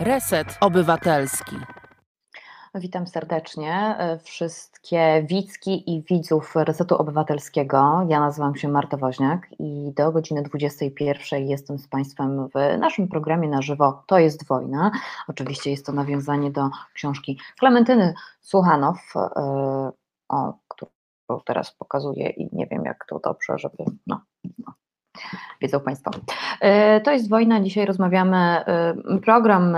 Reset Obywatelski. Witam serdecznie e, wszystkie widzki i widzów Resetu Obywatelskiego. Ja nazywam się Marta Woźniak i do godziny 21 jestem z Państwem w naszym programie na żywo To jest wojna. Oczywiście jest to nawiązanie do książki Klementyny Słuchanow, e, o, którą teraz pokazuję i nie wiem jak to dobrze, żeby no, no wiedzą Państwo. E, to jest wojna. Dzisiaj rozmawiamy. Program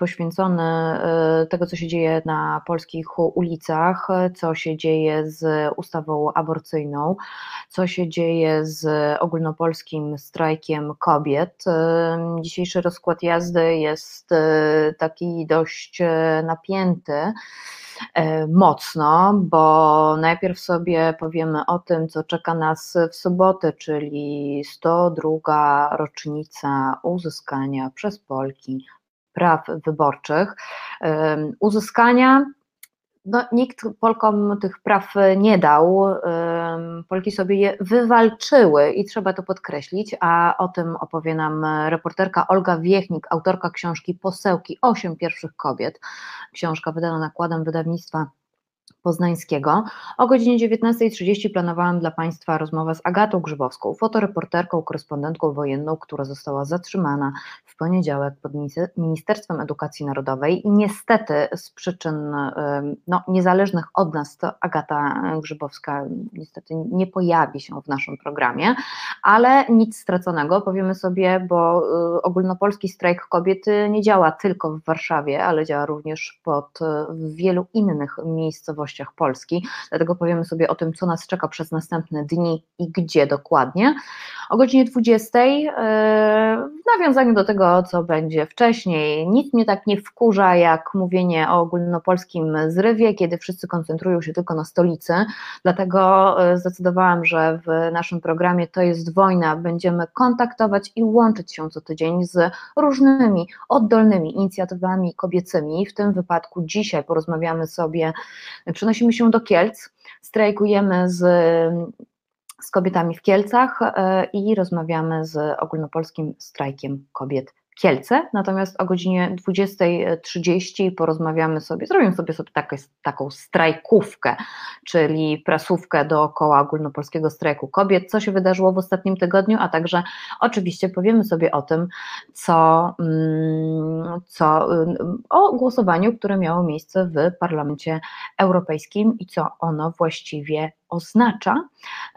poświęcony e, tego, co się dzieje na polskich ulicach, co się dzieje z ustawą aborcyjną, co się dzieje z ogólnopolskim strajkiem kobiet. E, dzisiejszy rozkład jazdy jest e, taki dość napięty mocno, bo najpierw sobie powiemy o tym, co czeka nas w sobotę, czyli 102 rocznica uzyskania przez Polki praw wyborczych, uzyskania. No, nikt Polkom tych praw nie dał. Polki sobie je wywalczyły i trzeba to podkreślić, a o tym opowie nam reporterka Olga Wiechnik, autorka książki Posełki Osiem pierwszych kobiet. Książka wydana nakładem wydawnictwa Poznańskiego. O godzinie 19.30 planowałam dla Państwa rozmowę z Agatą Grzybowską, fotoreporterką, korespondentką wojenną, która została zatrzymana w poniedziałek pod Ministerstwem Edukacji Narodowej. I niestety z przyczyn no, niezależnych od nas to Agata Grzybowska niestety nie pojawi się w naszym programie, ale nic straconego, powiemy sobie, bo y, ogólnopolski strajk kobiety nie działa tylko w Warszawie, ale działa również pod w wielu innych miejscowościach miejscowościach Polski, dlatego powiemy sobie o tym, co nas czeka przez następne dni i gdzie dokładnie. O godzinie 20 e, w nawiązaniu do tego, co będzie wcześniej, nic mnie tak nie wkurza jak mówienie o ogólnopolskim zrywie, kiedy wszyscy koncentrują się tylko na stolicy, dlatego e, zdecydowałam, że w naszym programie To jest wojna będziemy kontaktować i łączyć się co tydzień z różnymi oddolnymi inicjatywami kobiecymi. W tym wypadku dzisiaj porozmawiamy sobie, przenosimy się do Kielc, strajkujemy z, z kobietami w Kielcach e, i rozmawiamy z ogólnopolskim strajkiem kobiet Kielce, natomiast o godzinie 20.30 porozmawiamy sobie, zrobimy sobie, sobie taką strajkówkę, czyli prasówkę dookoła ogólnopolskiego strajku kobiet, co się wydarzyło w ostatnim tygodniu, a także oczywiście powiemy sobie o tym, co, mm, co o głosowaniu, które miało miejsce w Parlamencie Europejskim i co ono właściwie oznacza.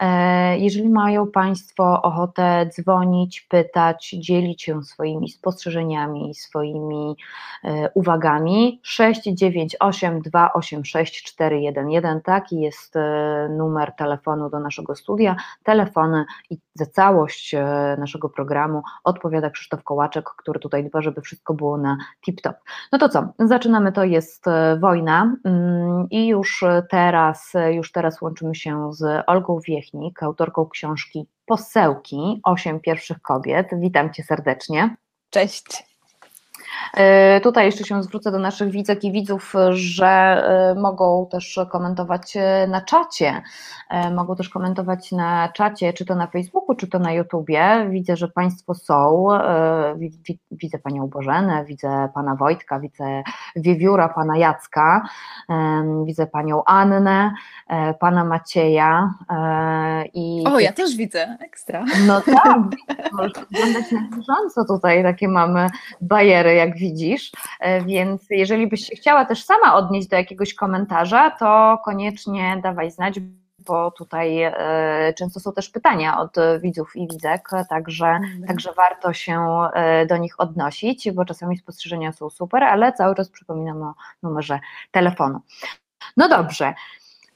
E, jeżeli mają Państwo ochotę dzwonić, pytać, dzielić się swoimi spostrzeżeniami, swoimi e, uwagami, 698 286 411, taki jest e, numer telefonu do naszego studia. Telefony i za całość naszego programu odpowiada Krzysztof Kołaczek, który tutaj dba, żeby wszystko było na tip-top. No to co, zaczynamy, to jest wojna mm, i już teraz, już teraz łączymy się się z Olgą Wiechnik, autorką książki Posełki, Osiem pierwszych kobiet. Witam Cię serdecznie. Cześć. E, tutaj jeszcze się zwrócę do naszych widzek i widzów, że e, mogą też komentować e, na czacie. Mogą też komentować na czacie, czy to na Facebooku, czy to na YouTubie. Widzę, że Państwo są. Widzę Panią Bożenę, widzę Pana Wojtka, widzę Wiewióra, Pana Jacka, widzę Panią Annę, Pana Macieja. I... O, ja też widzę, ekstra. No tak, możesz wyglądać na bieżąco tutaj, takie mamy bajery, jak widzisz, e, więc jeżeli byś się chciała też sama odnieść do jakiegoś komentarza, to koniecznie dawaj znać, bo tutaj e, często są też pytania od widzów i widzek, także, mhm. także warto się e, do nich odnosić, bo czasami spostrzeżenia są super, ale cały czas przypominam o numerze telefonu. No dobrze,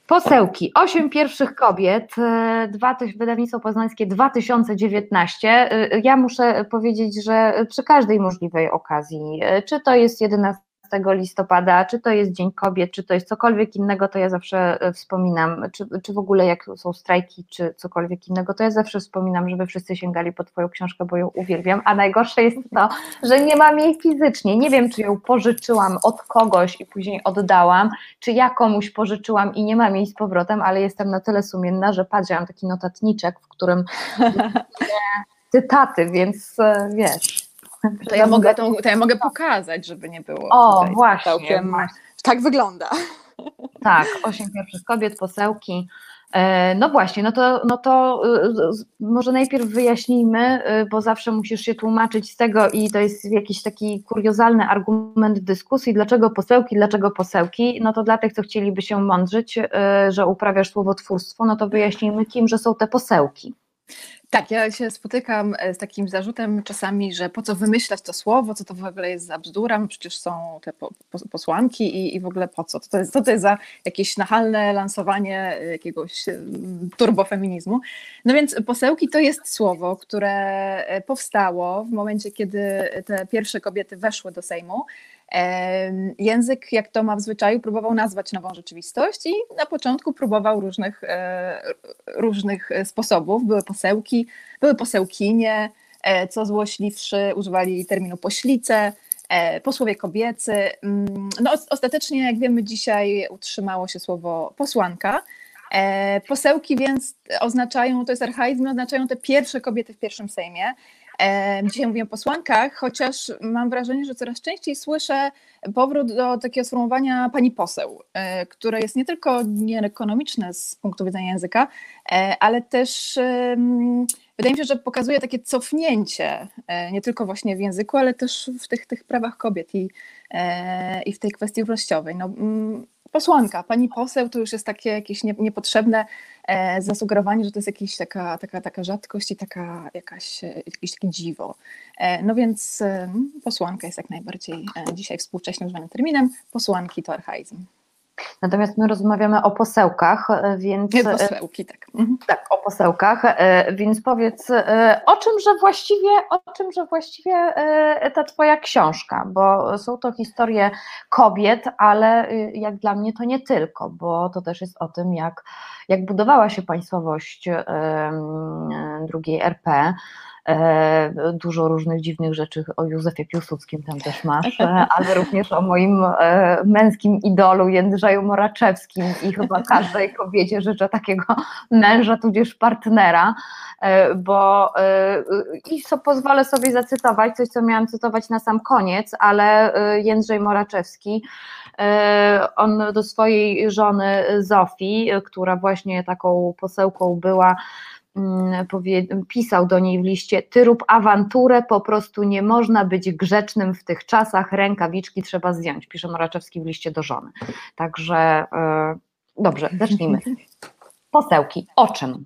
Posełki, osiem pierwszych kobiet, e, dwa, wydawnictwo poznańskie 2019. E, ja muszę powiedzieć, że przy każdej możliwej okazji, e, czy to jest 11 listopada, czy to jest Dzień Kobiet, czy to jest cokolwiek innego, to ja zawsze e, wspominam, czy, czy w ogóle jak są strajki, czy cokolwiek innego, to ja zawsze wspominam, żeby wszyscy sięgali po Twoją książkę, bo ją uwielbiam, a najgorsze jest to, że nie mam jej fizycznie, nie wiem, czy ją pożyczyłam od kogoś i później oddałam, czy ja komuś pożyczyłam i nie mam jej z powrotem, ale jestem na tyle sumienna, że patrzę, mam taki notatniczek, w którym cytaty, więc e, wiesz, To ja, mogę, to, to ja mogę pokazać, żeby nie było. O, właśnie, właśnie. Tak wygląda. Tak, osiem pierwszych kobiet, posełki. E, no właśnie, no to, no to y, może najpierw wyjaśnijmy, y, bo zawsze musisz się tłumaczyć z tego i to jest jakiś taki kuriozalny argument w dyskusji, dlaczego posełki, dlaczego posełki, no to dla tych, co chcieliby się mądrzyć, że uprawiasz słowotwórstwo, no to wyjaśnijmy, kim, że są te posełki. Tak, ja się spotykam e, z takim zarzutem czasami, że po co wymyślać to słowo, co to w ogóle jest za bzdura, przecież są te po, po, posłanki i, i w ogóle po co? Co to, jest, to jest za jakieś nachalne lansowanie e, jakiegoś e, turbofeminizmu? No więc posełki to jest słowo, które powstało w momencie, kiedy te pierwsze kobiety weszły do Sejmu Język, jak to ma w zwyczaju, próbował nazwać nową rzeczywistość i na początku próbował różnych, e, różnych sposobów. Były posełki, były posełkinie, e, co złośliwszy, używali terminu poślice, e, posłowie kobiecy. Mm, no, ostatecznie, jak wiemy, dzisiaj utrzymało się słowo posłanka. Posełki więc oznaczają, to jest archaizm, oznaczają te pierwsze kobiety w pierwszym Sejmie. Dzisiaj mówię o posłankach, chociaż mam wrażenie, że coraz częściej słyszę powrót do takiego sformułowania pani poseł, e, które jest nie tylko nieekonomiczne z punktu widzenia języka, e, ale też wydaje mi się, że pokazuje takie cofnięcie e, nie tylko właśnie w języku, ale też w tych, tych prawach kobiet i, i w tej kwestii równościowej. No, posłanka, pani poseł to już jest takie jakieś niepotrzebne zasugerowanie, że to jest jakaś taka, taka, taka rzadkość i taka jakaś, jakieś takie dziwo. E, no więc e, posłanka jest jak najbardziej dzisiaj współcześnie używanym terminem, posłanki to archaizm. Natomiast my rozmawiamy o posełkach, e, więc. Nie, posełki, tak. Mhm. Tak, o posełkach, e, więc powiedz, e, o czym, że właściwie, o czym, że właściwie ta Twoja książka, bo są to historie kobiet, ale jak dla mnie to nie tylko, bo to też jest o tym, jak, jak budowała się państwowość drugiej RP E, dużo różnych dziwnych rzeczy o Józefie Piłsudskim tam też masz, e, ale również o moim e, męskim idolu Jędrzeju Moraczewskim i chyba każdej kobiecie życzę takiego męża tudzież partnera, bo i so, pozwolę sobie zacytować coś, co miałam cytować na sam koniec, ale Jędrzej Moraczewski on do swojej żony Zofii, która właśnie taką posełką była, pisał do niej w liście, ty rób awanturę, po prostu nie można być grzecznym w tych czasach, rękawiczki trzeba zdjąć, pisze Moraczewski w liście do żony. Także e, dobrze, zacznijmy. Posełki, o czym?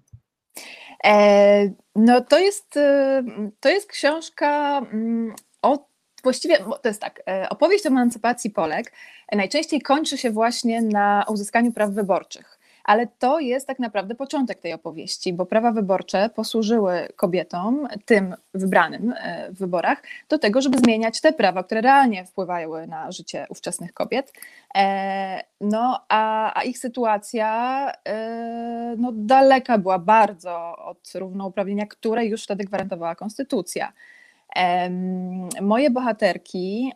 E, no to jest, e, to jest książka mm, o właściwie to jest tak, opowieść o emancypacji Polek najczęściej kończy się właśnie na uzyskaniu praw wyborczych ale to jest tak naprawdę początek tej opowieści, bo prawa wyborcze posłużyły kobietom, tym wybranym e, w wyborach, do tego, żeby zmieniać te prawa, które realnie wpływały na życie ówczesnych kobiet. E, no, a, a ich sytuacja e, no, daleka była bardzo od równouprawnienia, które już wtedy gwarantowała konstytucja. Moje bohaterki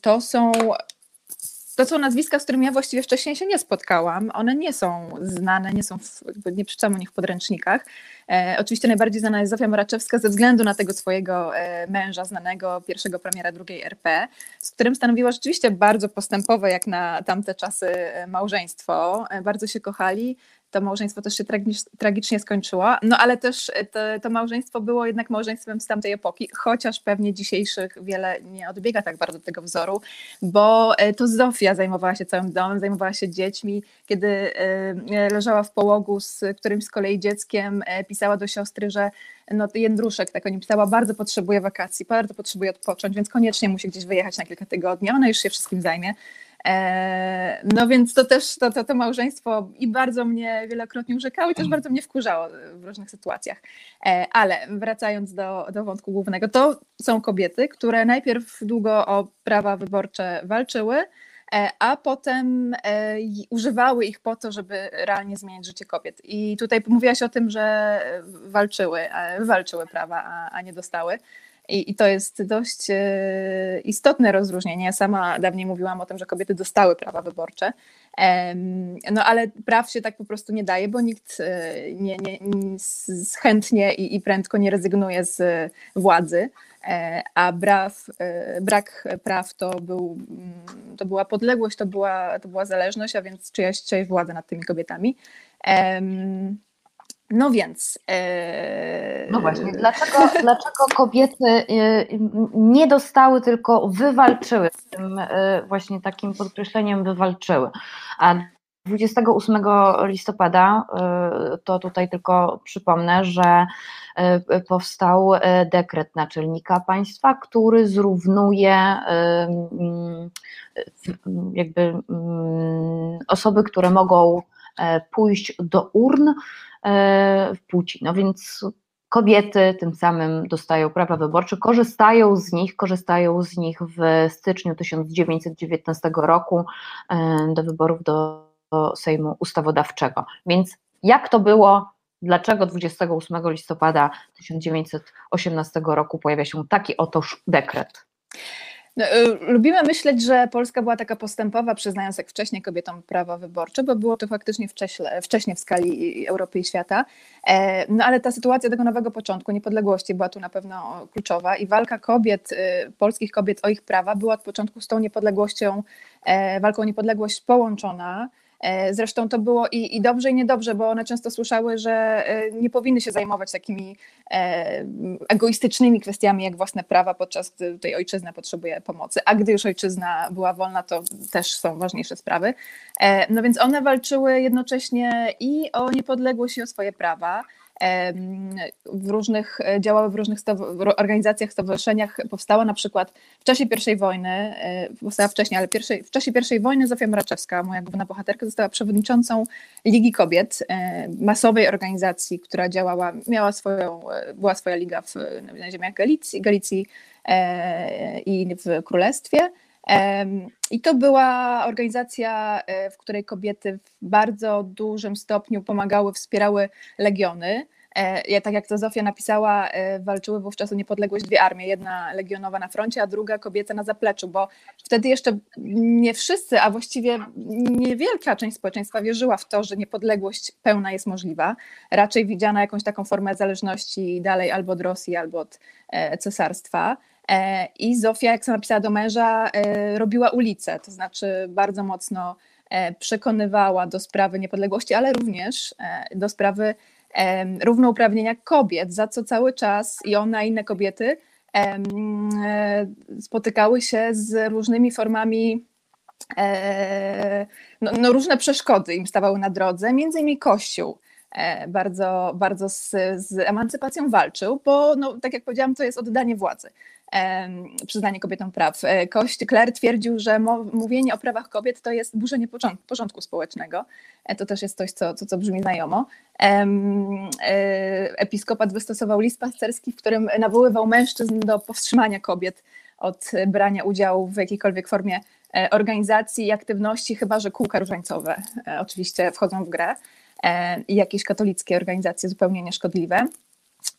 to są to są nazwiska, z którymi ja właściwie wcześniej się nie spotkałam. One nie są znane, nie są, w, nie przeczytam o nich w podręcznikach. E, oczywiście najbardziej znana jest Zofia Moraczewska ze względu na tego swojego e, męża, znanego pierwszego premiera drugiej RP, z którym stanowiła rzeczywiście bardzo postępowe, jak na tamte czasy, e, małżeństwo. E, bardzo się kochali, to małżeństwo też się tragicznie skończyło, no ale też to, to, małżeństwo było jednak małżeństwem z tamtej epoki, chociaż pewnie dzisiejszych wiele nie odbiega tak bardzo tego wzoru, bo e, to Zofia zajmowała się całym domem, zajmowała się dziećmi, kiedy e, leżała w połogu z którymś z kolei dzieckiem, e, pisała do siostry, że no, Jędruszek, tak o nim pisała, bardzo potrzebuje wakacji, bardzo potrzebuje odpocząć, więc koniecznie musi gdzieś wyjechać na kilka tygodni, ona już się wszystkim zajmie. E, no więc to też to, to, to małżeństwo i bardzo mnie wielokrotnie urzekało i też bardzo mnie wkurzało w różnych sytuacjach. E, ale wracając do, do wątku głównego, to są kobiety, które najpierw długo o prawa wyborcze walczyły, e, a potem używały ich po to, żeby realnie zmieniać życie kobiet. I tutaj mówiłaś o tym, że walczyły, walczyły prawa, a, a nie dostały. I, I, to jest dość istotne rozróżnienie. Ja sama dawniej mówiłam o tym, że kobiety dostały prawa wyborcze, no ale praw się tak po prostu nie daje, bo nikt nie, nie, nie chętnie i, i prędko nie rezygnuje z władzy. E, a braw, e, brak praw to, był, mm, to była podległość, to była, to była zależność, a więc czyjaś, czyjaś władza nad tymi kobietami. No więc. E, no właśnie, dlaczego, dlaczego kobiety nie dostały, tylko wywalczyły, tym właśnie takim podkreśleniem wywalczyły. A 28 listopada, to tutaj tylko przypomnę, że E, powstał e, dekret naczelnika państwa, który zrównuje mm, jakby mm, osoby, które mogą e, pójść do urn płci. No więc kobiety tym samym dostają prawa wyborcze, korzystają z nich, korzystają z nich w styczniu 1919 roku do wyborów do Sejmu Ustawodawczego. Więc jak to było dlaczego 28 listopada 1918 roku pojawia się taki otoż dekret. No, y, lubimy myśleć, że Polska była taka postępowa, przyznając jak wcześniej kobietom prawa wyborcze, bo było to faktycznie wcześniej, wcześniej w skali Europy i świata. E, no ale ta sytuacja tego nowego początku, niepodległości była tu na pewno kluczowa i walka kobiet, y, polskich kobiet o ich prawa była od początku z tą niepodległością, e, walką o niepodległość połączona. E, zresztą to było i, i dobrze, i niedobrze, bo one często słyszały, że e, nie powinny się zajmować takimi e, egoistycznymi kwestiami jak własne prawa, podczas gdy tej ojczyzna potrzebuje pomocy. A gdy już ojczyzna była wolna, to też są ważniejsze sprawy. No więc one walczyły jednocześnie i o niepodległość, i o swoje prawa w różnych, e, działały w różnych organizacjach, stowarzyszeniach. Powstała na przykład w czasie I wojny, e, powstała wcześniej, ale pierwszej, w czasie I wojny Zofia Mraczewska, moja główna bohaterka, została przewodniczącą Ligi Kobiet, e, masowej organizacji, która działała, miała swoją, była swoja liga w, na ziemiach Galicji, Galicji i w Królestwie. I to była organizacja, e, w której kobiety w bardzo dużym stopniu pomagały, wspierały legiony. E, ja, tak jak to Zofia napisała, e, walczyły wówczas o niepodległość dwie armie. Jedna legionowa na froncie, a druga kobieca na zapleczu, bo wtedy jeszcze nie wszyscy, a właściwie niewielka część społeczeństwa wierzyła w to, że niepodległość pełna jest możliwa. Raczej widziana jakąś taką formę zależności dalej albo od Rosji, albo od cesarstwa. E, I Zofia, jak sama napisała do męża, e, robiła ulicę, to znaczy bardzo mocno e, przekonywała do sprawy niepodległości, ale również do sprawy równouprawnienia kobiet, za co cały czas i ona i inne kobiety spotykały się z różnymi formami, no, no różne przeszkody im stawały na drodze, między innymi Kościół bardzo, bardzo z, z emancypacją walczył, bo no, tak jak powiedziałam, to jest oddanie władzy przyznanie kobietom praw. E, Kość Kler twierdził, że mówienie o prawach kobiet to jest burzenie porządku społecznego. E, to też jest coś, co, co, co brzmi znajomo. E, episkopat wystosował list pasterski, w którym nawoływał mężczyzn do powstrzymania kobiet od brania udziału w jakiejkolwiek formie organizacji i aktywności, chyba że kółka różańcowe oczywiście wchodzą w grę i jakieś katolickie organizacje zupełnie nieszkodliwe.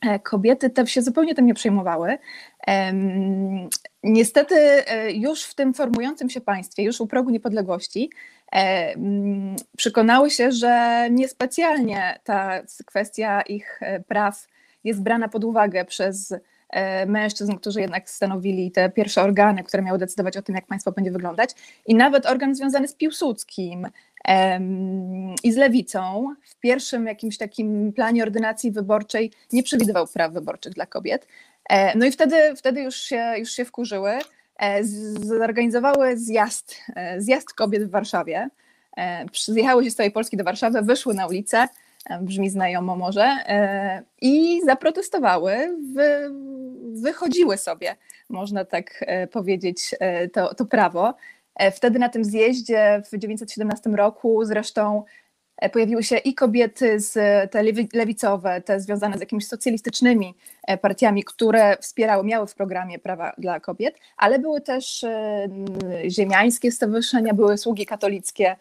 E, kobiety te się zupełnie tym nie przejmowały. Niestety e, już w tym formującym się państwie, już u progu niepodległości, e, przekonały się, że niespecjalnie ta kwestia ich praw jest brana pod uwagę przez mężczyzn, którzy jednak stanowili te pierwsze organy, które miały decydować o tym, jak państwo będzie wyglądać. I nawet organ związany z Piłsudskim, i z lewicą w pierwszym jakimś takim planie ordynacji wyborczej nie przewidywał praw wyborczych dla kobiet. E, no i wtedy, wtedy już, się, już się wkurzyły, e, zorganizowały zjazd, e, zjazd kobiet w Warszawie. Zjechały się z całej Polski do Warszawy, wyszły na ulicę, brzmi znajomo może, i zaprotestowały, wy, wychodziły sobie, można tak powiedzieć, to, to prawo. E, wtedy na tym zjeździe w 1917 roku zresztą e, pojawiły się i kobiety z te lewicowe, te związane z jakimiś socjalistycznymi e, partiami, które wspierały, miały w programie prawa dla kobiet, ale były też ziemiańskie stowarzyszenia, były sługi katolickie,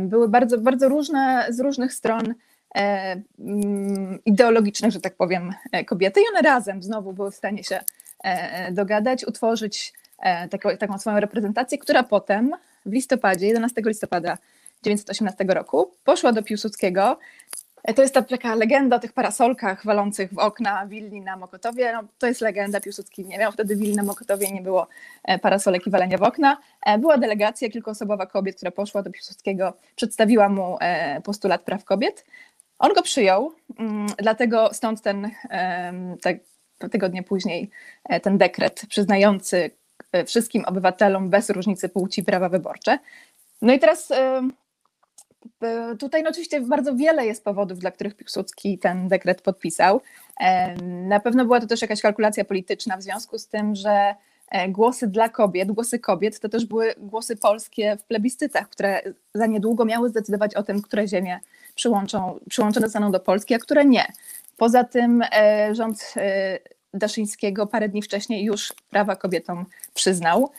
były bardzo, bardzo różne, z różnych stron mm, ideologicznych, że tak powiem, kobiety. I one razem znowu były w stanie się dogadać, utworzyć taką, taką swoją reprezentację, która potem w listopadzie, 11 listopada 1918 roku, poszła do Piłsudskiego. To jest ta taka legenda o tych parasolkach walących w okna willi na Mokotowie. No, to jest legenda, Piłsudski nie miał wtedy willi na Mokotowie, nie było e, parasolek i walenia w okna. E, była delegacja kilkuosobowa kobiet, która poszła do Piłsudskiego, przedstawiła mu e, postulat praw kobiet. On go przyjął, mm, dlatego stąd ten, tak, tygodnie później ten dekret przyznający wszystkim obywatelom bez różnicy płci prawa wyborcze. No i teraz Tutaj no oczywiście bardzo wiele jest powodów, dla których Piłsudski ten dekret podpisał. Na pewno była to też jakaś kalkulacja polityczna w związku z tym, że e, głosy dla kobiet, głosy kobiet to też były głosy polskie w plebiscytach, które za niedługo miały zdecydować o tym, które ziemie przyłączone zostaną do Polski, a które nie. Poza tym e, rząd e, Daszyńskiego parę dni wcześniej już prawa kobietom przyznał,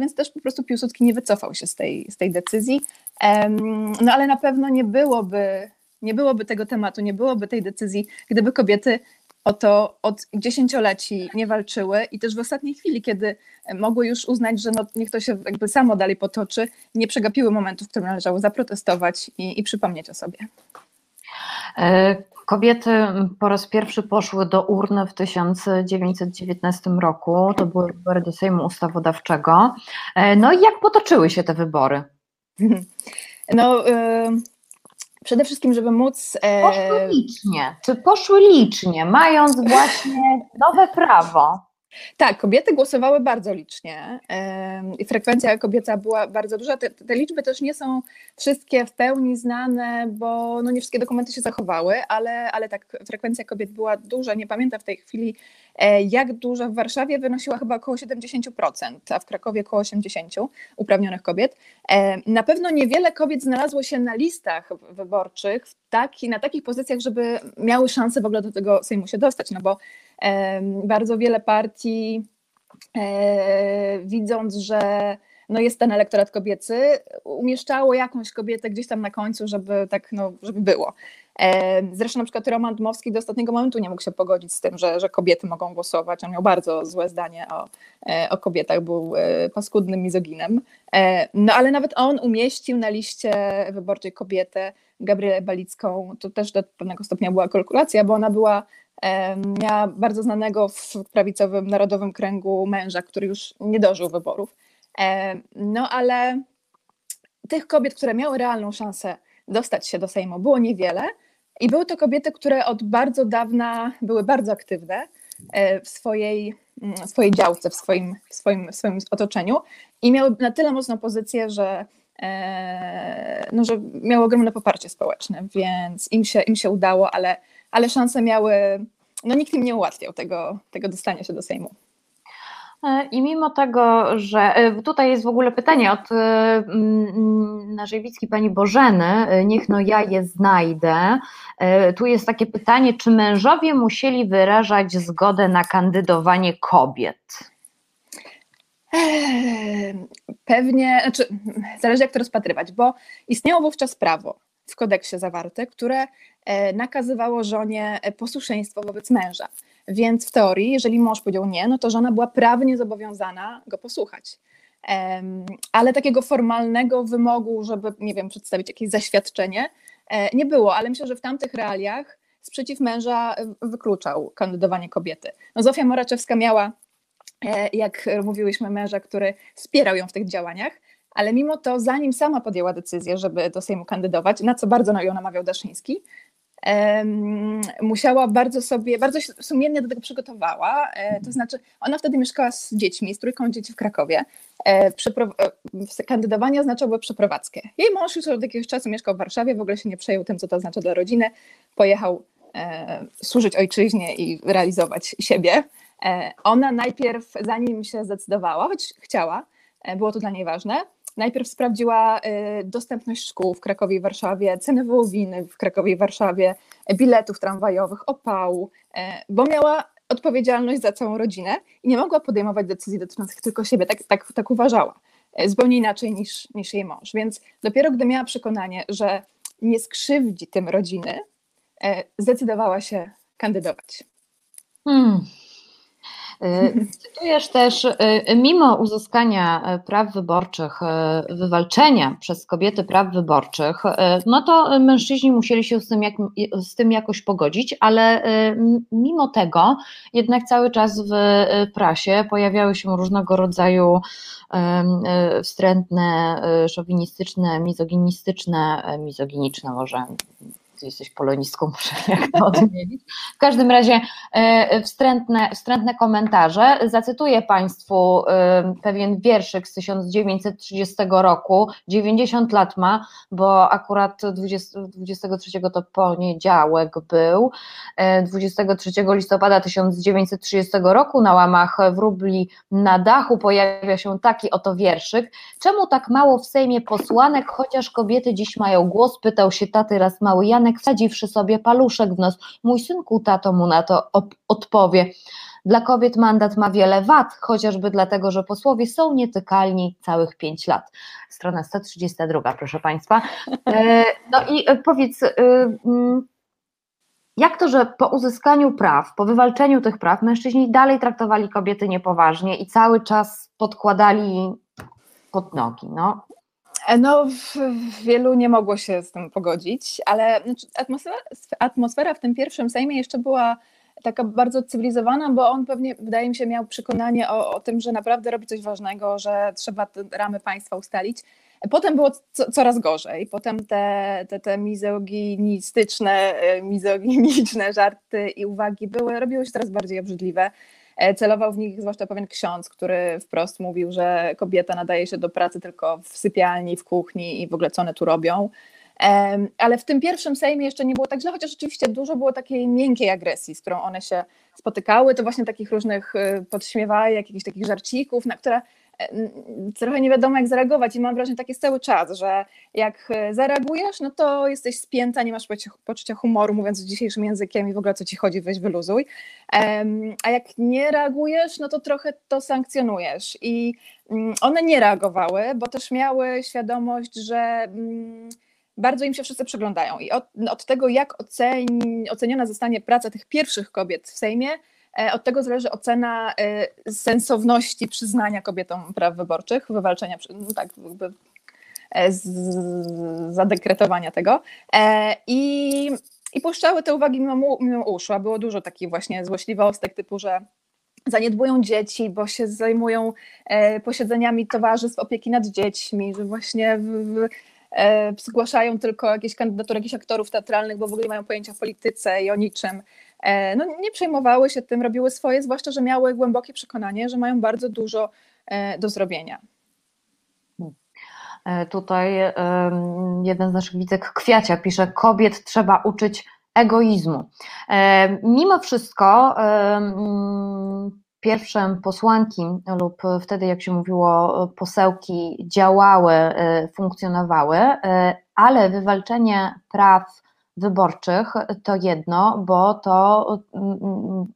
więc też po prostu Piłsudski nie wycofał się z tej, z tej decyzji. No ale na pewno nie byłoby, nie byłoby tego tematu, nie byłoby tej decyzji, gdyby kobiety o to od dziesięcioleci nie walczyły i też w ostatniej chwili, kiedy mogły już uznać, że no, niech to się jakby samo dalej potoczy, nie przegapiły momentu, w którym należało zaprotestować i, i przypomnieć o sobie. Kobiety po raz pierwszy poszły do urny w 1919 roku. To były wybory do Sejmu Ustawodawczego. E, no i jak potoczyły się te wybory? No, y, przede wszystkim, żeby móc. E, poszły licznie. Czy poszły licznie, mając właśnie nowe prawo? Tak, kobiety głosowały bardzo licznie i frekwencja kobieca była bardzo duża. Te, te, liczby też nie są wszystkie w pełni znane, bo no nie wszystkie dokumenty się zachowały, ale, ale tak, frekwencja kobiet była duża. Nie pamiętam w tej chwili, e, jak duża w Warszawie wynosiła chyba około 70%, a w Krakowie około 80% uprawnionych kobiet. E, na pewno niewiele kobiet znalazło się na listach wyborczych taki, na takich pozycjach, żeby miały szansę w ogóle do tego Sejmu się dostać, no bo bardzo wiele partii e, widząc, że no jest ten elektorat kobiecy, umieszczało jakąś kobietę gdzieś tam na końcu, żeby tak, no, żeby było. Zresztą na przykład Roman Dmowski do ostatniego momentu nie mógł się pogodzić z tym, że, że kobiety mogą głosować. On miał bardzo złe zdanie o, e, o kobietach, był e, paskudnym mizoginem. No ale nawet on umieścił na liście wyborczej kobietę, Gabrielę Balicką. To też do pewnego stopnia była kalkulacja, bo ona była miała bardzo znanego w prawicowym narodowym kręgu męża, który już nie dożył wyborów. No ale tych kobiet, które miały realną szansę dostać się do Sejmu, było niewiele. I były to kobiety, które od bardzo dawna były bardzo aktywne e, w swojej, mm, swojej działce, w swoim, w, swoim, w swoim otoczeniu i miały na tyle mocną pozycję, że, e, no, że miały ogromne poparcie społeczne, więc im się, im się udało, ale ale szanse miały, no nikt im nie ułatwiał tego, tego dostania się do Sejmu. E, I mimo tego, że e, tutaj jest w ogóle pytanie od e, mm, naszej widzki pani Bożeny, niech no ja je znajdę. Tu jest takie pytanie, czy mężowie musieli wyrażać zgodę na kandydowanie kobiet? Pewnie, znaczy, zależy jak to rozpatrywać, bo istniało wówczas prawo w kodeksie zawarte, które E, nakazywało żonie e, posłuszeństwo wobec męża. Więc w teorii, jeżeli mąż powiedział nie, no to żona była prawnie zobowiązana go posłuchać. Ale takiego formalnego wymogu, żeby, nie wiem, przedstawić jakieś zaświadczenie, e, nie było, ale myślę, że w tamtych realiach sprzeciw męża wykluczał kandydowanie kobiety. No Zofia Moraczewska miała, jak mówiłyśmy, męża, który wspierał ją w tych działaniach, ale mimo to, zanim sama podjęła decyzję, żeby do Sejmu kandydować, na co bardzo ją namawiał Daszyński, musiała bardzo sobie, bardzo sumiennie do tego przygotowała. E, to znaczy, ona wtedy mieszkała z dziećmi, z trójką dzieci w Krakowie. E, e, kandydowanie oznaczało przeprowadzkę. Jej mąż już od jakiegoś czasu mieszkał w Warszawie, w ogóle się nie przejął tym, co to oznacza dla rodziny. Pojechał służyć ojczyźnie i realizować siebie. Ona najpierw, zanim się zdecydowała, choć chciała, było to dla niej ważne, Najpierw sprawdziła y, dostępność szkół w Krakowie i Warszawie, ceny wołowiny w Krakowie i Warszawie, biletów tramwajowych, opału, e, bo miała odpowiedzialność za całą rodzinę i nie mogła podejmować decyzji dotyczących tylko siebie, tak, tak, tak uważała, e, zupełnie inaczej niż, niż jej mąż. Więc dopiero gdy miała przekonanie, że nie skrzywdzi tym rodziny, e, zdecydowała się kandydować. Hmm. Cytujesz też, mimo uzyskania praw wyborczych, wywalczenia przez kobiety praw wyborczych, no to mężczyźni musieli się z tym, jak, z tym jakoś pogodzić, ale mimo tego jednak cały czas w prasie pojawiały się różnego rodzaju wstrętne, szowinistyczne, mizoginistyczne, mizoginiczne może ty jesteś polonistką, muszę jak to odmienić. W każdym razie e, wstrętne, wstrętne komentarze. Zacytuję Państwu e, pewien wierszyk z 1930 roku, 90 lat ma, bo akurat 20, 23 to poniedziałek był, 23 e, listopada 1930 roku na łamach wróbli na dachu pojawia się taki oto wierszyk. Czemu tak mało w Sejmie posłanek, chociaż kobiety dziś mają głos, pytał się taty raz mały Janek, Janek wsadziwszy sobie paluszek w nos. Mój synku tato mu na to odpowie. Dla kobiet mandat ma wiele wad, chociażby dlatego, że posłowie są nietykalni całych pięć lat. Strona 132, proszę Państwa. E, no i e, powiedz, e, mm, jak to, że po uzyskaniu praw, po wywalczeniu tych praw, mężczyźni dalej traktowali kobiety niepoważnie i cały czas podkładali pod nogi? No, no, wielu nie mogło się z tym pogodzić, ale znaczy, atmosfera, atmosfera w tym pierwszym Sejmie jeszcze była taka bardzo cywilizowana, bo on pewnie, wydaje mi się, miał przekonanie o, o tym, że naprawdę robi coś ważnego, że trzeba ramy państwa ustalić. Potem było co, coraz gorzej. Potem te, te, te mizoginistyczne, e, mizoginiczne żarty i uwagi były, robiły się coraz bardziej obrzydliwe. E, celował w nich zwłaszcza pewien ksiądz, który wprost mówił, że kobieta nadaje się do pracy tylko w sypialni, w kuchni i w ogóle co one tu robią. Ale w tym pierwszym Sejmie jeszcze nie było tak źle, chociaż oczywiście dużo było takiej miękkiej agresji, z którą one się spotykały, to właśnie takich różnych y, podśmiewajek, jakichś takich żarcików, na które trochę nie wiadomo jak zareagować i mam wrażenie tak jest cały czas, że jak e, zareagujesz, no to jesteś spięta, nie masz poczucia humoru, mówiąc dzisiejszym językiem i w ogóle co ci chodzi, weź wyluzuj. A jak nie reagujesz, no to trochę to sankcjonujesz i mm, one nie reagowały, bo też miały świadomość, że mm, bardzo im się wszyscy przyglądają i od, od tego, jak oceni, oceniona zostanie praca tych pierwszych kobiet w Sejmie, od tego zależy ocena e, sensowności przyznania kobietom praw wyborczych, wywalczenia, no tak, jakby e, zadekretowania tego. I, i puszczały te uwagi mimo, mimo uszu, a było dużo takich właśnie złośliwostek typu, że zaniedbują dzieci, bo się zajmują posiedzeniami towarzystw opieki nad dziećmi, że właśnie w, w, zgłaszają tylko jakieś kandydatury jakichś aktorów teatralnych, bo w ogóle nie mają pojęcia o polityce i o niczym. E, no, nie przejmowały się tym, robiły swoje, zwłaszcza, że miały głębokie przekonanie, że mają bardzo dużo e, do zrobienia. E, tutaj jeden z naszych widzek Kwiacia pisze, kobiet trzeba uczyć egoizmu. Mimo wszystko pierwsze posłanki lub wtedy, jak się mówiło, posełki działały, funkcjonowały, ale wywalczenie praw wyborczych to jedno, bo to,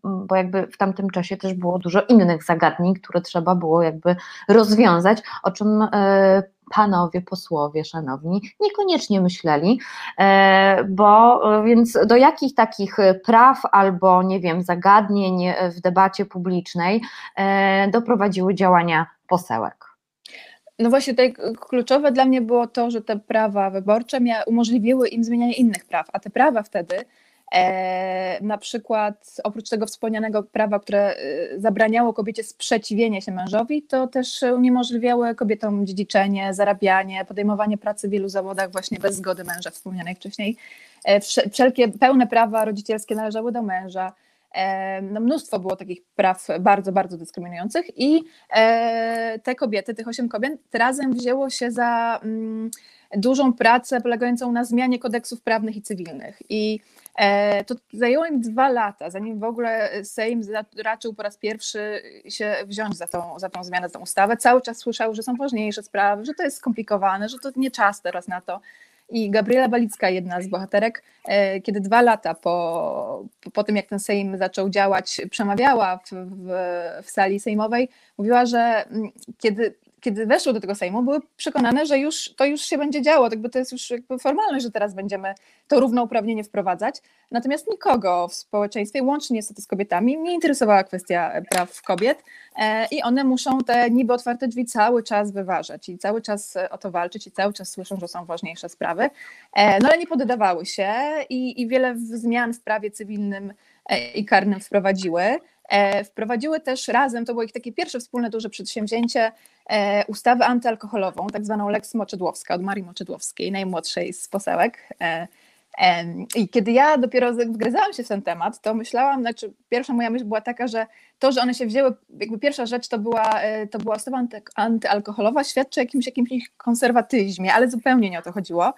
bo jakby w tamtym czasie też było dużo innych zagadnień, które trzeba było jakby rozwiązać, o czym e, panowie posłowie szanowni niekoniecznie myśleli, e, bo więc do jakich takich praw albo nie wiem zagadnień w debacie publicznej e, doprowadziły działania posełek? No właśnie tutaj kluczowe dla mnie było to, że te prawa wyborcze mia- umożliwiły im zmienianie innych praw, a te prawa wtedy, e, na przykład oprócz tego wspomnianego prawa, które e, zabraniało kobiecie sprzeciwienie się mężowi, to też uniemożliwiały kobietom dziedziczenie, zarabianie, podejmowanie pracy w wielu zawodach właśnie bez zgody męża wspomnianej wcześniej. E, wszelkie pełne prawa rodzicielskie należały do męża no mnóstwo było takich praw bardzo, bardzo dyskryminujących i e, te kobiety, tych osiem kobiet razem wzięło się za mm, dużą pracę polegającą na zmianie kodeksów prawnych i cywilnych i e, to zajęło im dwa lata, zanim w ogóle Sejm raczył po raz pierwszy się wziąć za tą, za tą zmianę, za tą ustawę. Cały czas słyszał, że są ważniejsze sprawy, że to jest skomplikowane, że to nie czas teraz na to. I Gabriela Balicka, jedna z bohaterek, e, kiedy dwa lata po, po tym, jak ten Sejm zaczął działać, przemawiała w, w, w sali sejmowej, mówiła, że mm, kiedy kiedy weszły do tego Sejmu, były przekonane, że już to już się będzie działo, tak to jest już jakby formalność, że teraz będziemy to równouprawnienie wprowadzać. Natomiast nikogo w społeczeństwie, łącznie niestety z kobietami, nie interesowała kwestia praw kobiet e, i one muszą te niby otwarte drzwi cały czas wyważać i cały czas o to walczyć i cały czas słyszą, że są ważniejsze sprawy. E, no ale nie poddawały się i, i wiele zmian w prawie cywilnym e, i karnym wprowadziły. E, wprowadziły też razem, to było ich takie pierwsze wspólne duże przedsięwzięcie, e, ustawę antyalkoholową, tak zwaną Lex Moczydłowska od Marii Moczydłowskiej, najmłodszej z posełek. E, I kiedy ja dopiero wgryzałam się w ten temat, to myślałam, znaczy pierwsza moja myśl była taka, że to, że one się wzięły, jakby pierwsza rzecz to była, to była anty, antyalkoholowa, świadczy o jakimś, jakimś konserwatyzmie, ale zupełnie nie o to chodziło.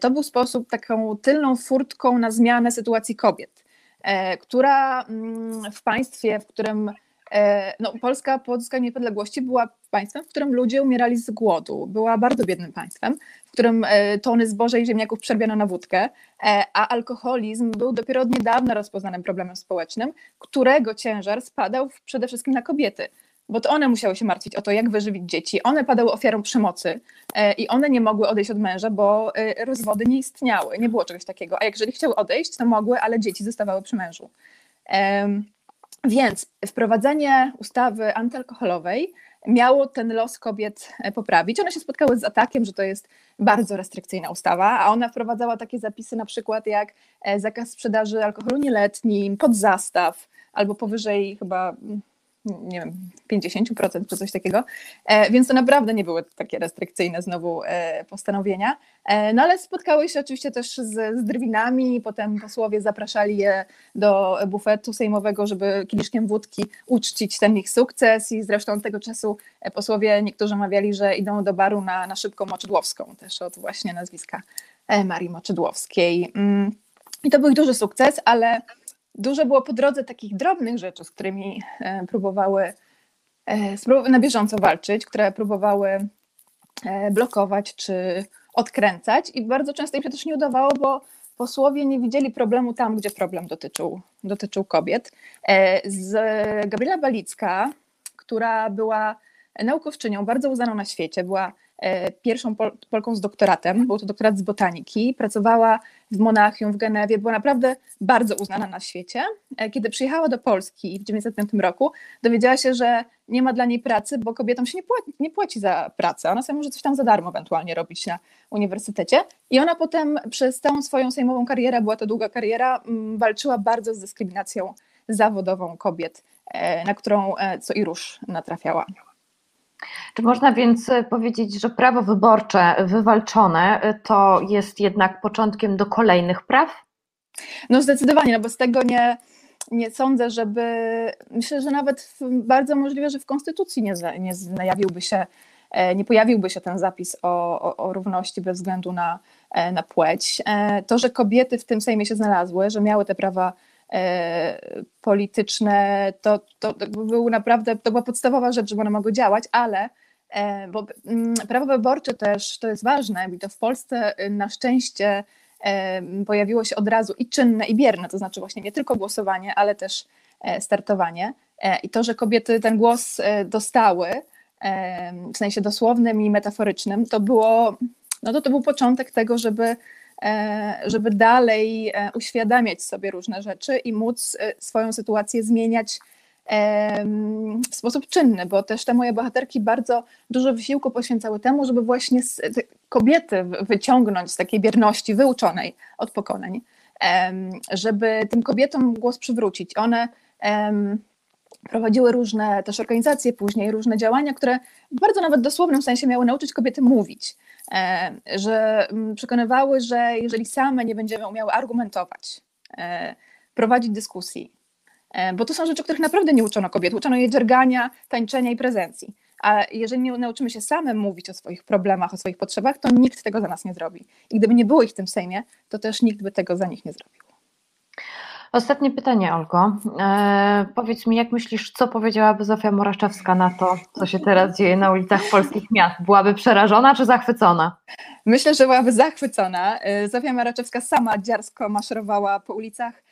To był sposób, taką tylną furtką na zmianę sytuacji kobiet która mm, w państwie, w którym e, no, Polska po odzyskaniu niepodległości była państwem, w którym ludzie umierali z głodu. Była bardzo biednym państwem, w którym e, tony zboża i ziemniaków przerbiano na wódkę, a alkoholizm był dopiero od niedawna rozpoznanym problemem społecznym, którego ciężar spadał przede wszystkim na kobiety bo to one musiały się martwić o to, jak wyżywić dzieci. One padały ofiarą przemocy e, i one nie mogły odejść od męża, bo e, rozwody nie istniały, nie było czegoś takiego. A jeżeli chciały odejść, to mogły, ale dzieci zostawały przy mężu. Więc wprowadzenie ustawy antyalkoholowej miało ten los kobiet e, poprawić. One się spotkały z atakiem, że to jest bardzo restrykcyjna ustawa, a ona wprowadzała takie zapisy na przykład jak zakaz sprzedaży alkoholu nieletnim, pod zastaw albo powyżej chyba nie wiem, 50% czy coś takiego, e, więc to naprawdę nie były takie restrykcyjne znowu e, postanowienia, e, no ale spotkały się oczywiście też z, z drwinami, potem posłowie zapraszali je do bufetu sejmowego, żeby kieliszkiem wódki uczcić ten ich sukces. I zresztą tego czasu posłowie niektórzy mawiali, że idą do baru na, na szybką Moczydłowską, też od właśnie nazwiska Marii Moczydłowskiej. Mm, I to był ich duży sukces, ale dużo było po drodze takich drobnych rzeczy, z którymi e, próbowały e, na bieżąco walczyć, które próbowały e, blokować czy odkręcać i bardzo często im się też nie udawało, bo posłowie nie widzieli problemu tam, gdzie problem dotyczył, dotyczył kobiet. Z Gabriela Balicka, która była naukowczynią bardzo uznaną na świecie, była pierwszą Pol Polką z doktoratem, był to doktorat z botaniki, pracowała w Monachium, w Genewie, była naprawdę bardzo uznana na świecie. E, kiedy przyjechała do Polski w 1995 roku, dowiedziała się, że nie ma dla niej pracy, bo kobietom się nie płaci, nie płaci za pracę, ona sobie może coś tam za darmo ewentualnie robić na uniwersytecie i ona potem przez całą swoją sejmową karierę, była to długa kariera, mm, walczyła bardzo z dyskryminacją zawodową kobiet, e, na którą co i róż natrafiała. Czy można więc e, powiedzieć, że prawo wyborcze wywalczone e, to jest jednak początkiem do kolejnych praw? No zdecydowanie, no bo z tego nie, nie sądzę, żeby. Myślę, że nawet bardzo możliwe, że w Konstytucji nie, nie najawiłby się, e, nie pojawiłby się ten zapis o, o, o równości bez względu na, na płeć. To, że kobiety w tym Sejmie się znalazły, że miały te prawa E, polityczne, to, to, był naprawdę, to była podstawowa rzecz, żeby one mogły działać, ale e, bo mm, prawo wyborcze też to jest ważne i to w Polsce y, na szczęście e, pojawiło się od razu i czynne, i bierne, to znaczy właśnie nie tylko głosowanie, ale też startowanie. I to, że kobiety ten głos dostały, w sensie dosłownym i metaforycznym, to było, no to, to był początek tego, żeby E, żeby dalej e, uświadamiać sobie różne rzeczy i móc e, swoją sytuację zmieniać w sposób czynny, bo też te moje bohaterki bardzo dużo wysiłku poświęcały temu, żeby właśnie kobiety wyciągnąć z takiej bierności wyuczonej od pokoleń, żeby tym kobietom głos przywrócić. One prowadziły różne też organizacje później, różne działania, które w bardzo nawet dosłownym sensie miały nauczyć kobiety mówić. E, że mm, przekonywały, że jeżeli same nie będziemy umiały argumentować, e, prowadzić dyskusji, e, bo to są rzeczy, których naprawdę nie uczono kobiet, uczono je dziergania, tańczenia i prezencji. A jeżeli nie nauczymy się same mówić o swoich problemach, o swoich potrzebach, to nikt tego za nas nie zrobi. I gdyby nie było ich w tym Sejmie, to też nikt by tego za nich nie zrobił. Ostatnie pytanie, Olgo. E, powiedz mi, jak myślisz, co powiedziałaby Zofia Moraszczewska na to, co się teraz dzieje na ulicach polskich miast? Byłaby przerażona czy zachwycona? Myślę, że byłaby zachwycona. E, Zofia Moraczewska sama dziarsko maszerowała po ulicach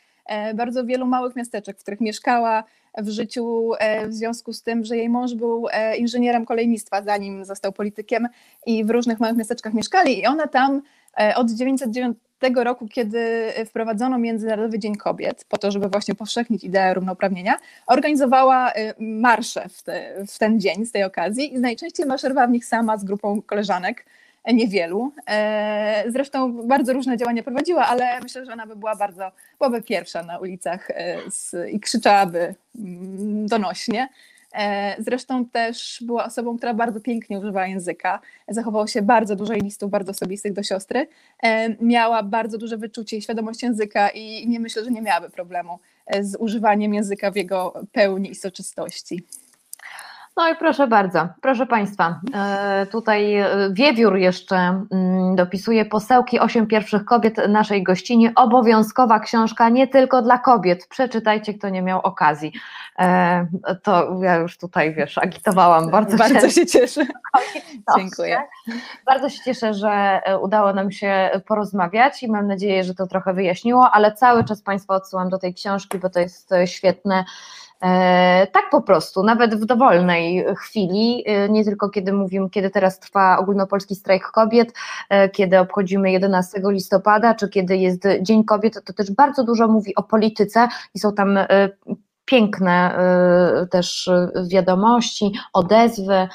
bardzo wielu małych miasteczek, w których mieszkała w życiu w związku z tym, że jej mąż był inżynierem kolejnictwa, zanim został politykiem i w różnych małych miasteczkach mieszkali i ona tam od 1909 tego roku, kiedy wprowadzono Międzynarodowy Dzień Kobiet, po to, żeby właśnie powszechnić ideę równouprawnienia, organizowała y, marsze w, te, w ten dzień z tej okazji i najczęściej maszerowała w nich sama z grupą koleżanek, niewielu. E, zresztą bardzo różne działania prowadziła, ale myślę, że ona by była bardzo, byłaby pierwsza na ulicach e, i krzyczałaby mm, donośnie. E, zresztą też była osobą, która bardzo pięknie używała języka. Zachowało się bardzo dużo listów, bardzo osobistych do siostry. E, miała bardzo duże wyczucie i świadomość języka i nie myślę, że nie miałaby problemu e, z używaniem języka w jego pełni i soczystości. No i proszę bardzo, proszę Państwa, e, tutaj e, Wiewiór jeszcze mm, dopisuje posełki osiem pierwszych kobiet naszej gościnie, obowiązkowa książka nie tylko dla kobiet, przeczytajcie kto nie miał okazji. E, to ja już tutaj wiesz, agitowałam bardzo. Bardzo się cieszę. Dziękuję. Bardzo się cieszę, że udało nam się porozmawiać i mam nadzieję, że to trochę wyjaśniło, ale cały czas Państwa odsyłam do tej książki, bo to jest świetne tak po prostu, nawet w dowolnej chwili, e, nie tylko kiedy mówimy, kiedy teraz trwa ogólnopolski strajk kobiet, e, kiedy obchodzimy 11 listopada, czy kiedy jest Dzień Kobiet, to też bardzo dużo mówi o polityce i są tam piękne też wiadomości, odezwy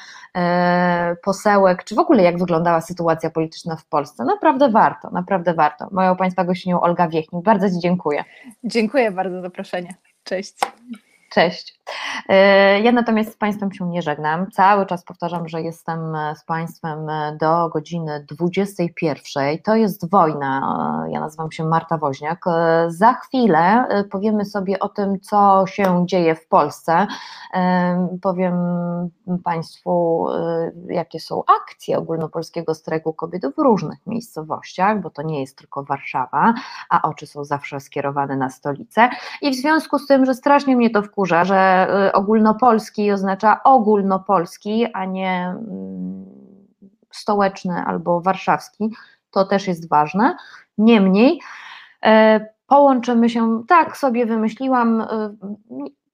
posełek, czy w ogóle jak wyglądała sytuacja polityczna w Polsce. Naprawdę warto, naprawdę warto. Moją Państwa gościnią Olga Wiechnik. Bardzo Ci dziękuję. Dziękuję bardzo za zaproszenie. Cześć. Cześć. E, ja natomiast z Państwem się nie żegnam. Cały czas powtarzam, że jestem z Państwem do godziny 21. To jest wojna. Ja nazywam się Marta Woźniak. E, za chwilę e, powiemy sobie o tym, co się dzieje w Polsce. Powiem Państwu, jakie są akcje ogólnopolskiego strajku kobiet w różnych miejscowościach, bo to nie jest tylko Warszawa, a oczy są zawsze skierowane na stolicę. I w związku z tym, że strasznie mnie to wkurza, że y, ogólnopolski oznacza ogólnopolski, a nie mm, stołeczny albo warszawski, to też jest ważne. Niemniej e, połączymy się, tak sobie wymyśliłam, y,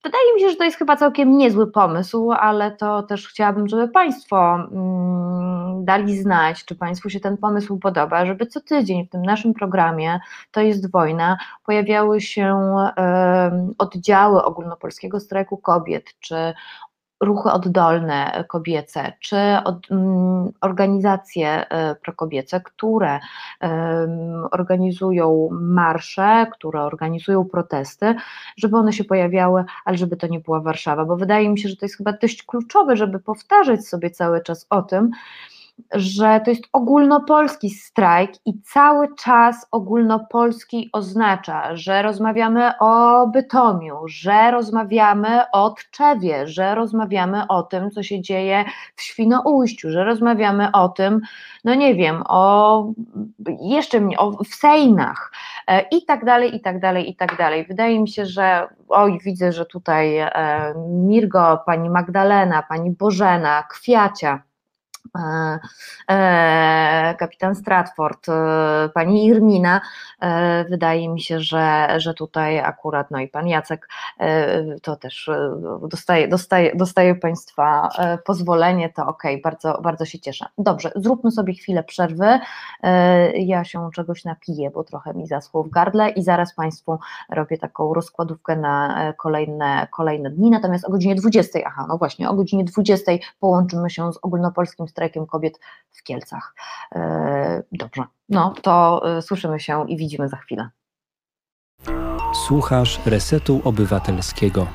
Wydaje mi się, że to jest chyba całkiem niezły pomysł, ale to też chciałabym, żeby Państwo mm, dali znać, czy Państwu się ten pomysł podoba, żeby co tydzień w tym naszym programie To jest wojna pojawiały się oddziały ogólnopolskiego strajku kobiet, czy ruchy oddolne kobiece, czy od, um, organizacje e, prokobiece, które um, organizują marsze, które organizują protesty, żeby one się pojawiały, ale żeby to nie była Warszawa, bo wydaje mi się, że to jest chyba dość kluczowe, żeby powtarzać sobie cały czas o tym, że to jest ogólnopolski strajk i cały czas ogólnopolski oznacza, że rozmawiamy o Bytomiu, że rozmawiamy o Tczewie, że rozmawiamy o tym, co się dzieje w Świnoujściu, że rozmawiamy o tym, no nie wiem, o jeszcze o w Sejnach e, i tak dalej, i tak dalej, i tak dalej. Wydaje mi się, że oj, widzę, że tutaj e, Mirgo, pani Magdalena, pani Bożena, Kwiacia, kapitan Stratford, e, pani Irmina, wydaje mi się, że, że tutaj akurat, no i pan Jacek, to też dostaje, dostaje, dostaje Państwa pozwolenie, to ok, bardzo, bardzo się cieszę. Dobrze, zróbmy sobie chwilę przerwy, ja się czegoś napiję, bo trochę mi zaschło w gardle i zaraz Państwu robię taką rozkładówkę na kolejne, kolejne dni, natomiast o godzinie 20, aha, no właśnie, o godzinie 20 połączymy się z ogólnopolskim strajkiem kobiet w Kielcach. E, dobrze, no to e, słyszymy się i widzimy za chwilę. Słuchasz Resetu Obywatelskiego.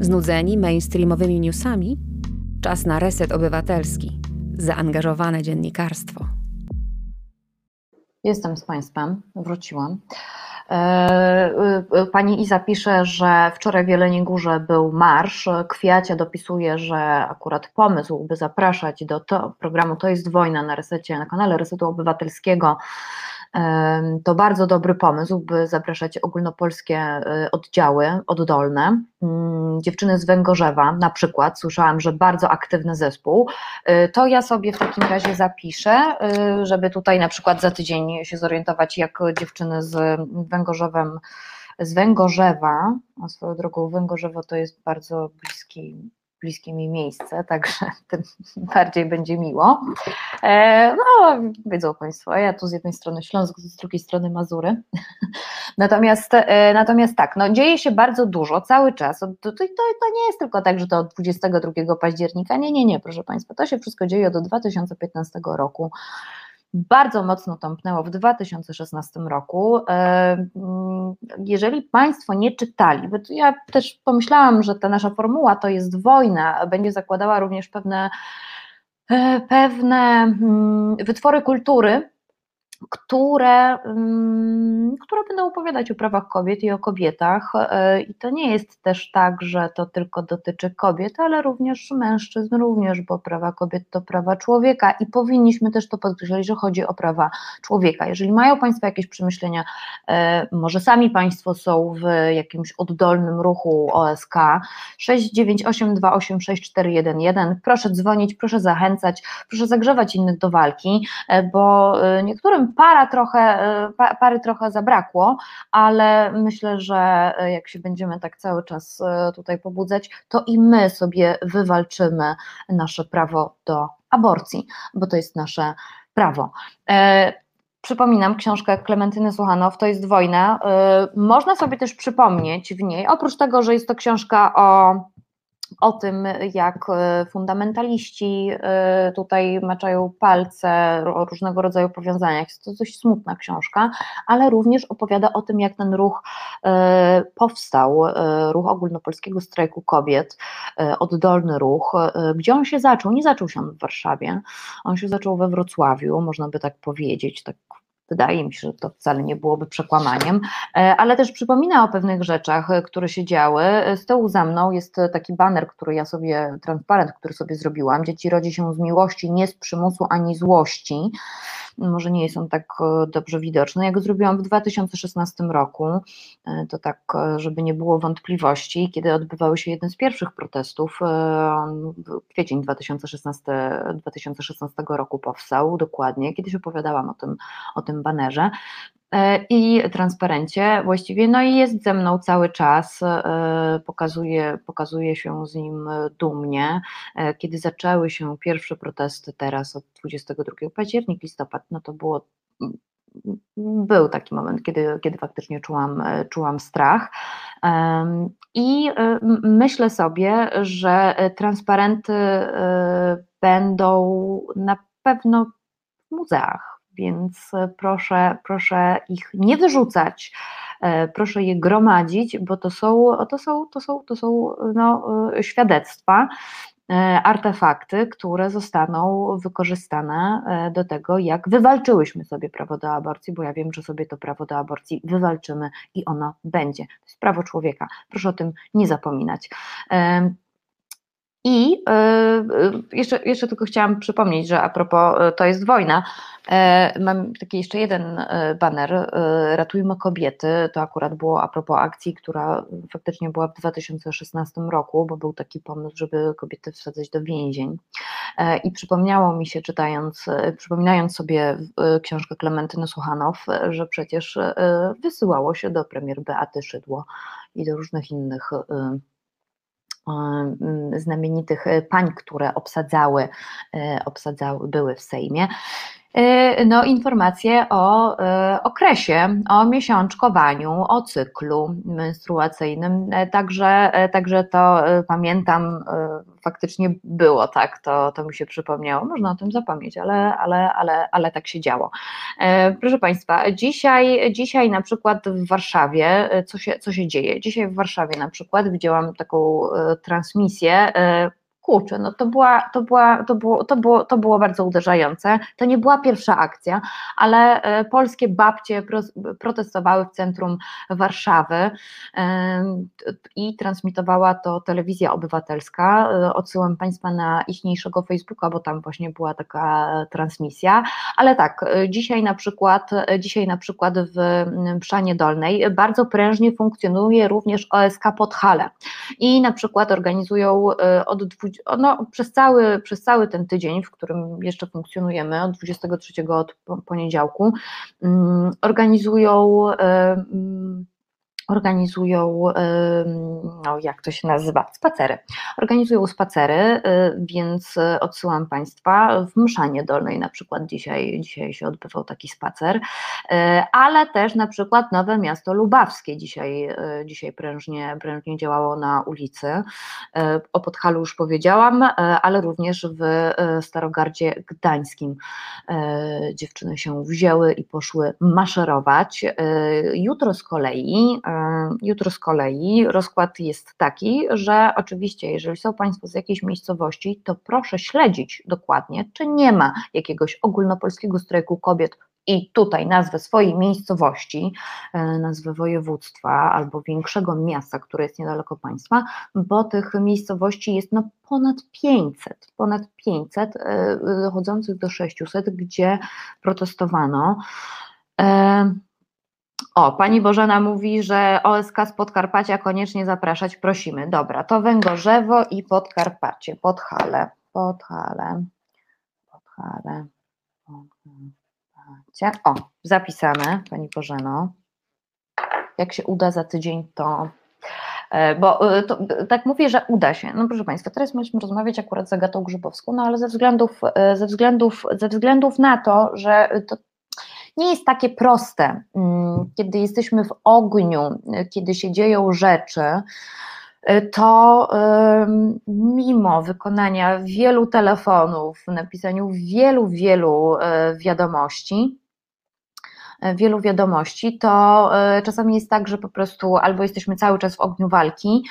Znudzeni mainstreamowymi newsami? Czas na reset obywatelski. Zaangażowane dziennikarstwo. Jestem z Państwem, wróciłam. E, e, pani Iza pisze, że wczoraj w Jeleniej Górze był marsz. Kwiacia dopisuje, że akurat pomysł, by zapraszać do to, programu To jest wojna na resecie, na kanale Resetu Obywatelskiego to bardzo dobry pomysł, by zapraszać ogólnopolskie oddziały oddolne. Mm, dziewczyny z Węgorzewa na przykład, słyszałam, że bardzo aktywny zespół, to ja sobie w takim razie zapiszę, żeby tutaj na przykład za tydzień się zorientować, jak dziewczyny z Węgorzewem z Węgorzewa, a swoją drogą Węgorzewo to jest bardzo bliski, bliskie mi miejsce, także tym bardziej będzie miło. E, no, wiedzą Państwo, ja tu z jednej strony Śląsk, z drugiej strony Mazury. Natomiast, e, natomiast tak, no dzieje się bardzo dużo, cały czas. To, to, to nie jest tylko tak, że to od 22 października, nie, nie, nie, proszę Państwa, to się wszystko dzieje od 2015 roku bardzo mocno tąpnęło w 2016 roku. E, mm, jeżeli Państwo nie czytali, bo ja też pomyślałam, że ta nasza formuła to jest wojna, będzie zakładała również pewne, e, pewne mm, wytwory kultury, które, mm, które będą opowiadać o prawach kobiet i o kobietach. E, I to nie jest też tak, że to tylko dotyczy kobiet, ale również mężczyzn, również, bo prawa kobiet to prawa człowieka i powinniśmy też to podkreślać, że chodzi o prawa człowieka. Jeżeli mają Państwo jakieś przemyślenia, e, może sami Państwo są w jakimś oddolnym ruchu OSK 698286411, proszę dzwonić, proszę zachęcać, proszę zagrzewać innych do walki, e, bo niektórym para trochę, e, pary trochę zabrakło, ale myślę, że e, jak się będziemy tak cały czas e, tutaj pobudzać, to i my sobie wywalczymy nasze prawo do aborcji, bo to jest nasze prawo. Przypominam książkę Klementyny Słuchanow, to jest wojna. Można sobie też przypomnieć w niej, oprócz tego, że jest to książka o o tym, jak e, fundamentaliści e, tutaj maczają palce o różnego rodzaju powiązaniach. Jest to dość smutna książka, ale również opowiada o tym, jak ten ruch e, powstał, ruch ogólnopolskiego strajku kobiet, oddolny ruch, gdzie on się zaczął. Nie zaczął się on w Warszawie, on się zaczął we Wrocławiu, można by tak powiedzieć, tak Wydaje mi się, że to wcale nie byłoby przekłamaniem, e, ale też przypomina o pewnych rzeczach, e, które się działy. E, z tyłu za mną jest taki baner, który ja sobie, transparent, który sobie zrobiłam. Dzieci rodzi się z miłości, nie z przymusu ani złości może nie jest on tak e, dobrze widoczny. Jak zrobiłam w 2016 roku, e, to tak, e, żeby nie było wątpliwości, kiedy odbywały się jeden z pierwszych protestów, kwiecień 2016, 2016 roku powstał dokładnie, kiedyś opowiadałam o tym, o tym banerze, i transparencie właściwie, no i jest ze mną cały czas, e, pokazuje, pokazuje się z nim dumnie. E, kiedy zaczęły się pierwsze protesty teraz od 22 października, listopad, no to było był taki moment, kiedy, kiedy faktycznie czułam, czułam strach. I myślę sobie, że transparenty będą na pewno w muzeach więc e, proszę, proszę ich nie wyrzucać, e, proszę je gromadzić, bo to są, to są, to są, to są no, e, świadectwa, artefakty, które zostaną wykorzystane do tego, jak wywalczyłyśmy sobie prawo do aborcji, bo ja wiem, że sobie to prawo do aborcji wywalczymy i ono będzie. To jest prawo człowieka. Proszę o tym nie zapominać. I e, e, jeszcze, jeszcze tylko chciałam przypomnieć, że a propos e, to jest wojna, mam taki jeszcze jeden baner, Ratujmy kobiety, to akurat było a propos akcji, która faktycznie była w 2016 roku, bo był taki pomysł, żeby kobiety wsadzać do więzień. I przypomniało mi się czytając, przypominając sobie książkę Klementyny Słuchanow, że przecież wysyłało się do premier Beaty Szydło i do różnych innych znamienitych e, pań, które obsadzały, e, obsadzały były w Sejmie. E, no, informacje o e, okresie, o miesiączkowaniu, o cyklu menstruacyjnym. E, także, także to pamiętam, faktycznie było tak, to, to mi się przypomniało. Można o tym zapomnieć, ale, ale, ale, ale tak się działo. Proszę Państwa, dzisiaj, dzisiaj na przykład w Warszawie, co się, co się dzieje? Dzisiaj w Warszawie na przykład widziałam taką transmisję kurczę, no to, była, to, była, to, było, to, było, to było bardzo uderzające. To nie była pierwsza akcja, ale e, polskie babcie protestowały w centrum Warszawy i transmitowała to telewizja obywatelska. E, odsyłam Państwa na ichniejszego Facebooka, bo tam właśnie była taka transmisja. Ale tak, e, dzisiaj na przykład, dzisiaj na przykład w Przanie Dolnej bardzo prężnie funkcjonuje również OSK Podhale i na przykład organizują od 20 no, przez, cały, przez cały ten tydzień, w którym jeszcze funkcjonujemy, od 23 od poniedziałku, mm, organizują mm, organizują, no jak to się nazywa, spacery. Organizują spacery, y, więc odsyłam Państwa w Mszanie Dolnej na przykład dzisiaj, dzisiaj się odbywał taki spacer, y, ale też na przykład Nowe Miasto Lubawskie dzisiaj, y, dzisiaj prężnie, prężnie działało na ulicy. O Podhalu już powiedziałam, ale również w Starogardzie Gdańskim dziewczyny się wzięły i poszły maszerować. Jutro z kolei Jutro z kolei rozkład jest taki, że oczywiście, jeżeli są Państwo z jakiejś miejscowości, to proszę śledzić dokładnie, czy nie ma jakiegoś ogólnopolskiego strajku kobiet i tutaj nazwę swojej miejscowości, e, nazwę województwa albo większego miasta, które jest niedaleko Państwa, bo tych miejscowości jest no ponad 500, ponad 500, e, dochodzących do 600, gdzie protestowano. O, pani Bożena mówi, że OSK z Podkarpacia koniecznie zapraszać, prosimy. Dobra, to Węgorzewo i Podkarpacie, Podhale, Podhale, Podhale, Podkarpacie. O, zapisane, pani Bożeno. Jak się uda za tydzień, to e, bo e, to, tak mówię, że uda się. No proszę Państwa, teraz mieliśmy rozmawiać akurat z Agatą Grzybowską, no ale ze względów, e, ze względów, ze względów na to, że to nie jest takie proste. Mm, kiedy jesteśmy w ogniu, kiedy się dzieją rzeczy, to mimo wykonania wielu telefonów, napisaniu wielu, wielu e, wiadomości, wielu wiadomości, to czasami jest tak, że po prostu albo jesteśmy cały czas w ogniu walki,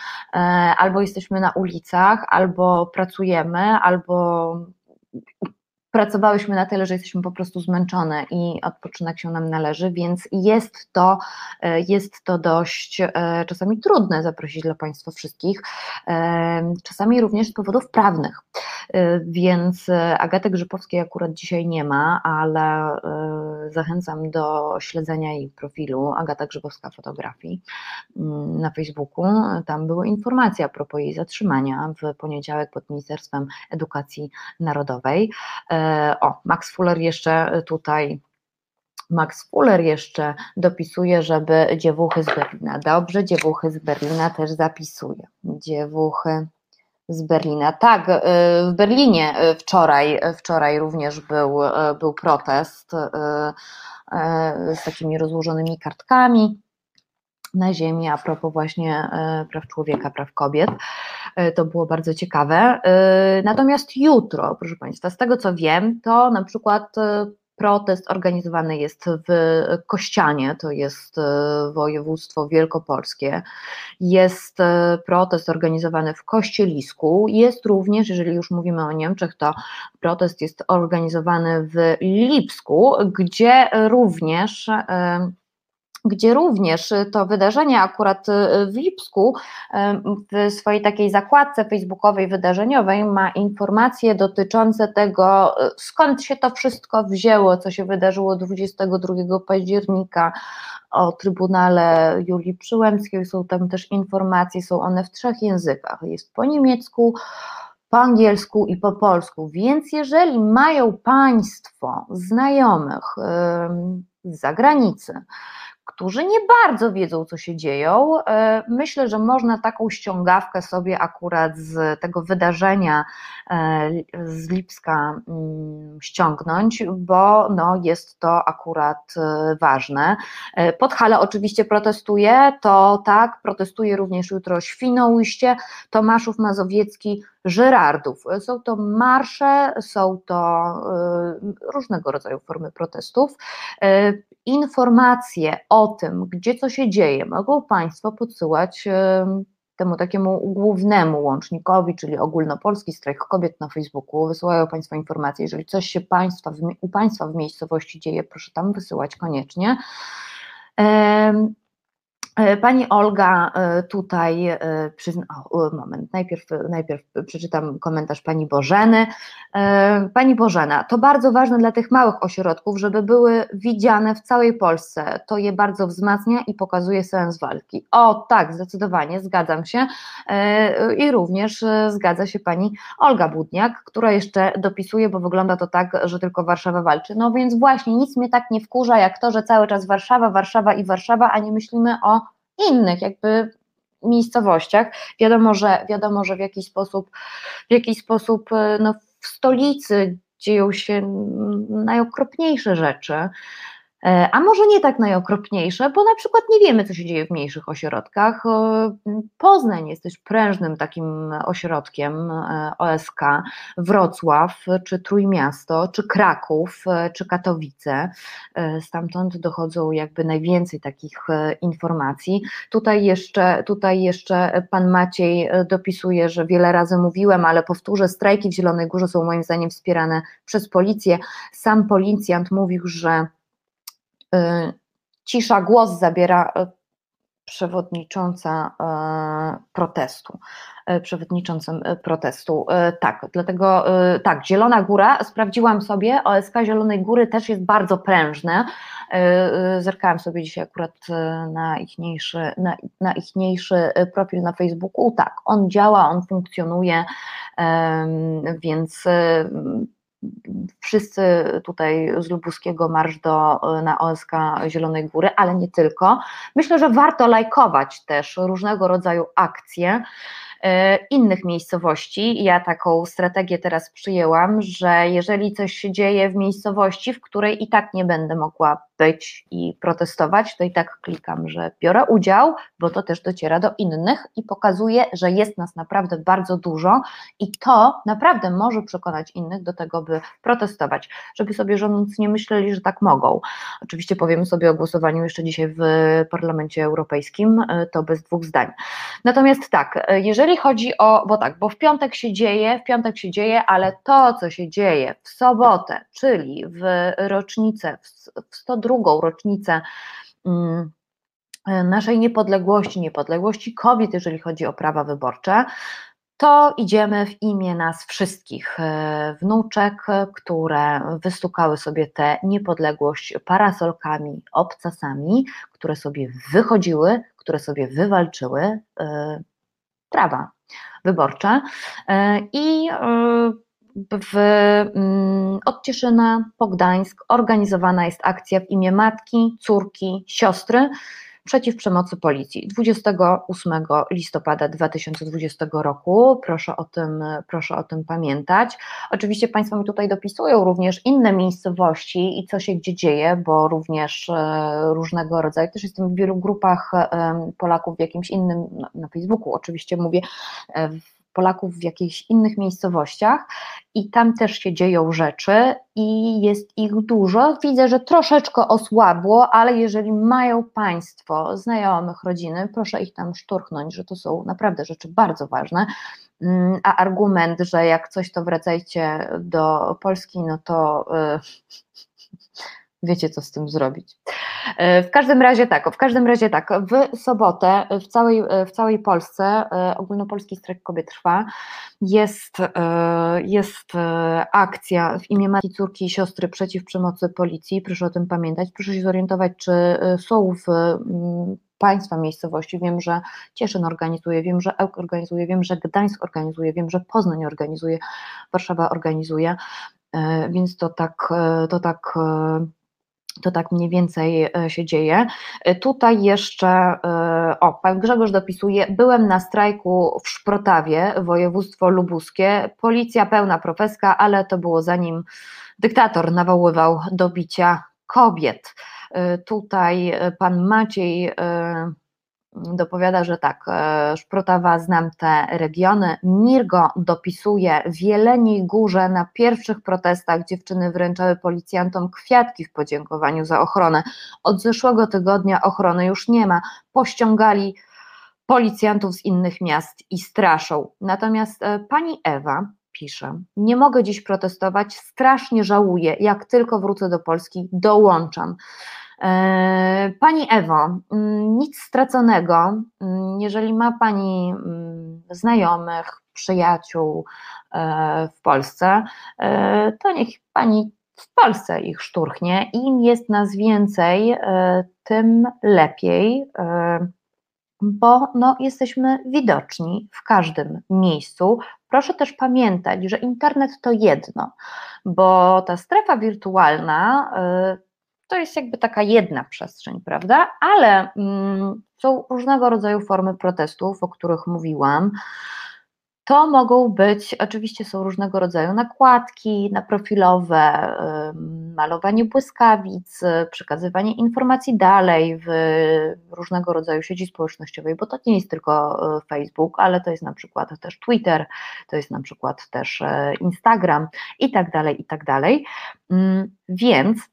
albo jesteśmy na ulicach, albo pracujemy, albo pracowałyśmy na tyle, że jesteśmy po prostu zmęczone i odpoczynek się nam należy, więc jest to, e, jest to dość e, czasami trudne zaprosić dla Państwa wszystkich, e, czasami również z powodów prawnych. Więc Agaty Grzybowskiej akurat dzisiaj nie ma, ale zachęcam do śledzenia jej profilu Agata Grzybowska Fotografii mm, na Facebooku. Tam były informacje a propos jej zatrzymania w poniedziałek pod Ministerstwem Edukacji Narodowej. O, Max Fuller jeszcze tutaj Max Fuller jeszcze dopisuje, żeby dziewuchy z Berlina. Dobrze, dziewuchy z Berlina też zapisuje. Dziewuchy z Berlina. Tak, y, w Berlinie y, wczoraj, wczoraj również był, y, był protest z takimi rozłożonymi kartkami na ziemi a propos właśnie praw człowieka, praw kobiet. To było bardzo ciekawe. Natomiast jutro, proszę Państwa, z tego co wiem, to na przykład Protest organizowany jest w Kościanie, to jest e, województwo wielkopolskie. Jest e, protest organizowany w Kościelisku. Jest również, jeżeli już mówimy o Niemczech, to protest jest organizowany w Lipsku, gdzie również e, gdzie również to wydarzenie akurat y, w Lipsku w swojej takiej zakładce facebookowej wydarzeniowej ma informacje dotyczące tego, y, skąd się to wszystko wzięło, co się wydarzyło 22 października o Trybunale Julii Przyłębskiej. Są tam też informacje, są one w trzech językach. Jest po niemiecku, po angielsku i po polsku. Więc jeżeli mają Państwo znajomych z zagranicy, którzy nie bardzo wiedzą, co się dzieją. E, myślę, że można taką ściągawkę sobie akurat z tego wydarzenia e, z Lipska mm, ściągnąć, bo no, jest to akurat e, ważne. Podhale oczywiście protestuje, to tak, protestuje również jutro Świnoujście, Tomaszów Mazowiecki, Żyrardów. Są to marsze, są to różnego rodzaju formy protestów. Informacje o tym, gdzie co się dzieje, mogą Państwo podsyłać temu takiemu głównemu łącznikowi, czyli ogólnopolski strajk kobiet na Facebooku. Wysyłają Państwo informacje, jeżeli coś się państwa, u Państwa w miejscowości dzieje, proszę tam wysyłać koniecznie. E, pani Olga e, tutaj e, przyzna, o, moment, najpierw, najpierw przeczytam komentarz pani Bożeny. Pani Bożena, to bardzo ważne dla tych małych ośrodków, żeby były widziane w całej Polsce. To je bardzo wzmacnia i pokazuje sens walki. O tak, zdecydowanie, zgadzam się. I również zgadza się pani Olga Budniak, która jeszcze dopisuje, bo wygląda to tak, że tylko Warszawa walczy. No więc właśnie, nic mnie tak nie wkurza, jak to, że cały czas Warszawa, Warszawa i Warszawa, a nie myślimy o innych jakby miejscowościach. Wiadomo, że wiadomo, że w jakiś sposób, w jakiś sposób e, no, w stolicy dzieją się najokropniejsze rzeczy. E, a może nie tak najokropniejsze, bo na przykład nie wiemy, co się dzieje w mniejszych ośrodkach. E, Poznań jest też prężnym takim ośrodkiem e, OSK, Wrocław, czy Trójmiasto, czy Kraków, czy Katowice. Stamtąd dochodzą jakby najwięcej takich informacji. Tutaj jeszcze, tutaj jeszcze pan Maciej dopisuje, że wiele razy mówiłem, ale powtórzę, strajki w Zielonej Górze są moim zdaniem wspierane przez policję. Sam policjant mówił, że cisza głos zabiera y, przewodnicząca y, protestu, przewodniczącym protestu. Tak, dlatego tak, Zielona Góra, sprawdziłam sobie, OSK Zielonej Góry też jest bardzo prężne. Zerkałam sobie dzisiaj akurat na ichniejszy, na, na ichniejszy profil na Facebooku. Tak, on działa, on funkcjonuje, więc wszyscy tutaj z Lubuskiego marsz do, na OSK Zielonej Góry, ale nie tylko. Myślę, że warto lajkować też różnego rodzaju akcje e, innych miejscowości. Ja taką strategię teraz przyjęłam, że jeżeli coś się dzieje w miejscowości, w której i tak nie będę mogła być i protestować, to i tak klikam, że biorę udział, bo to też dociera do innych i pokazuje, że jest nas naprawdę bardzo dużo i to naprawdę może przekonać innych do tego, by protestować, żeby sobie rządzący nie myśleli, że tak mogą. Oczywiście powiemy sobie o głosowaniu jeszcze dzisiaj w Parlamencie Europejskim, to bez dwóch zdań. Natomiast tak, jeżeli chodzi o, bo tak, bo w piątek się dzieje, w piątek się dzieje, ale to, co się dzieje w sobotę, czyli w rocznicę, w 102 drugą rocznicę mm, naszej niepodległości, niepodległości kobiet, jeżeli chodzi o prawa wyborcze, to idziemy w imię nas wszystkich, e, wnuczek, które wystukały sobie tę niepodległość parasolkami, obcasami, które sobie wychodziły, które sobie wywalczyły e, prawa wyborcze. E, i w, mm, od Cieszyna po Gdańsk organizowana jest akcja w imię matki, córki, siostry przeciw przemocy policji 28 listopada 2020 roku. Proszę o tym, proszę o tym pamiętać. Oczywiście Państwo mi tutaj dopisują również inne miejscowości i co się gdzie dzieje, bo również e, różnego rodzaju, też jestem w wielu grupach Polaków w jakimś innym, na Facebooku oczywiście mówię, e, w Polaków w jakichś innych miejscowościach i tam też się dzieją rzeczy i jest ich dużo. Widzę, że troszeczkę osłabło, ale jeżeli mają Państwo znajomych, rodziny, proszę ich tam szturchnąć, że to są naprawdę rzeczy bardzo ważne. Mm, a argument, że jak coś to wracajcie do Polski, no to. Wiecie, co z tym zrobić. E, w każdym razie tak, w każdym razie tak, w sobotę w całej, w całej Polsce e, ogólnopolski strajk kobiet trwa. Jest, e, jest akcja w imię matki, córki i siostry przeciw przemocy policji. Proszę o tym pamiętać. Proszę się zorientować, czy są w państwa miejscowości. Wiem, że Cieszyn organizuje, wiem, że Ełk organizuje, wiem, że Gdańsk organizuje, wiem, że Poznań organizuje, Warszawa organizuje, więc to tak, to tak to tak mniej więcej e, się dzieje. E, tutaj jeszcze, e, o, pan Grzegorz dopisuje, byłem na strajku w Szprotawie, województwo lubuskie, policja pełna profeska, ale to było zanim dyktator nawoływał do bicia kobiet. Tutaj pan Maciej dopowiada, że tak, e, Szprotawa znam te regiony. Mirgo dopisuje w Jeleniej Górze na pierwszych protestach dziewczyny wręczały policjantom kwiatki w podziękowaniu za ochronę. Od zeszłego tygodnia ochrony już nie ma. Pościągali policjantów z innych miast i straszą. Natomiast e, pani Ewa pisze: Nie mogę dziś protestować, strasznie żałuję. Jak tylko wrócę do Polski, dołączam. E, pani Ewo, mm, nic straconego. Mm, jeżeli ma Pani mm, znajomych, przyjaciół e, w Polsce, e, to niech Pani w Polsce ich szturchnie. Im jest nas więcej, tym lepiej, bo no, jesteśmy widoczni w każdym miejscu. Proszę też pamiętać, że internet to jedno, bo ta strefa wirtualna to jest jakby taka jedna przestrzeń, prawda? Ale mm, są różnego rodzaju formy protestów, o których mówiłam. To mogą być, oczywiście są różnego rodzaju nakładki naprofilowe, malowanie błyskawic, przekazywanie informacji dalej w różnego rodzaju sieci społecznościowej, bo to nie jest tylko e, Facebook, ale to jest na przykład też Twitter, to jest na przykład też e, Instagram i tak dalej, i tak dalej. Mm, więc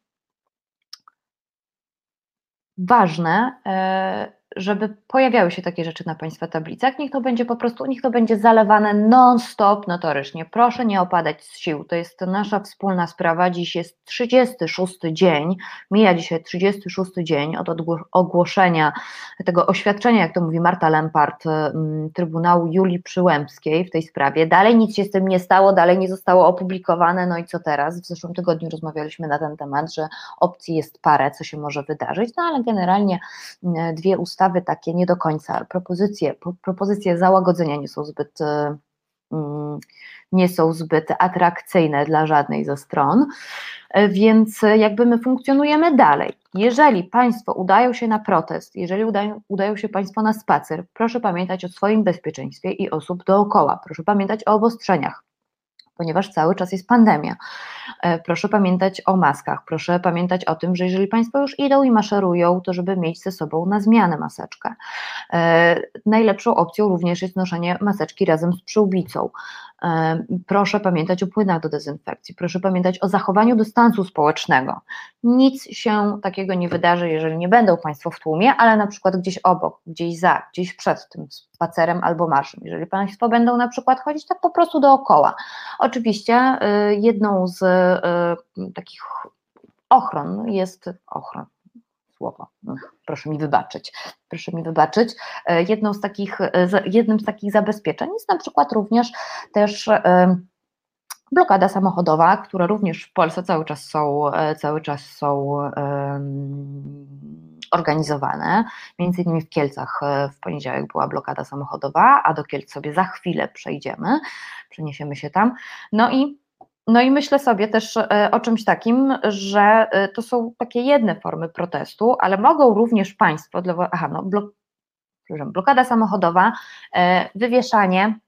ważne, e, żeby pojawiały się takie rzeczy na Państwa tablicach, niech to będzie po prostu, niech to będzie zalewane non-stop notorycznie. Proszę nie opadać z sił, to jest nasza wspólna sprawa. Dziś jest 36 dzień, mija dzisiaj 36 dzień od ogłoszenia tego oświadczenia, jak to mówi Marta Lempart, Trybunału Julii Przyłębskiej w tej sprawie. Dalej nic się z tym nie stało, dalej nie zostało opublikowane, no i co teraz? W zeszłym tygodniu rozmawialiśmy na ten temat, że opcji jest parę, co się może wydarzyć, no ale generalnie dwie ustawy ustawy takie nie do końca, propozycje, propozycje załagodzenia nie są zbyt e, mm, nie są zbyt atrakcyjne dla żadnej ze stron, e, więc jakby my funkcjonujemy dalej. Jeżeli Państwo udają się na protest, jeżeli udają, udają się Państwo na spacer, proszę pamiętać o swoim bezpieczeństwie i osób dookoła, proszę pamiętać o obostrzeniach ponieważ cały czas jest pandemia. E, proszę pamiętać o maskach, proszę pamiętać o tym, że jeżeli Państwo już idą i maszerują, to żeby mieć ze sobą na zmianę maseczkę. E, najlepszą opcją również jest noszenie maseczki razem z przyłbicą. Proszę pamiętać o płynach do dezynfekcji, proszę pamiętać o zachowaniu dystansu społecznego. Nic się takiego nie wydarzy, jeżeli nie będą Państwo w tłumie, ale na przykład gdzieś obok, gdzieś za, gdzieś przed tym spacerem albo marszem. Jeżeli Państwo będą na przykład chodzić tak po prostu dookoła. Oczywiście y, jedną z y, takich ochron jest ochron, słowo, no, proszę mi wybaczyć, proszę mi wybaczyć. E, jedną z takich, e, jednym z takich zabezpieczeń jest na przykład również też e, blokada samochodowa, które również w Polsce cały czas są, cały czas są organizowane. Między innymi w Kielcach w poniedziałek była blokada samochodowa, a do Kielc sobie za chwilę przejdziemy, przeniesiemy się tam. No i no i myślę sobie też e, o czymś takim, że e, to są takie jedne formy protestu, ale mogą również państwo, aha, no, blok, blokada samochodowa, e, wywieszanie,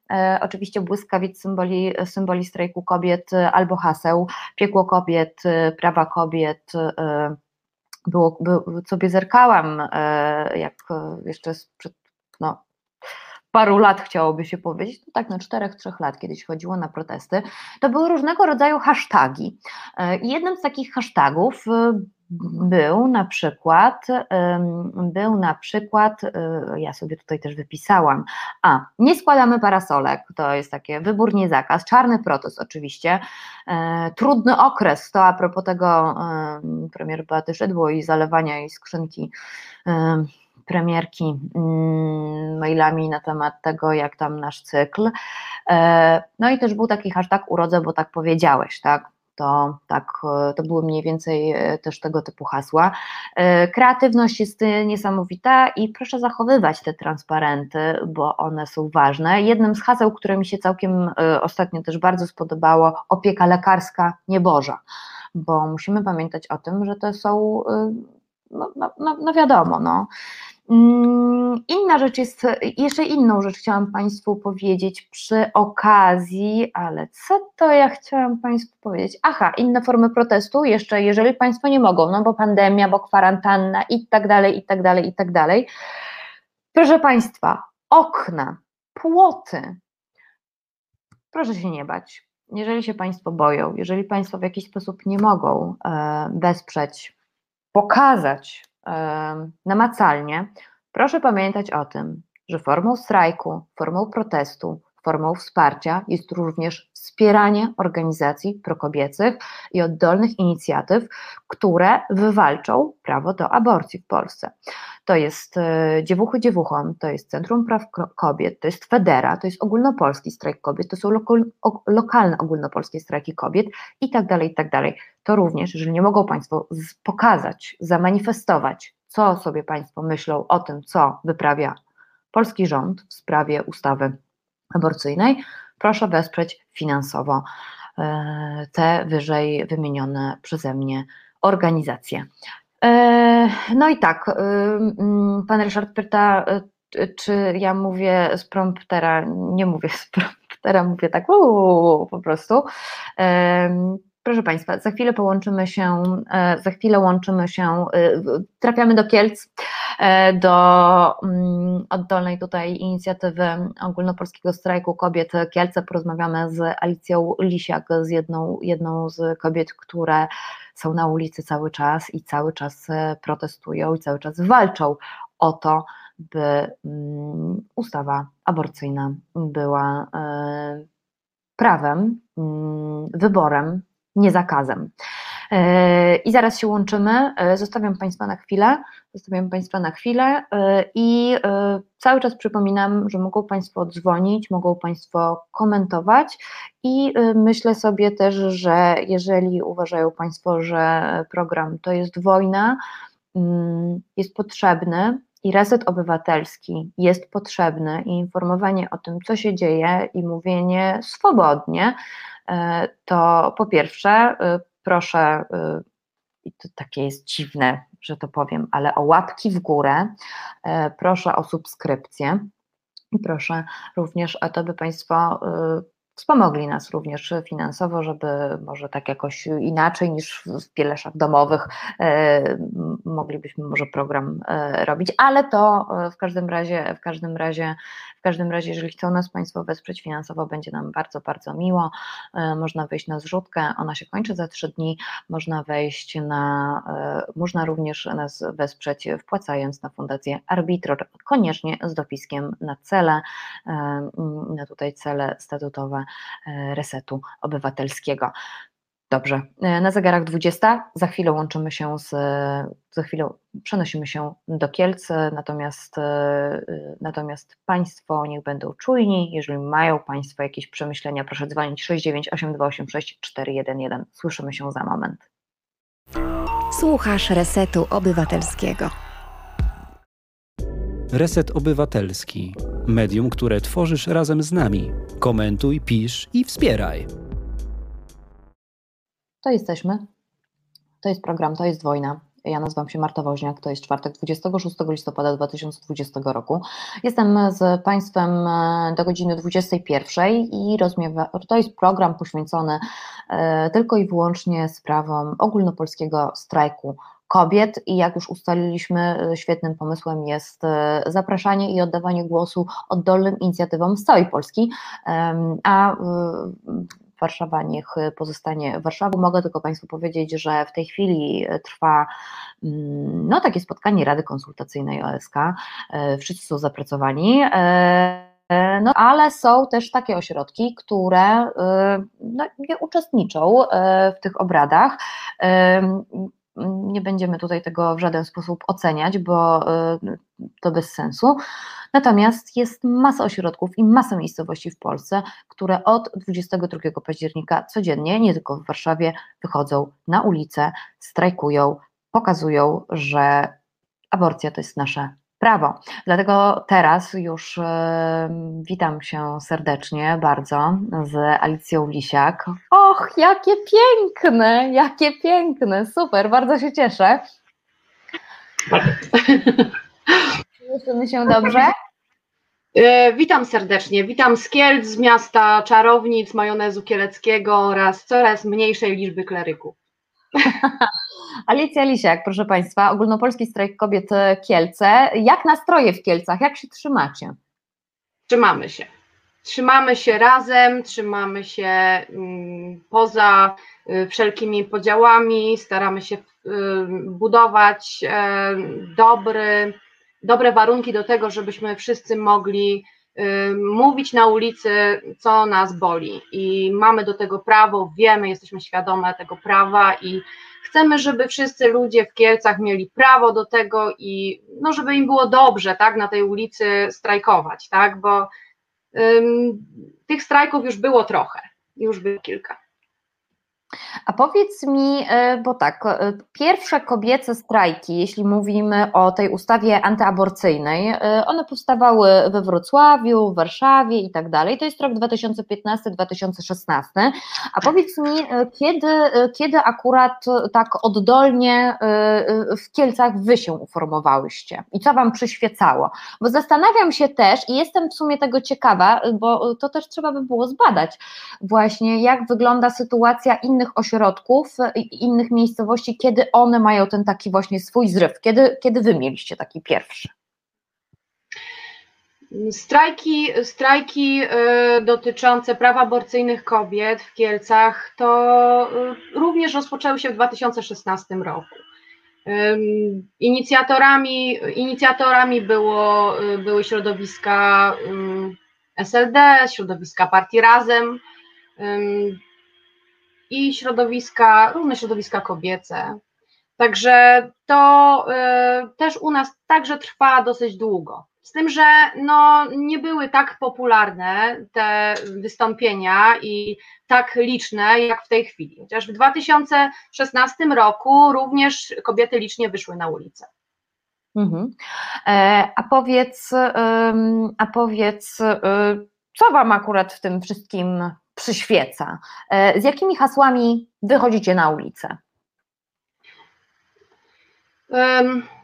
oczywiście błyskawic symboli, symboli strajku kobiet albo haseł, piekło kobiet, prawa kobiet, było, było, sobie zerkałam, jak jeszcze przed, no, paru lat chciałoby się powiedzieć, no tak, no czterech, trzech lat kiedyś chodziło na protesty, to były różnego rodzaju hasztagi. E, I jednym z takich hashtagów e, był na przykład, był na przykład, e, ja sobie tutaj też wypisałam, a nie składamy parasolek, to jest takie wybór, nie zakaz, czarny protest oczywiście, trudny okres, to a propos tego premier Beaty Szydło i zalewania jej skrzynki premierki mm, mailami na temat tego, jak tam nasz cykl. E, no i też był taki hashtag urodzę, bo tak powiedziałeś, tak? To, tak, e, to były mniej więcej e, też tego typu hasła. Kreatywność jest niesamowita i proszę zachowywać te transparenty, bo one są ważne. Jednym z haseł, które mi się całkiem ostatnio też bardzo spodobało, opieka lekarska nieboża, bo musimy pamiętać o tym, że to są no, no, no, no wiadomo, no. Mm, inna rzecz jest, jeszcze inną rzecz chciałam Państwu powiedzieć przy okazji, ale co to ja chciałam Państwu powiedzieć? Aha, inne formy protestu, jeszcze jeżeli Państwo nie mogą, no bo pandemia, bo kwarantanna i tak dalej, i tak dalej, i tak dalej. Proszę Państwa, okna, płoty, proszę się nie bać. Jeżeli się Państwo boją, jeżeli Państwo w jakiś sposób nie mogą e, wesprzeć, pokazać namacalnie, proszę pamiętać o tym, że formą strajku, formą protestu, formą wsparcia jest również wspieranie organizacji prokobiecych i oddolnych inicjatyw, które wywalczą prawo do aborcji w Polsce. To jest e, Dziewuchy Dziewuchom, to jest Centrum Praw Kobiet, to jest Federa, to jest Ogólnopolski Strajk Kobiet, to są lokal, lokalne ogólnopolskie strajki kobiet i tak dalej, i tak dalej. To również, jeżeli nie mogą Państwo pokazać, zamanifestować, co sobie Państwo myślą o tym, co wyprawia polski rząd w sprawie ustawy aborcyjnej, proszę wesprzeć finansowo e, te wyżej wymienione przeze mnie organizacje. E, no i tak, y, mm, pan Ryszard pyta, y, czy ja mówię z promptera, nie mówię z promptera, mówię tak uu, po prostu. Proszę Państwa, za chwilę połączymy się, e, za chwilę łączymy się, trafiamy do Kielc, E, do mm, oddolnej tutaj inicjatywy ogólnopolskiego strajku kobiet Kielce. Porozmawiamy z Alicją Lisiak, z jedną, jedną z kobiet, które są na ulicy cały czas i cały czas e, protestują i cały czas walczą o to, by mm, ustawa aborcyjna była e, prawem, mm, wyborem, nie zakazem. I zaraz się łączymy. Zostawiam Państwa na chwilę. Zostawiam Państwa na chwilę e, i e, cały czas przypominam, że mogą Państwo odzwonić, mogą Państwo komentować i e, myślę sobie też, że jeżeli uważają Państwo, że program to jest wojna, mm, jest potrzebny, i reset obywatelski jest potrzebny i informowanie o tym, co się dzieje i mówienie swobodnie, to po pierwsze proszę, i to takie jest dziwne, że to powiem, ale o łapki w górę, e, proszę o subskrypcję. I proszę również o to, by Państwo y, wspomogli nas również finansowo, żeby może tak jakoś inaczej niż w pieleszach domowych moglibyśmy może program robić, ale to w każdym razie, w każdym razie w każdym razie, jeżeli chcą nas Państwo wesprzeć finansowo, będzie nam bardzo, bardzo miło. E, można wejść na zrzutkę, ona się kończy za trzy dni. Można wejść na, e, można również nas wesprzeć wpłacając na Fundację Arbitro, koniecznie z dopiskiem na cele, e, na tutaj cele statutowe resetu obywatelskiego. Dobrze, e, na zegarach 20, za chwilę łączymy się z, za chwilę przenosimy się do Kielc, natomiast, e, natomiast Państwo niech będą czujni, jeżeli mają Państwo jakieś przemyślenia, proszę dzwonić 698286411. Słyszymy się za moment. Słuchasz Resetu Obywatelskiego. Reset Obywatelski. Medium, które tworzysz razem z nami. Komentuj, pisz i wspieraj to jesteśmy. To jest program, to jest wojna. Ja nazywam się Marta Woźniak, to jest czwartek 26 listopada 2020 roku. Jestem z Państwem e, do godziny 21 i rozmiewa, to jest program poświęcony e, tylko i wyłącznie sprawom ogólnopolskiego strajku kobiet i jak już ustaliliśmy, e, świetnym pomysłem jest zapraszanie i oddawanie głosu oddolnym inicjatywom z całej Polski, a Warszawa niech pozostanie Warszawą. Mogę tylko Państwu powiedzieć, że w tej chwili trwa mm, no, takie spotkanie Rady Konsultacyjnej OSK. E, wszyscy są zapracowani. E, no, ale są też takie ośrodki, które e, no, nie uczestniczą w tych obradach nie będziemy tutaj tego w żaden sposób oceniać, bo to bez sensu. Natomiast jest masa ośrodków i masa miejscowości w Polsce, które od 22 października codziennie, nie tylko w Warszawie, wychodzą na ulicę, strajkują, pokazują, że aborcja to jest nasze prawo. Dlatego teraz już y, witam się serdecznie bardzo z Alicją Lisiak. Och, jakie piękne, jakie piękne, super, bardzo się cieszę. Słyszymy się dobrze? E, witam serdecznie. Witam z Kielc, z miasta czarownic, majonezu kieleckiego oraz coraz mniejszej liczby kleryków. Alicja Lisiak, proszę Państwa, Ogólnopolski Strajk Kobiet Kielce. Jak nastroje w Kielcach? Jak się trzymacie? Trzymamy się. Trzymamy się razem, trzymamy się mm, poza y, wszelkimi podziałami, staramy się y, budować e, dobry, dobre warunki do tego, żebyśmy wszyscy mogli mówić na ulicy, co nas boli. I mamy do tego prawo, wiemy, jesteśmy świadome tego prawa i chcemy, żeby wszyscy ludzie w Kielcach mieli prawo do tego i no, żeby im było dobrze, tak, na tej ulicy strajkować, tak, bo tych strajków już było trochę, już było kilka. A powiedz mi, e, bo tak, e, pierwsze kobiece strajki, jeśli mówimy o tej ustawie antyaborcyjnej, e, one powstawały we Wrocławiu, w Warszawie i tak dalej. To jest rok 2015-2016. A powiedz mi, kiedy, kiedy akurat tak oddolnie w Kielcach wy się uformowałyście i co wam przyświecało? Bo zastanawiam się też i jestem w sumie tego ciekawa, bo to też trzeba by było zbadać właśnie, jak wygląda sytuacja innych innych ośrodków, innych miejscowości, kiedy one mają ten taki właśnie swój zryw? Kiedy, kiedy wy mieliście taki pierwszy? Strajki, strajki y, dotyczące praw aborcyjnych kobiet w Kielcach to y, również rozpoczęły się w 2016 roku. Inicjatorami, inicjatorami było, y, były środowiska SLD, środowiska partii Razem i środowiska, różne środowiska kobiece. Także to y, też u nas także trwa dosyć długo. Z tym, że no, nie były tak popularne te wystąpienia i tak liczne jak w tej chwili. Chociaż w 2016 roku również kobiety licznie wyszły na ulicę. Mhm. E, a powiedz, a powiedz, y, co Wam akurat w tym wszystkim przyświeca. E, z jakimi hasłami wychodzicie na ulicę?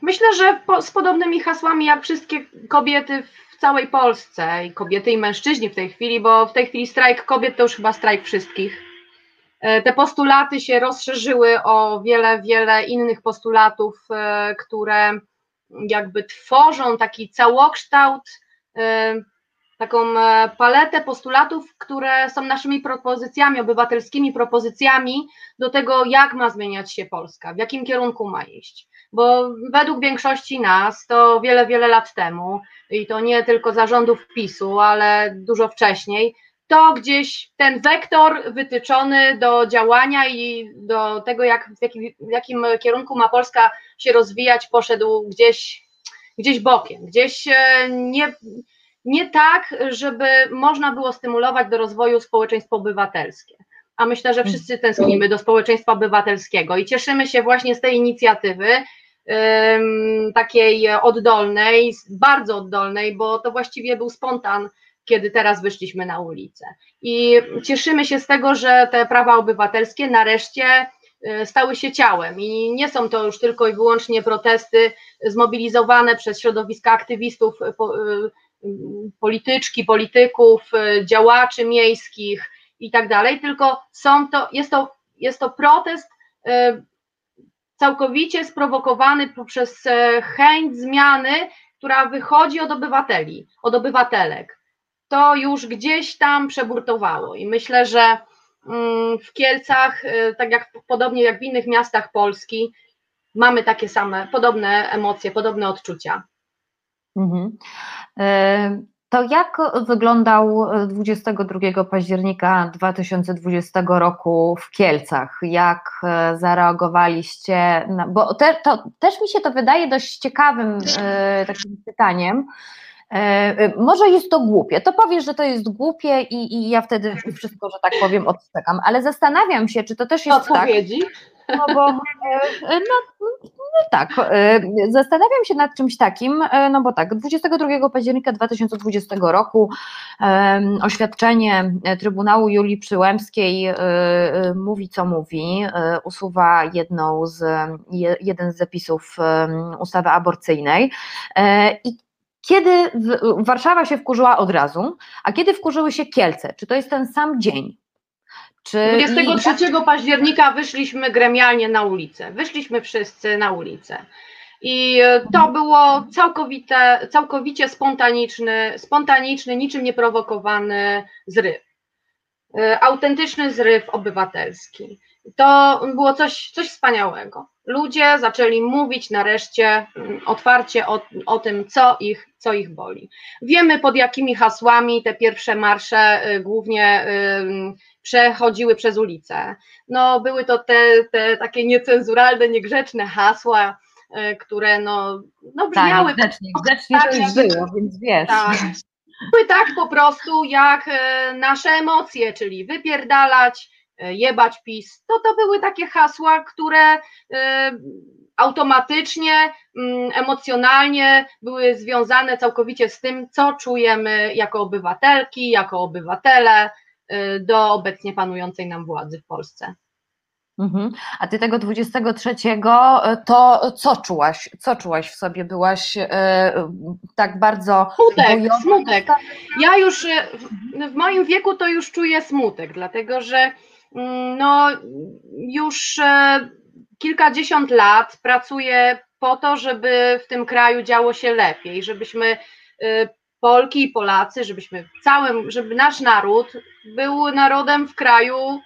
Myślę, że z podobnymi hasłami jak wszystkie kobiety w całej Polsce, i kobiety i mężczyźni w tej chwili, bo w tej chwili strajk kobiet to już chyba strajk wszystkich. E, te postulaty się rozszerzyły o wiele, wiele innych postulatów, e, które jakby tworzą taki całokształt taką e, paletę postulatów, które są naszymi propozycjami, obywatelskimi propozycjami do tego, jak ma zmieniać się Polska, w jakim kierunku ma iść. Bo według większości nas to wiele, wiele lat temu, i to nie tylko zarządów PiSu, ale dużo wcześniej, to gdzieś ten wektor wytyczony do działania i do tego, jak, w, jakim, w jakim kierunku ma Polska się rozwijać, poszedł gdzieś, gdzieś bokiem, gdzieś e, nie nie tak, żeby można było stymulować do rozwoju społeczeństwo obywatelskie. A myślę, że wszyscy tęsknimy do społeczeństwa obywatelskiego i cieszymy się właśnie z tej inicjatywy, takiej oddolnej, bardzo oddolnej, bo to właściwie był spontan, kiedy teraz wyszliśmy na ulicę. I cieszymy się z tego, że te prawa obywatelskie nareszcie y, stały się ciałem i nie są to już tylko i wyłącznie protesty zmobilizowane przez środowiska aktywistów y, polityczki, polityków, e, działaczy miejskich i tak dalej, tylko są to, jest, to, jest to protest e, całkowicie sprowokowany poprzez e, chęć zmiany, która wychodzi od obywateli, od obywatelek. To już gdzieś tam przeburtowało i myślę, że mm, w Kielcach, tak jak podobnie jak w innych miastach Polski, mamy takie same, podobne emocje, podobne odczucia. Mhm. E, to jak wyglądał 22 października 2020 roku w Kielcach? Jak e, zareagowaliście? Na, bo te, to, też mi się to wydaje dość ciekawym e, takim pytaniem. może jest to głupie. To powiesz, że to jest głupie i, i ja wtedy wszystko, że tak powiem, odczekam, ale zastanawiam się, czy to też jest tak. Odpowiedzi. tak. No bo no, no tak, e, zastanawiam się nad czymś takim, e, no bo tak, 22 października 2020 roku oświadczenie Trybunału Julii Przyłębskiej e, mówi co mówi, usuwa jedną z, jeden z zapisów ustawy aborcyjnej i kiedy Warszawa się wkurzyła od razu, a kiedy wkurzyły się Kielce? Czy to jest ten sam dzień? Czy 23 i... października wyszliśmy gremialnie na ulicę. Wyszliśmy wszyscy na ulicę. I e, to było całkowite, całkowicie spontaniczny, spontaniczny, niczym nieprowokowany zryw. E, autentyczny zryw obywatelski. To było coś, coś wspaniałego. Ludzie zaczęli mówić nareszcie mm, otwarcie o, o tym, co ich, co ich boli. Wiemy pod jakimi hasłami te pierwsze marsze y, głównie y, przechodziły przez ulicę. No, były to te, te takie niecenzuralne, niegrzeczne hasła, y, które no, no brzmiały. Tak, grzecznie, grzecznie to już było, więc wiesz. Tak. Były tak po prostu jak e, nasze emocje, czyli wypierdalać, jebać PiS. To to były takie hasła, które e, automatycznie, mm, emocjonalnie były związane całkowicie z tym, co czujemy jako obywatelki, jako obywatele do obecnie panującej nam władzy w Polsce. Mhm. A ty tego 23 e, to co czułaś? Co czułaś w sobie? Byłaś e, tak bardzo. Smutek, smutek. Ja już e, w, moim wieku to już czuję smutek, dlatego że no, już e, kilkadziesiąt lat pracuję po to, żeby w tym kraju działo się lepiej, żebyśmy e, Polki i Polacy, żebyśmy całym, żeby nasz naród był narodem w kraju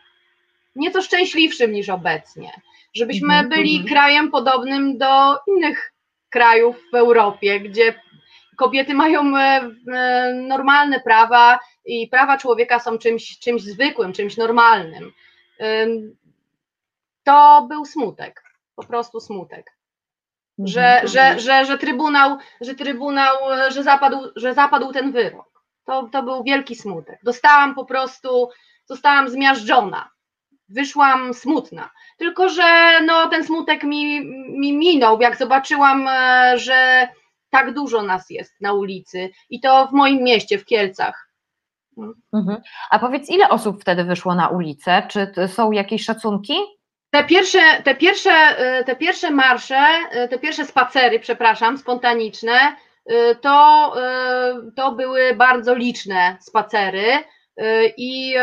nieco szczęśliwszym niż obecnie, żebyśmy -hmm. byli krajem podobnym do innych krajów w Europie, gdzie kobiety mają e, e, normalne prawa i prawa człowieka są czymś, czymś zwykłym, czymś normalnym. To był smutek, po prostu smutek. Że, mhm. że, że, że trybunał, że trybunał, że zapadł, że zapadł ten wyrok. To, to był wielki smutek. Dostałam po prostu, zostałam zmiażdżona wyszłam smutna. Tylko, że no, ten smutek mi, mi minął, jak zobaczyłam, e, że tak dużo nas jest na ulicy i to w moim mieście, w Kielcach. Mhm. A powiedz, ile osób wtedy wyszło na ulicę? Czy są jakieś szacunki? Te pierwsze, te, pierwsze, e, te pierwsze marsze, e, te pierwsze spacery, przepraszam, spontaniczne, to, to były bardzo liczne spacery. Y, i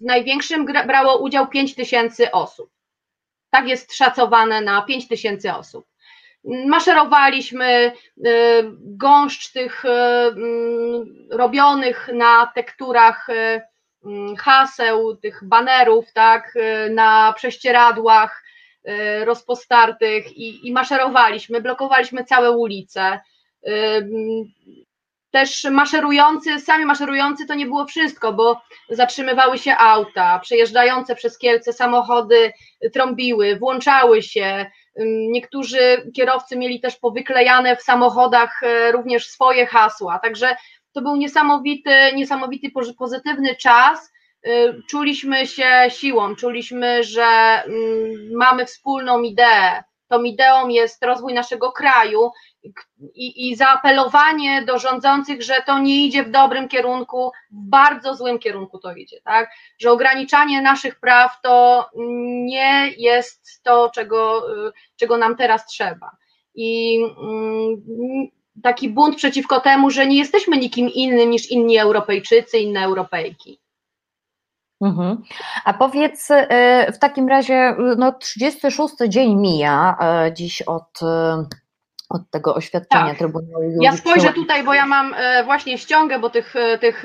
w największym brało udział 5 tysięcy osób. Tak jest szacowane na 5 tysięcy osób. Maszerowaliśmy, y, gąszcz tych y, mm, robionych na tekturach mm, haseł, tych banerów, tak, na prześcieradłach rozpostartych i, i maszerowaliśmy, blokowaliśmy całe ulice też maszerujący, sami maszerujący to nie było wszystko, bo zatrzymywały się auta, przejeżdżające przez Kielce samochody trąbiły, włączały się. Niektórzy kierowcy mieli też powyklejane w samochodach e, również swoje hasła. Także to był niesamowity, niesamowity pozytywny czas. E, czuliśmy się siłą, czuliśmy, że mamy wspólną ideę. Tą ideą jest rozwój naszego kraju i, i zaapelowanie do rządzących, że to nie idzie w dobrym kierunku, w bardzo złym kierunku to idzie, tak? Że ograniczanie naszych praw to nie jest to, czego, czego nam teraz trzeba. I mm, taki bunt przeciwko temu, że nie jesteśmy nikim innym niż inni Europejczycy, inne Europejki. Mhm. A powiedz, y, w takim razie, no 36 dzień mija y, dziś od od tego oświadczenia tak. Trybunału. Ja spojrzę tutaj, bo ja mam właśnie ściągę, bo tych, tych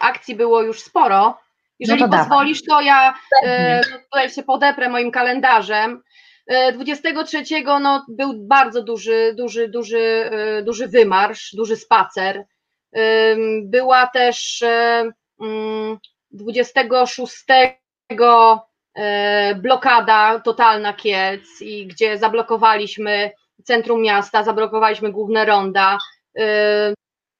akcji było już sporo. Jeżeli no to pozwolisz, to ja no tutaj się podeprę moim kalendarzem. 23 no, był bardzo duży, duży, duży, duży wymarsz, duży spacer. Była też 26 mm, blokada totalna Kielc i gdzie zablokowaliśmy centrum miasta, zablokowaliśmy główne ronda, y,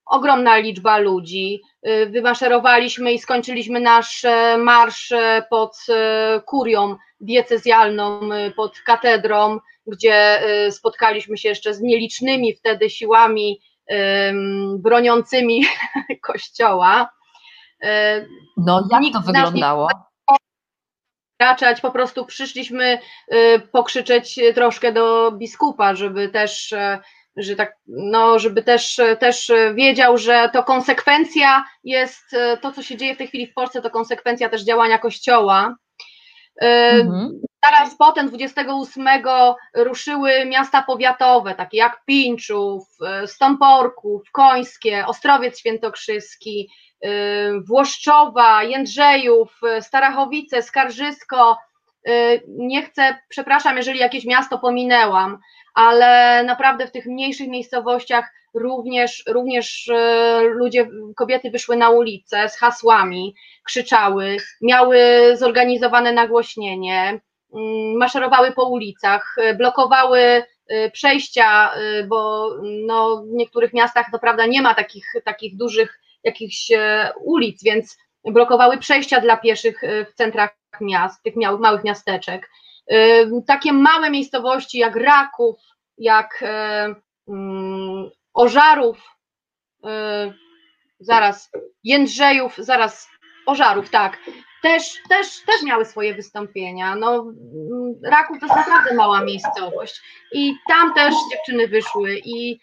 ogromna liczba ludzi. Y, wymaszerowaliśmy i skończyliśmy nasz e, marsz e, pod e, kurią diecezjalną, pod katedrą, gdzie spotkaliśmy się jeszcze z nielicznymi wtedy siłami broniącymi kościoła. No, jak to wyglądało? kraczać, po prostu przyszliśmy y, pokrzyczeć troszkę do biskupa, żeby też y, że tak, no, żeby też, też wiedział, że to konsekwencja jest, to co się dzieje w tej chwili w Polsce, to konsekwencja też działania Kościoła. Mhm. Zaraz potem, 28, ruszyły miasta powiatowe, takie jak Pinczów, Stąporków, Końskie, Ostrowiec Świętokrzyski, Włoszczowa, Jędrzejów, Starachowice, Skarżysko, nie chcę, przepraszam, jeżeli jakieś miasto pominęłam, ale naprawdę w tych mniejszych miejscowościach również, również ludzie, kobiety wyszły na ulicę z hasłami, krzyczały, miały zorganizowane nagłośnienie, mm, maszerowały po ulicach, blokowały przejścia, bo no, w niektórych miastach to prawda nie ma takich, takich dużych jakichś ulic, więc blokowały przejścia dla pieszych y, w centrach miast, tych małych miasteczek. Y, takie małe miejscowości jak Raków, jak mm, Ożarów, zaraz Jędrzejów, zaraz Ożarów, tak, też, też, też miały swoje wystąpienia. No, mm, Raków to jest naprawdę mała miejscowość i tam też dziewczyny wyszły i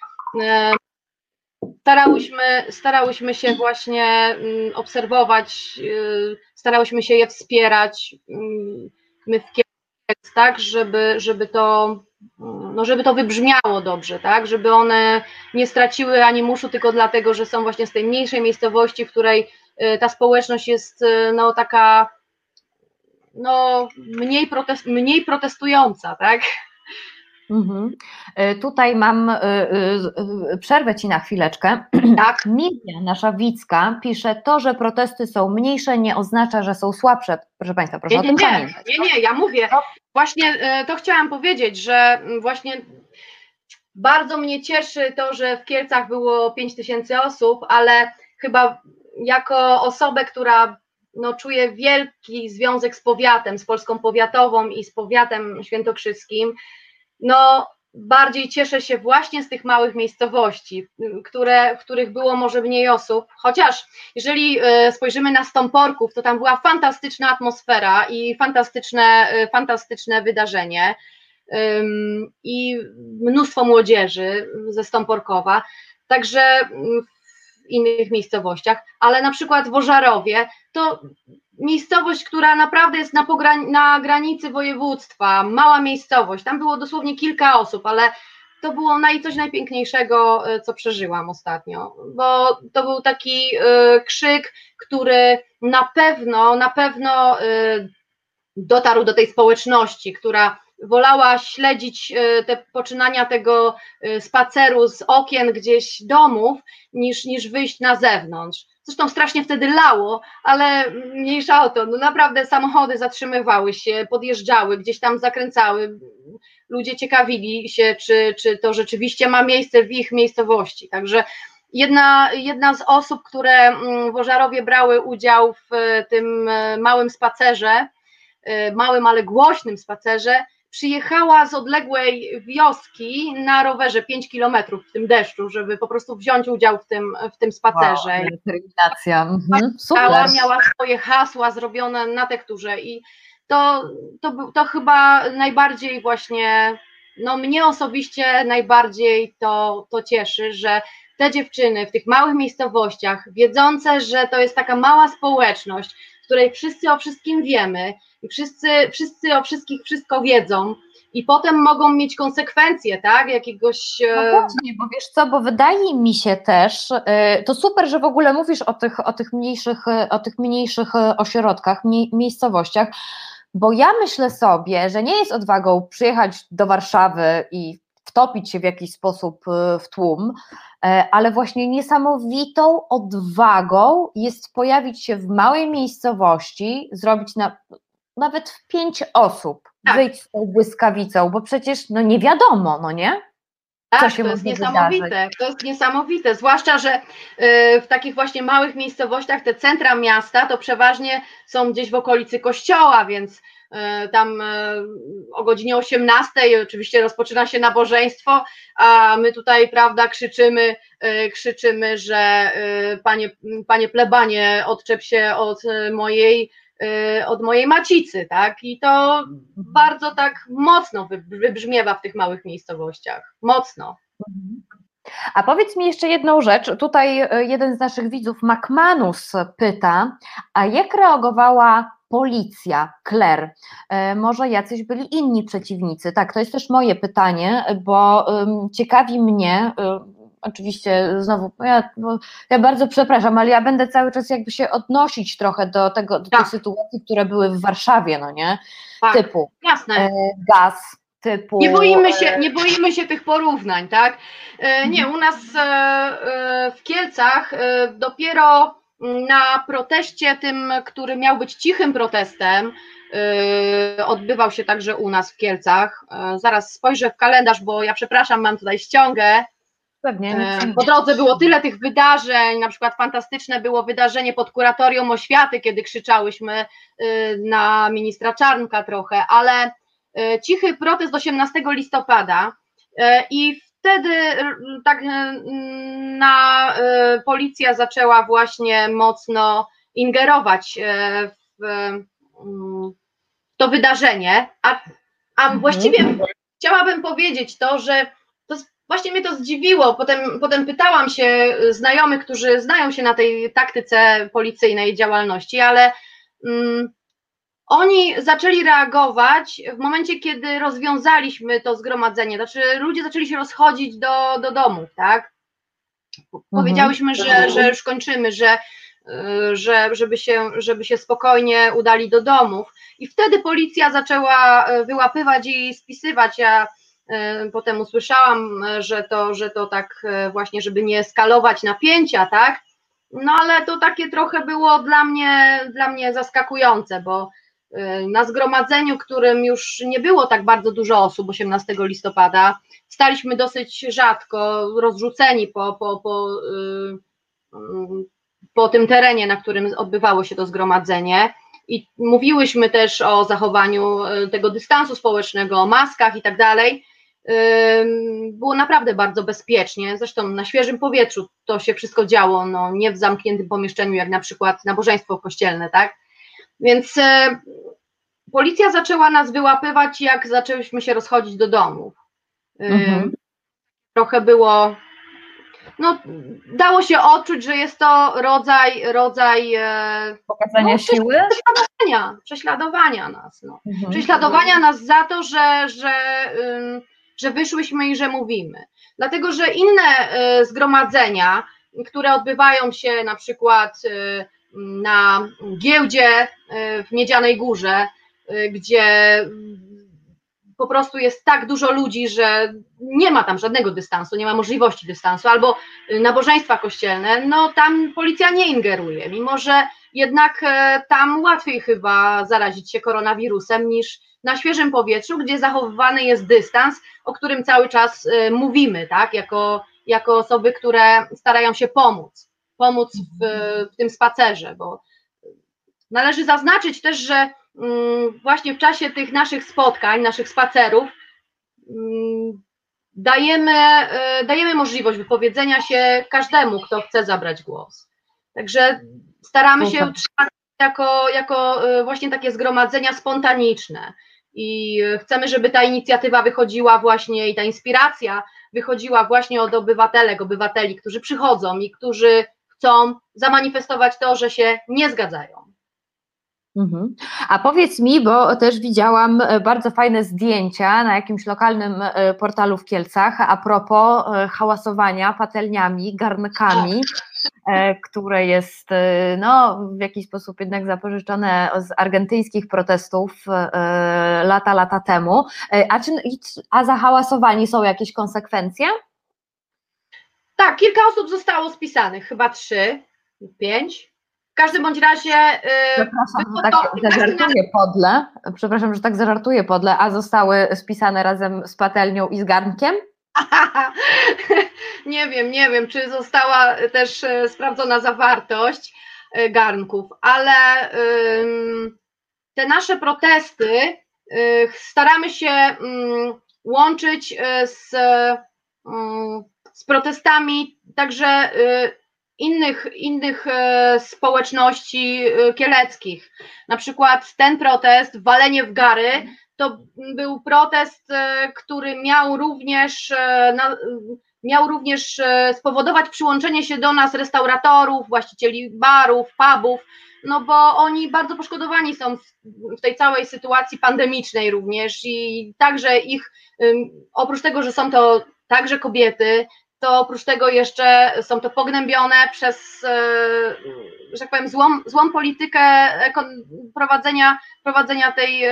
starałyśmy, starałyśmy się właśnie mm, obserwować, y, starałyśmy się je wspierać. Mm, my w Kielcach, tak, żeby, żeby to mm, no żeby to wybrzmiało dobrze, tak, żeby one nie straciły ani muszu tylko dlatego, że są właśnie z tej mniejszej miejscowości, w której y, ta społeczność jest y, no taka no mniej, protest, mniej protestująca, tak, Mhm. E, tutaj mam, e, e, przerwę Ci na chwileczkę. Tak. Miriam, nasza Wicka, pisze, to, że protesty są mniejsze nie oznacza, że są słabsze. Proszę Państwa, proszę nie, o tym nie, pamiętać. Nie, nie, ja mówię, właśnie to chciałam powiedzieć, że mm, właśnie bardzo mnie cieszy to, że w Kielcach było 5 tysięcy osób, ale chyba jako osobę, która no, czuje wielki związek z powiatem, z Polską Powiatową i z powiatem świętokrzyskim, no bardziej cieszę się właśnie z tych małych miejscowości, które, w których było może mniej osób, chociaż jeżeli e, spojrzymy na Stąporków, to tam była fantastyczna atmosfera i fantastyczne, e, fantastyczne wydarzenie. I mnóstwo młodzieży ze Stąporkowa, także w innych miejscowościach, ale na przykład w Ożarowie to miejscowość, która naprawdę jest na, na granicy województwa, mała miejscowość, tam było dosłownie kilka osób, ale to było naj, coś najpiękniejszego, e, co przeżyłam ostatnio, bo to był taki y, krzyk, który na pewno, na pewno y, dotarł do tej społeczności, która wolała śledzić te poczynania tego spaceru z okien gdzieś domów, niż, niż wyjść na zewnątrz. Zresztą strasznie wtedy lało, ale mniejsza o to. No naprawdę samochody zatrzymywały się, podjeżdżały, gdzieś tam zakręcały. Ludzie ciekawili się, czy, czy to rzeczywiście ma miejsce w ich miejscowości. Także jedna, jedna z osób, które mm, w Ożarowie brały udział w tym e, małym spacerze, e, małym, ale głośnym spacerze, przyjechała z odległej wioski na rowerze 5 kilometrów w tym deszczu, żeby po prostu wziąć udział w tym, w tym spacerze. Wow, determinacja. Mhm, super. Miała swoje hasła zrobione na tekturze i to, to, to chyba najbardziej właśnie, no mnie osobiście najbardziej to, to cieszy, że te dziewczyny w tych małych miejscowościach, wiedzące, że to jest taka mała społeczność, której wszyscy o wszystkim wiemy, i wszyscy, wszyscy o wszystkich wszystko wiedzą i potem mogą mieć konsekwencje, tak, jakiegoś... No e, właśnie, bo wiesz co, bo wydaje mi się też, e, to super, że w ogóle mówisz o tych, o tych mniejszych, e, o tych mniejszych ośrodkach, miejscowościach, bo ja myślę sobie, że nie jest odwagą przyjechać do Warszawy i wtopić się w jakiś sposób w tłum, ale właśnie niesamowitą odwagą jest pojawić się w małej miejscowości, zrobić na, nawet w pięć osób tak. wyjść z tą błyskawicą, bo przecież no nie wiadomo, no nie? Tak, to jest niesamowite, wydarzyć. to jest niesamowite, zwłaszcza, że y, w takich właśnie małych miejscowościach te centra miasta to przeważnie są gdzieś w okolicy kościoła, więc y, tam y, o godzinie 18 oczywiście rozpoczyna się nabożeństwo, a my tutaj, prawda, krzyczymy, krzyczymy, że panie, panie plebanie, odczep się od mojej od mojej macicy, tak? I to mhm. bardzo tak mocno wybrzmiewa w tych małych miejscowościach. Mocno. Mhm. A powiedz mi jeszcze jedną rzecz. Tutaj jeden z naszych widzów, Macmanus, pyta, a jak reagowała policja, Claire? Y, może jacyś byli inni przeciwnicy? Tak, to jest też moje pytanie, bo ciekawi mnie, oczywiście znowu, ja, ja bardzo przepraszam, ale ja będę cały czas jakby się odnosić trochę do tego, do tak. tych sytuacji, które były w Warszawie, no nie? Tak, Typu jasne. e, gaz, typu... Nie boimy się, e, nie boimy się tych porównań, tak? E, Nie, u nas e, e, w Kielcach e, dopiero na proteście tym, który miał być cichym protestem, e, odbywał się także u nas w Kielcach. E, Zaraz spojrzę w kalendarz, bo ja przepraszam, mam tutaj ściągę. Pewnie, nic Po drodze było tyle tych wydarzeń, na przykład fantastyczne było wydarzenie pod kuratorium oświaty, kiedy krzyczałyśmy na ministra Czarnka trochę, ale cichy protest 18 listopada i wtedy r- tak y, na y, policja zaczęła właśnie mocno ingerować y, w mm, to wydarzenie, a, a właściwie chciałabym powiedzieć to, że to właśnie mnie to zdziwiło. Potem, potem pytałam się znajomych, którzy znają się na tej taktyce policyjnej działalności, ale mm, oni zaczęli reagować w momencie, kiedy rozwiązaliśmy to zgromadzenie. Znaczy, ludzie zaczęli się rozchodzić do, do domów, tak? Powiedziałyśmy, że, że już kończymy, że, y, że żeby, się, żeby się spokojnie udali do domów. I wtedy policja zaczęła y, wyłapywać i spisywać. Ja y, potem usłyszałam, że to, że to tak właśnie, żeby nie skalować napięcia, tak? No ale to takie trochę było dla mnie, dla mnie zaskakujące, bo na zgromadzeniu, którym już nie było tak bardzo dużo osób 18 listopada, staliśmy dosyć rzadko, rozrzuceni po, po, po, y, po tym terenie, na którym odbywało się to zgromadzenie. I mówiłyśmy też o zachowaniu y, tego dystansu społecznego, o maskach i tak dalej. Było naprawdę bardzo bezpiecznie, zresztą na świeżym powietrzu to się wszystko działo, no, nie w zamkniętym pomieszczeniu, jak na przykład nabożeństwo kościelne, tak? Więc e, policja zaczęła nas wyłapywać, jak zaczęliśmy się rozchodzić do domów. Ym, Mhm. Trochę było, no, dało się odczuć, że jest to rodzaj, rodzaj e, Pokazania no, siły? prześladowania, prześladowania nas. No Mhm. prześladowania nas za to, że, że, że wyszłyśmy i że mówimy. Dlatego, że inne zgromadzenia, które odbywają się na przykład na giełdzie y, w Miedzianej Górze, y, gdzie po prostu jest tak dużo ludzi, że nie ma tam żadnego dystansu, nie ma możliwości dystansu, albo nabożeństwa kościelne, no tam policja nie ingeruje, mimo że jednak e, tam łatwiej chyba zarazić się koronawirusem niż na świeżym powietrzu, gdzie zachowywany jest dystans, o którym cały czas e, mówimy, tak, jako, jako osoby, które starają się pomóc, pomóc w, w tym spacerze, bo należy zaznaczyć też, że mm, właśnie w czasie tych naszych spotkań, naszych spacerów, mm, dajemy, e, dajemy możliwość wypowiedzenia się każdemu, kto chce zabrać głos. Także staramy się utrzymać jako, jako y, właśnie takie zgromadzenia spontaniczne i y, chcemy, żeby ta inicjatywa wychodziła właśnie i ta inspiracja wychodziła właśnie od obywatelek, obywateli, którzy przychodzą i którzy chcą zamanifestować to, że się nie zgadzają. Mhm. A powiedz mi, bo też widziałam e, bardzo fajne zdjęcia na jakimś lokalnym e, portalu w Kielcach a propos e, hałasowania patelniami, garnkami, które jest no, w jakiś sposób jednak zapożyczone z argentyńskich protestów lata, lata temu. A, czy, a za hałasowanie są jakieś konsekwencje? Tak, kilka osób zostało spisanych, chyba trzy, pięć. W każdym bądź razie. y, Przepraszam, że tak to- zażartuję podle, przepraszam, że tak zażartuję podle, a zostały spisane razem z patelnią i z garnkiem? nie wiem, nie wiem, czy została też e, sprawdzona zawartość e, garnków, ale te nasze protesty y, staramy się ym, łączyć y, z, ym, z protestami także y, innych, innych e, społeczności e, kieleckich. Na przykład ten protest, walenie w gary, to był protest, który miał również, miał również spowodować przyłączenie się do nas restauratorów, właścicieli barów, pubów, no bo oni bardzo poszkodowani są w, tej całej sytuacji pandemicznej również i także ich, oprócz tego, że są to także kobiety, to oprócz tego jeszcze są to pognębione przez, że tak powiem, złą, złą politykę prowadzenia, prowadzenia tej,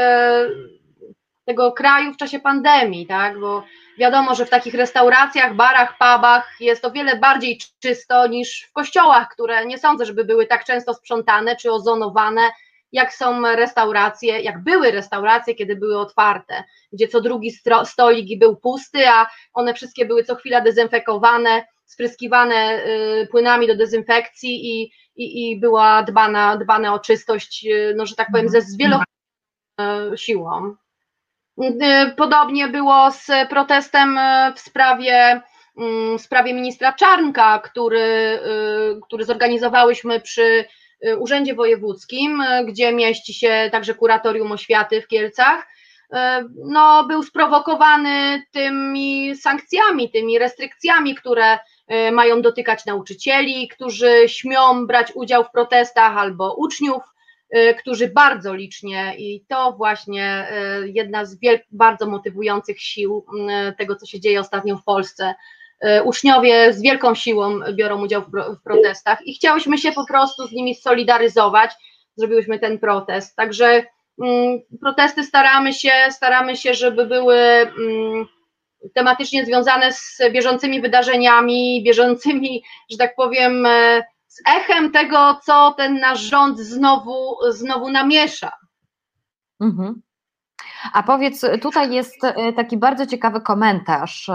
tego kraju w czasie pandemii, tak, bo wiadomo, że w takich restauracjach, barach, pubach jest o wiele bardziej czysto niż w kościołach, które nie sądzę, żeby były tak często sprzątane czy ozonowane, jak są restauracje, jak były restauracje, kiedy były otwarte, gdzie co drugi stolik był pusty, a one wszystkie były co chwila dezynfekowane, spryskiwane y, płynami do dezynfekcji i, i, i była dbana, dbane o czystość, y, no że tak powiem, ze z wieloma y, siłą. Podobnie było z protestem w sprawie, mm, w sprawie ministra Czarnka, który, który zorganizowałyśmy przy Urzędzie Wojewódzkim, y, gdzie mieści się także kuratorium oświaty w Kielcach, y, no, był sprowokowany tymi sankcjami, tymi restrykcjami, które mają dotykać nauczycieli, którzy śmią brać udział w protestach, albo uczniów, którzy bardzo licznie, i to właśnie jedna z bardzo motywujących sił tego, co się dzieje ostatnio w Polsce, uczniowie z wielką siłą biorą udział w protestach i chciałyśmy się po prostu z nimi solidaryzować, zrobiłyśmy ten protest. Także mm, protesty staramy się, staramy się, żeby były mm, tematycznie związane z bieżącymi wydarzeniami, bieżącymi, że tak powiem, e, z echem tego, co ten nasz rząd znowu, znowu namiesza. Mhm. A powiedz, tutaj jest e, taki bardzo ciekawy komentarz.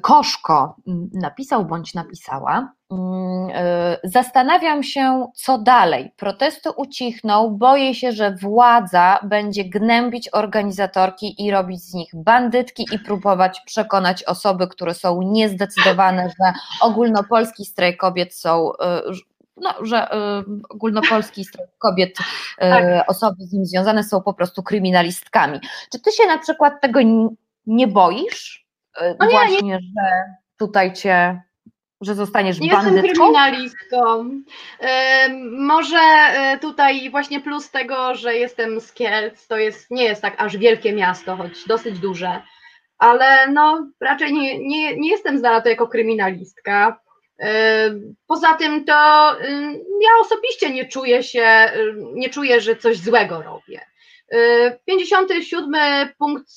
Koszko napisał bądź napisała. Mm, e, zastanawiam się, co dalej. Protesty ucichną, boję się, że władza będzie gnębić organizatorki i robić z nich bandytki i próbować przekonać osoby, które są niezdecydowane, że ogólnopolski strajk kobiet są e, no, że y, ogólnopolski strajk kobiet, y, tak. osoby z nim związane są po prostu kryminalistkami. Czy ty się na przykład tego nie boisz? No nie, właśnie, nie. że tutaj cię, że zostaniesz nie bandytką? Jestem kryminalistką. może e, tutaj właśnie plus tego, że jestem z Kielc, to jest, nie jest tak aż wielkie miasto, choć dosyć duże, ale no raczej nie, nie, nie jestem znana to jako kryminalistka. Poza tym to ja osobiście nie czuję się, nie czuję, że coś złego robię. 57 punkt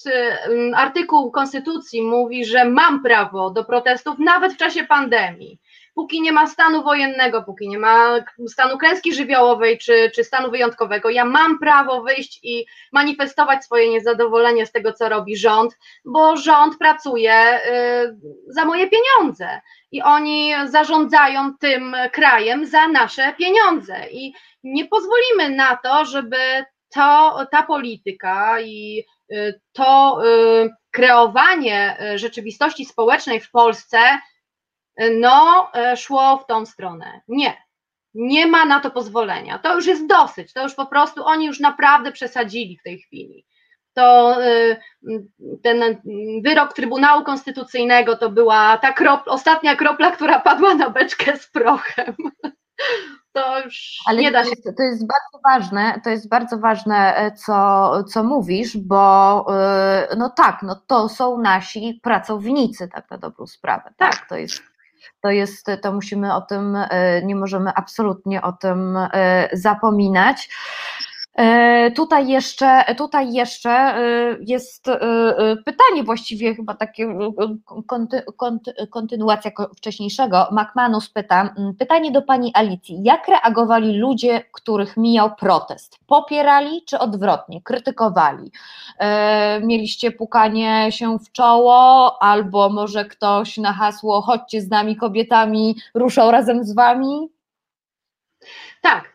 artykuł Konstytucji mówi, że mam prawo do protestów nawet w czasie pandemii. Póki nie ma stanu wojennego, póki nie ma stanu klęski żywiołowej czy, czy stanu wyjątkowego, ja mam prawo wyjść i manifestować swoje niezadowolenie z tego, co robi rząd, bo rząd pracuje y, za moje pieniądze i oni zarządzają tym krajem za nasze pieniądze. I nie pozwolimy na to, żeby to, ta polityka i y, to y, kreowanie y, rzeczywistości społecznej w Polsce no, szło w tą stronę. Nie. Nie ma na to pozwolenia. To już jest dosyć. To już po prostu oni już naprawdę przesadzili w tej chwili. To ten wyrok Trybunału Konstytucyjnego to była ta kropla, ostatnia kropla, która padła na beczkę z prochem to już Ale nie da się. To jest, to jest bardzo ważne, to jest bardzo ważne, e, co, co mówisz, bo e, no tak, no to są nasi pracownicy, tak na dobrą sprawę. Tak, tak to jest to jest, to musimy o tym, e, nie możemy absolutnie o tym zapominać. E, tutaj jeszcze, tutaj jeszcze e, jest e, pytanie, właściwie chyba takie konty, konty, kontynuacja wcześniejszego. McManus pyta, pytanie do pani Alicji. Jak reagowali ludzie, których mijał protest? Popierali czy odwrotnie? Krytykowali? Mieliście pukanie się w czoło, albo może ktoś na hasło chodźcie z nami kobietami, ruszał razem z wami? Tak,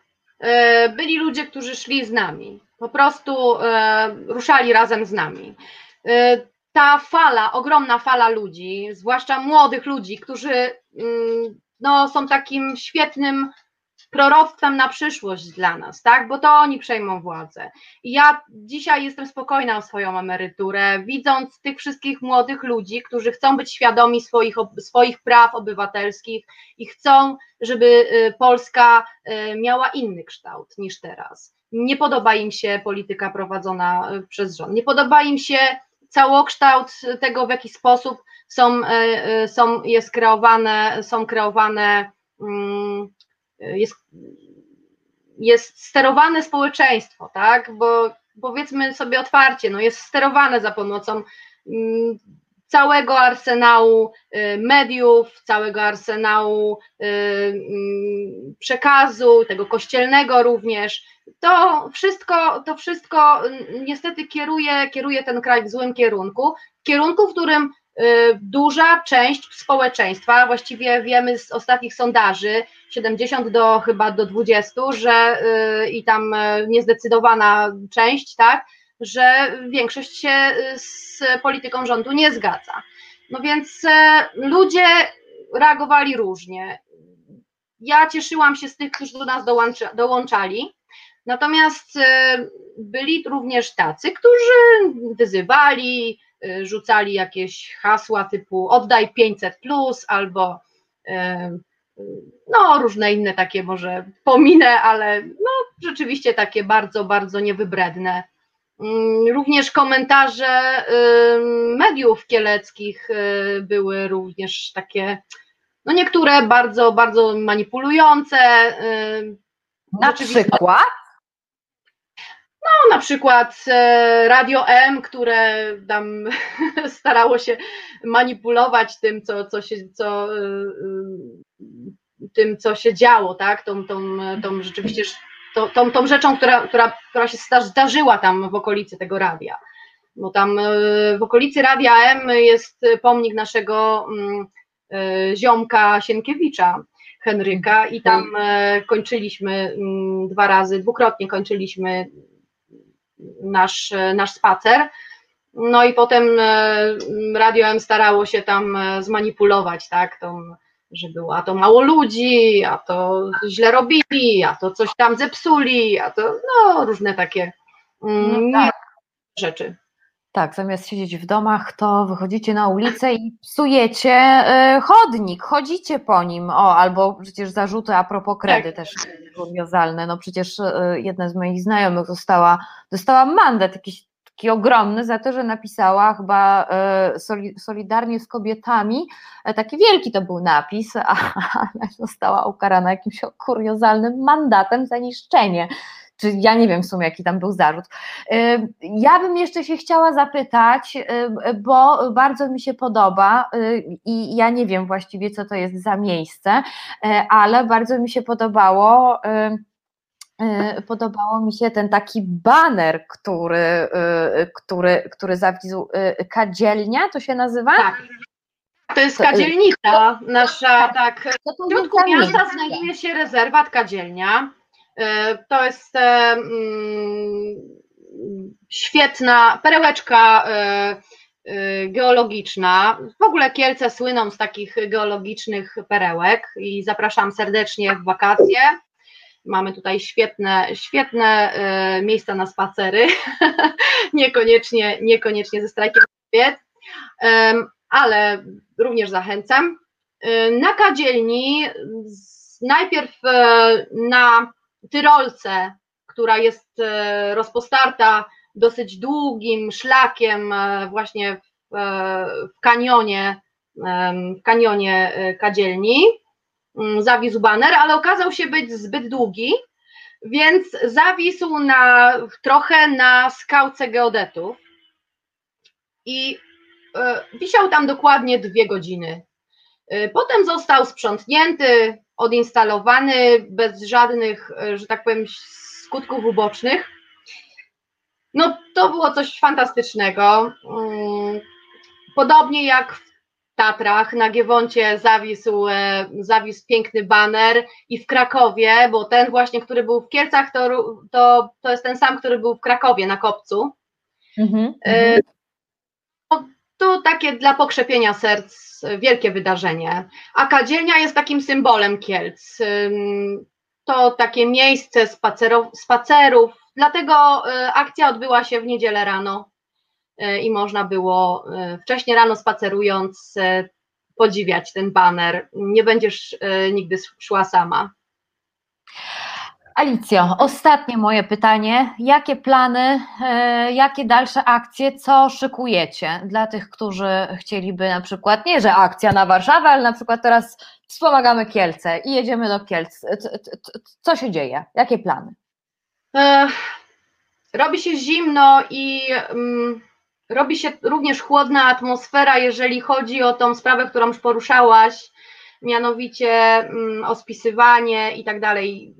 byli ludzie, którzy szli z nami, po prostu e, ruszali razem z nami. E, ta fala, ogromna fala ludzi, zwłaszcza młodych ludzi, którzy mm, no, są takim świetnym proroctwem na przyszłość dla nas, tak? Bo to oni przejmą władzę. I ja dzisiaj jestem spokojna o swoją emeryturę, widząc tych wszystkich młodych ludzi, którzy chcą być świadomi swoich, swoich praw obywatelskich i chcą, żeby y, Polska y, miała inny kształt niż teraz. Nie podoba im się polityka prowadzona y, przez rząd, nie podoba im się całokształt tego, w jaki sposób są, są jest kreowane, są kreowane, mm, jest, jest sterowane społeczeństwo, tak? Bo powiedzmy sobie otwarcie, no jest sterowane za pomocą mm, całego arsenału y, mediów, całego arsenału y, mm, przekazu, tego kościelnego również. To wszystko, to wszystko niestety kieruje, kieruje ten kraj w złym kierunku, w kierunku, w którym duża część społeczeństwa, właściwie wiemy z ostatnich sondaży, 70 do chyba do 20, że i tam niezdecydowana część, tak, że większość się y, z polityką rządu nie zgadza. No więc ludzie reagowali różnie. Ja cieszyłam się z tych, którzy do nas dołącza, dołączali, natomiast byli również tacy, którzy wyzywali, rzucali jakieś hasła typu oddaj 500 plus albo no różne inne takie może pominę, ale no rzeczywiście takie bardzo, bardzo niewybredne Mm, również komentarze mediów kieleckich y, były również takie, no niektóre bardzo, bardzo manipulujące. Na przykład? No, na przykład e, Radio M, które tam starało się manipulować tym, co, co się, co, y, y, tym, co się działo, tak? Tą, tą, tą rzeczywiście to, tą, tą rzeczą, która, która, która się zdarzyła tam w okolicy tego radia. Bo tam e, w okolicy Radia M jest pomnik naszego mm, e, ziomka Sienkiewicza, Henryka, i tam e, kończyliśmy mm, dwa razy, dwukrotnie kończyliśmy nasz, nasz spacer. No i potem Radio M starało się tam zmanipulować, tak, tą że było, a to mało ludzi, a to źle robili, a to coś tam zepsuli, a to no różne takie mm, no tak. rzeczy. Tak, zamiast siedzieć w domach, to wychodzicie na ulicę i psujecie y, chodnik, chodzicie po nim. O, albo przecież zarzuty a propos kredy tak. też kuriozalne. No przecież y, jedna z moich znajomych została, dostała mandat jakiś taki ogromny za to, że napisała chyba e, solidarnie z kobietami, e, taki wielki to był napis, ale została ukarana jakimś kuriozalnym mandatem za niszczenie czy ja nie wiem w sumie, jaki tam był zarzut. E, ja bym jeszcze się chciała zapytać, bo bardzo mi się podoba i ja nie wiem właściwie, co to jest za miejsce, ale bardzo mi się podobało E, podobało mi się ten taki baner, który, e, który, który zawisł e, kadzielnia, to się nazywa? Tak. To jest kadzielnica nasza, tak. W środku miasta znajduje się rezerwat kadzielnia. To jest mm, świetna perełeczka geologiczna. W ogóle Kielce słyną z takich geologicznych perełek i zapraszam serdecznie w wakacje. Mamy tutaj świetne, świetne e, miejsca na spacery, niekoniecznie, niekoniecznie ze strajkiem kobiet, ale również zachęcam. E, na kadzielni najpierw e, na Tyrolce, która jest rozpostarta dosyć długim szlakiem właśnie w, kanionie, w kanionie kadzielni, Mm, zawisł baner, ale okazał się być zbyt długi, więc zawisł na, trochę na skałce geodetów i e, wisiał tam dokładnie dwie godziny. E, potem został sprzątnięty, odinstalowany bez żadnych, e, że tak powiem, skutków ubocznych. No to było coś fantastycznego. Mm, podobnie jak w Tatrach, na Giewoncie zawisł, e, zawisł piękny baner i w Krakowie, bo ten właśnie, który był w Kielcach, to, to, to jest ten sam, który był w Krakowie na kopcu. Mm-hmm. To, to takie dla pokrzepienia serc wielkie wydarzenie. A kadzielnia jest takim symbolem Kielc. To takie miejsce spacerów, spacerów dlatego e, akcja odbyła się w niedzielę rano E, i można było e, wcześniej rano spacerując podziwiać ten baner. Nie będziesz nigdy szła sama. Alicjo, ostatnie moje pytanie. Jakie plany, e, jakie dalsze akcje, co szykujecie dla tych, którzy chcieliby na przykład, nie że akcja na Warszawę, ale na przykład teraz wspomagamy Kielce i jedziemy do Kielc. Co się dzieje? Jakie plany? E, robi się zimno i um, robi się również chłodna atmosfera, jeżeli chodzi o tą sprawę, którą już poruszałaś, mianowicie um, o spisywanie i tak dalej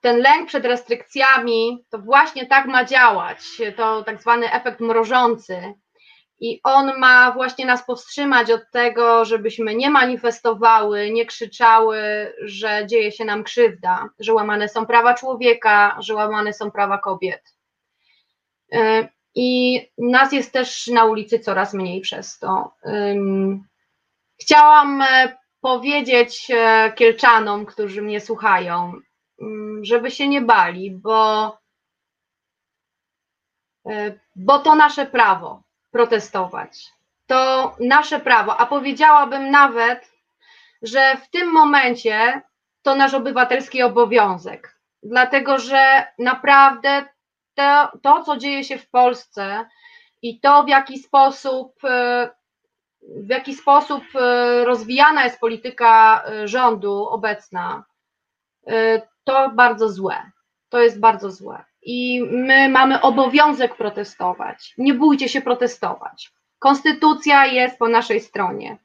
ten lęk przed restrykcjami to właśnie tak ma działać, to tak zwany efekt mrożący. I on ma właśnie nas powstrzymać od tego, żebyśmy nie manifestowały, nie krzyczały, że dzieje się nam krzywda, że łamane są prawa człowieka, że łamane są prawa kobiet. Y, I nas jest też na ulicy coraz mniej przez to. Chciałam e, powiedzieć e, Kielczanom, którzy mnie słuchają, żeby się nie bali, bo, e, bo to nasze prawo protestować. To nasze prawo, a powiedziałabym nawet, że w tym momencie to nasz obywatelski obowiązek, dlatego że naprawdę to, to co dzieje się w Polsce i to, w jaki sposób e, w jaki sposób e, rozwijana jest polityka rządu obecna, to bardzo złe. To jest bardzo złe. I my mamy obowiązek protestować. Nie bójcie się protestować. Konstytucja jest po naszej stronie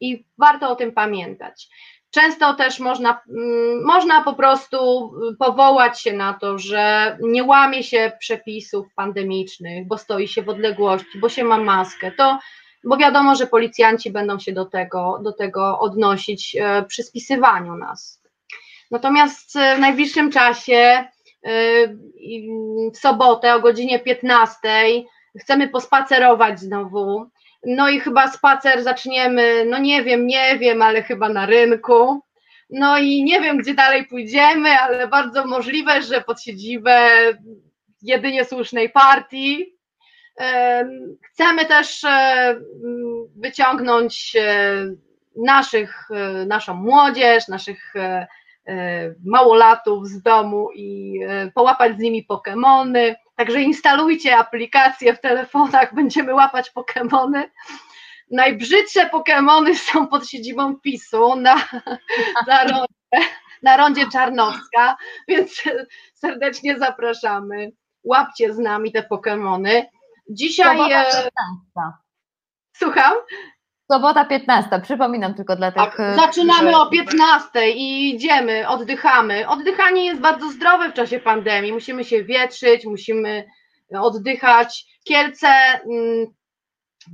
i warto o tym pamiętać. Często też można, mm, można po prostu powołać się na to, że nie łamie się przepisów pandemicznych, bo stoi się w odległości, bo się ma maskę. To, bo wiadomo, że policjanci będą się do tego, do tego odnosić e, przy spisywaniu nas. Natomiast e, w najbliższym czasie, e, w sobotę o godzinie 15 chcemy pospacerować znowu. No i chyba spacer zaczniemy, no nie wiem, nie wiem, ale chyba na rynku. No i nie wiem, gdzie dalej pójdziemy, ale bardzo możliwe, że pod siedzibę jedynie słusznej partii. E, chcemy też wyciągnąć naszych, naszą młodzież, naszych małolatów z domu i e, połapać z nimi Pokemony. Także instalujcie aplikacje w telefonach, będziemy łapać Pokemony. Najbrzydsze Pokemony są pod siedzibą PiSu na, na, rondzie, na rondzie Czarnowska, więc serdecznie zapraszamy. Łapcie z nami te Pokemony. Dzisiaj. E, słucham? Sobota 15, przypominam tylko dla tak, tych. Tak, zaczynamy że... o 15 i idziemy, oddychamy. Oddychanie jest bardzo zdrowe w czasie pandemii. Musimy się wietrzyć, musimy oddychać. Kielce mm,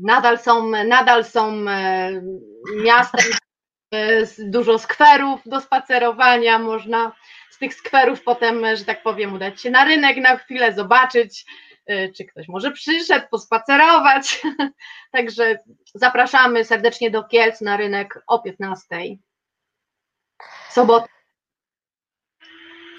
nadal są, nadal są e, miastem e, z dużo skwerów do spacerowania. Można z tych skwerów potem, że tak powiem, udać się na rynek na chwilę, zobaczyć Y, czy ktoś może przyszedł pospacerować. Także zapraszamy serdecznie do Kielc na rynek o 15. Sobotę.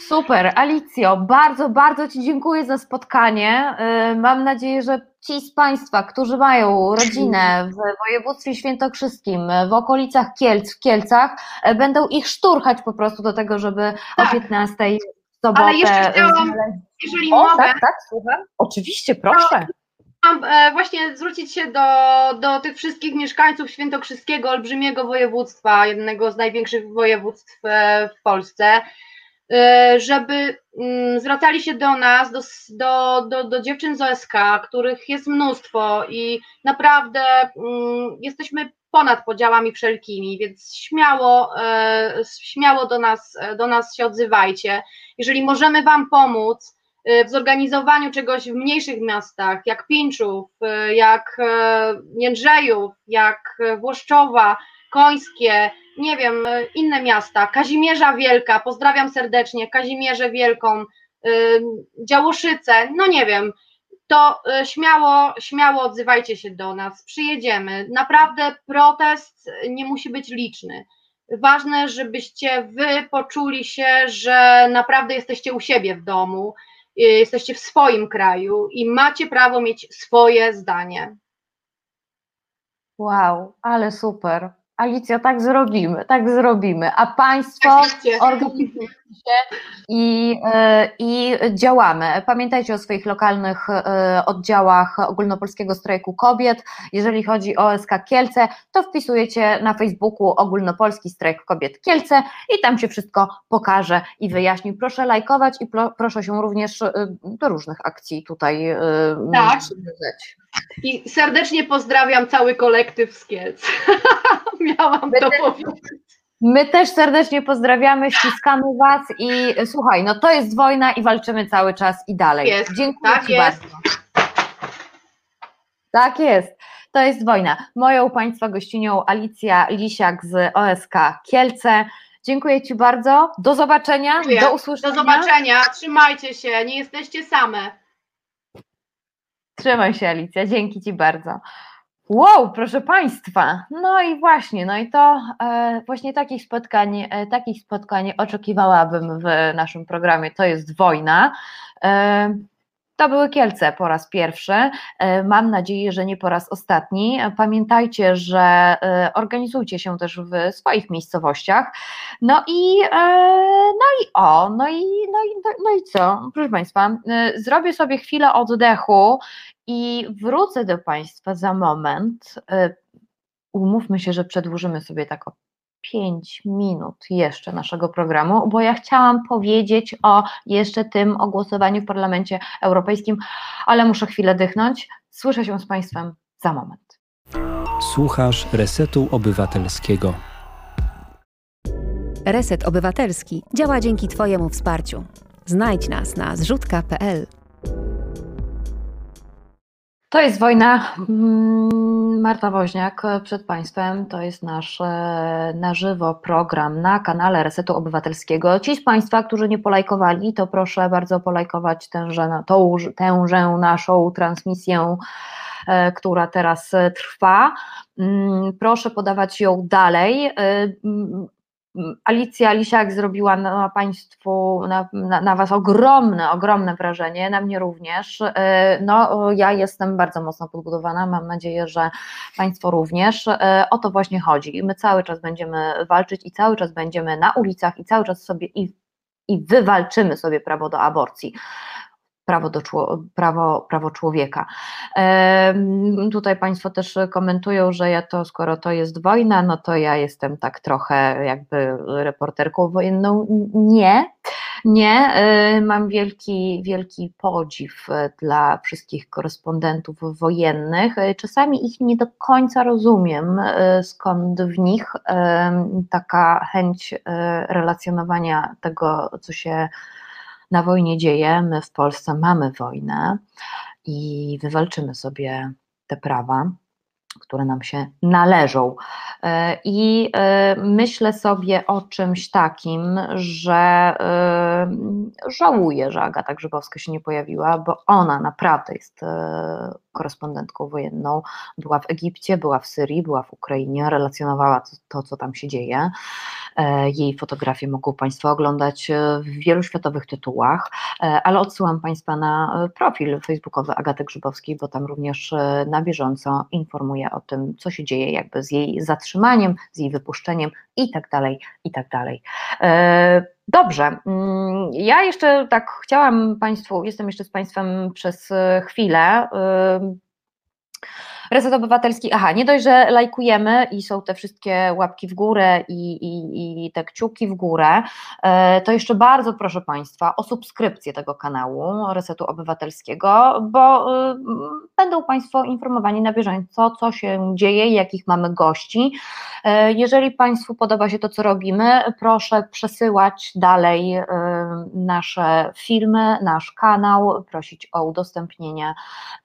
Super, Alicjo, bardzo, bardzo Ci dziękuję za spotkanie. Y, mam nadzieję, że ci z Państwa, którzy mają rodzinę w województwie świętokrzyskim, w okolicach Kielc, w Kielcach, y, będą ich szturchać po prostu do tego, żeby tak. o 15 sobotę. Ale jeszcze chciałam, jeżeli o, mogę. Tak, tak, słucham. Oczywiście, proszę. Mam e, właśnie zwrócić się do, do tych wszystkich mieszkańców Świętokrzyskiego, olbrzymiego województwa, jednego z największych województw e, w Polsce, e, żeby mm, zwracali się do nas, do, do, do, do dziewczyn z OSK, których jest mnóstwo i naprawdę mm, jesteśmy ponad podziałami wszelkimi, więc śmiało, śmiało do nas, do nas się odzywajcie. Jeżeli możemy Wam pomóc w zorganizowaniu czegoś w mniejszych miastach, jak Pinczów, e, jak Jędrzejów, jak Włoszczowa, Końskie, nie wiem, inne miasta, Kazimierza Wielka, pozdrawiam serdecznie, Kazimierzę Wielką, Działoszyce, no nie wiem, to e, śmiało, śmiało odzywajcie się do nas, przyjedziemy. Naprawdę protest nie musi być liczny. Ważne, żebyście wy poczuli się, że naprawdę jesteście u siebie w domu, e, jesteście w swoim kraju i macie prawo mieć swoje zdanie. Wow, ale super. Alicja, tak zrobimy, tak zrobimy. A Państwo organizujcie się i, e, i działamy. Pamiętajcie o swoich lokalnych e, oddziałach Ogólnopolskiego Strajku Kobiet. Jeżeli chodzi o SK Kielce, to wpisujecie na Facebooku Ogólnopolski Strajk Kobiet Kielce i tam się wszystko pokaże i wyjaśni. Proszę lajkować i pro, proszę się również e, do różnych akcji tutaj Tak. przywiązać. I serdecznie pozdrawiam cały kolektyw z Kielc. Miałam to powiedzieć. My też serdecznie pozdrawiamy, ściskamy Was i słuchaj, no to jest wojna i walczymy cały czas i dalej. Jest, Dziękuję tak Ci jest. bardzo. Tak jest, to jest wojna. Moją Państwa gościnią Alicja Lisiak z OSK Kielce. Dziękuję Ci bardzo, do zobaczenia, Dziękuję. do usłyszenia. Do zobaczenia, trzymajcie się, nie jesteście same. Trzymaj się Alicja, dzięki Ci bardzo. Wow, proszę Państwa, no i właśnie, no i to e, właśnie takich spotkań, e, takich spotkań oczekiwałabym w naszym programie, to jest wojna. E, to były Kielce po raz pierwszy. E, Mam nadzieję, że nie po raz ostatni. Pamiętajcie, że e, organizujcie się też w swoich miejscowościach. No i, e, no i o, no i, no i, no i co? Proszę Państwa, zrobię sobie chwilę oddechu i wrócę do Państwa za moment. E, Umówmy się, że przedłużymy sobie tak o 5 minut jeszcze naszego programu, bo ja chciałam powiedzieć o jeszcze tym o głosowaniu w Parlamencie Europejskim, ale muszę chwilę dychnąć. Słyszę się z Państwem za moment. Słuchasz Resetu Obywatelskiego. Reset Obywatelski działa dzięki Twojemu wsparciu. Znajdź nas na zrzutka.pl. To jest wojna. Mm, Marta Woźniak przed Państwem. To jest nasz e, na żywo program na kanale Resetu Obywatelskiego. Ci z Państwa, którzy nie polajkowali, to proszę bardzo polajkować tęże, tą, tężę naszą transmisję, e, która teraz e, trwa. Mm, Proszę podawać ją dalej. Mm, Alicja Lisiak zrobiła na Państwu, na, na, na Was ogromne, ogromne wrażenie, na mnie również. E, No, ja jestem bardzo mocno podbudowana, mam nadzieję, że Państwo również. E, O to właśnie chodzi. My cały czas będziemy walczyć i cały czas będziemy na ulicach i cały czas sobie i, i wywalczymy sobie prawo do aborcji. Prawo, do, prawo, prawo człowieka. Tutaj Państwo też komentują, że ja to, skoro to jest wojna, no to ja jestem tak trochę jakby reporterką wojenną. Nie, nie. Mam wielki, wielki podziw y, dla wszystkich korespondentów wojennych. Y, Czasami ich nie do końca rozumiem, y, skąd w nich taka chęć relacjonowania tego, co się na wojnie dzieje. My w Polsce mamy wojnę i wywalczymy sobie te prawa, które nam się należą. E, I e, myślę sobie o czymś takim, że e, żałuję, że Agata Grzybowska się nie pojawiła, bo ona naprawdę jest korespondentką wojenną. Była w Egipcie, była w Syrii, była w Ukrainie, relacjonowała to co tam się dzieje. E, Jej fotografie mogą Państwo oglądać e, w wielu światowych tytułach, e, ale odsyłam Państwa na profil facebookowy Agaty Grzybowskiej, bo tam również na bieżąco informuję o tym, co się dzieje jakby z jej zatrzymaniem, z jej wypuszczeniem i tak dalej, i tak dalej. Dobrze, mm, ja jeszcze tak chciałam Państwu, jestem jeszcze z Państwem przez chwilę. E, Reset Obywatelski, aha, nie dość, że lajkujemy i są te wszystkie łapki w górę i, i, i te kciuki w górę, e, to jeszcze bardzo proszę Państwa o subskrypcję tego kanału Resetu Obywatelskiego, bo y, będą Państwo informowani na bieżąco, co się dzieje, jakich mamy gości. E, Jeżeli Państwu podoba się to, co robimy, proszę przesyłać dalej nasze filmy, nasz kanał, prosić o udostępnienie,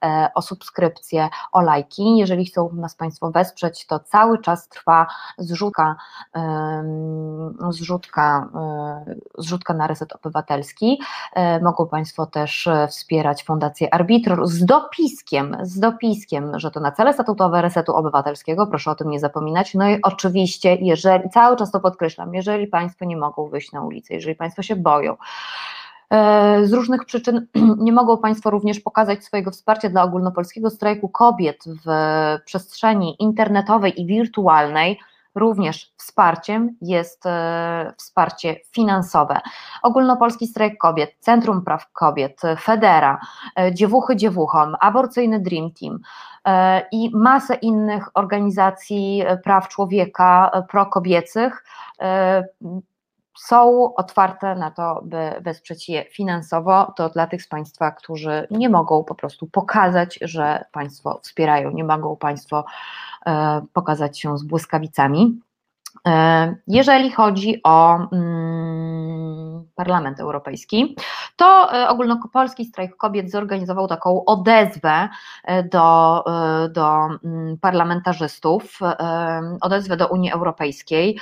e, o subskrypcję, o lajki. Jeżeli chcą nas Państwo wesprzeć, to cały czas trwa zrzutka, zrzutka, e, zrzutka na Reset Obywatelski. E, Mogą Państwo też wspierać Fundację Arbitror z dopiskiem, z dopiskiem, że to na cele statutowe Resetu Obywatelskiego, proszę o tym nie zapominać. No i oczywiście, jeżeli, cały czas to podkreślam, jeżeli Państwo nie mogą wyjść na ulicę, jeżeli Państwo się boją, Z różnych przyczyn nie mogą Państwo również pokazać swojego wsparcia dla ogólnopolskiego strajku kobiet w przestrzeni internetowej i wirtualnej. również wsparciem jest e, wsparcie finansowe. Ogólnopolski Strajk Kobiet, Centrum Praw Kobiet, Federa, e, Dziewuchy Dziewuchom, Aborcyjny Dream Team e, i masę innych organizacji praw człowieka prokobiecych są otwarte na to, by wesprzeć je finansowo. To dla tych z Państwa, którzy nie mogą po prostu pokazać, że Państwo wspierają, nie mogą Państwo e, pokazać się z błyskawicami. E, jeżeli chodzi o mm, Parlament Europejski, to e, ogólnopolski strajk kobiet zorganizował taką odezwę e, do, do mm, parlamentarzystów, odezwę do Unii Europejskiej.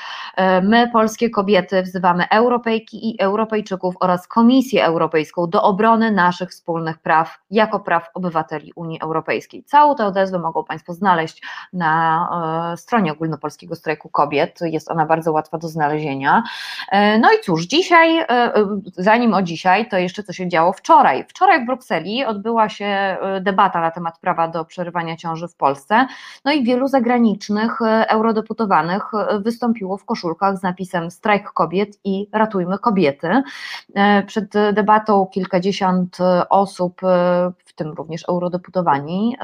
My, polskie kobiety, wzywamy Europejki i Europejczyków oraz Komisję Europejską do obrony naszych wspólnych praw jako praw obywateli Unii Europejskiej. Całą tę odezwę mogą Państwo znaleźć na stronie ogólnopolskiego strajku kobiet jest ona bardzo łatwa do znalezienia. E, no i cóż, dzisiaj, e, e, zanim o dzisiaj, to jeszcze co się działo wczoraj. Wczoraj w Brukseli odbyła się debata na temat prawa do przerywania ciąży w Polsce, no i wielu zagranicznych eurodeputowanych wystąpiło w koszulkach z napisem strajk kobiet i ratujmy kobiety. Przed debatą kilkadziesiąt osób, w tym również eurodeputowani,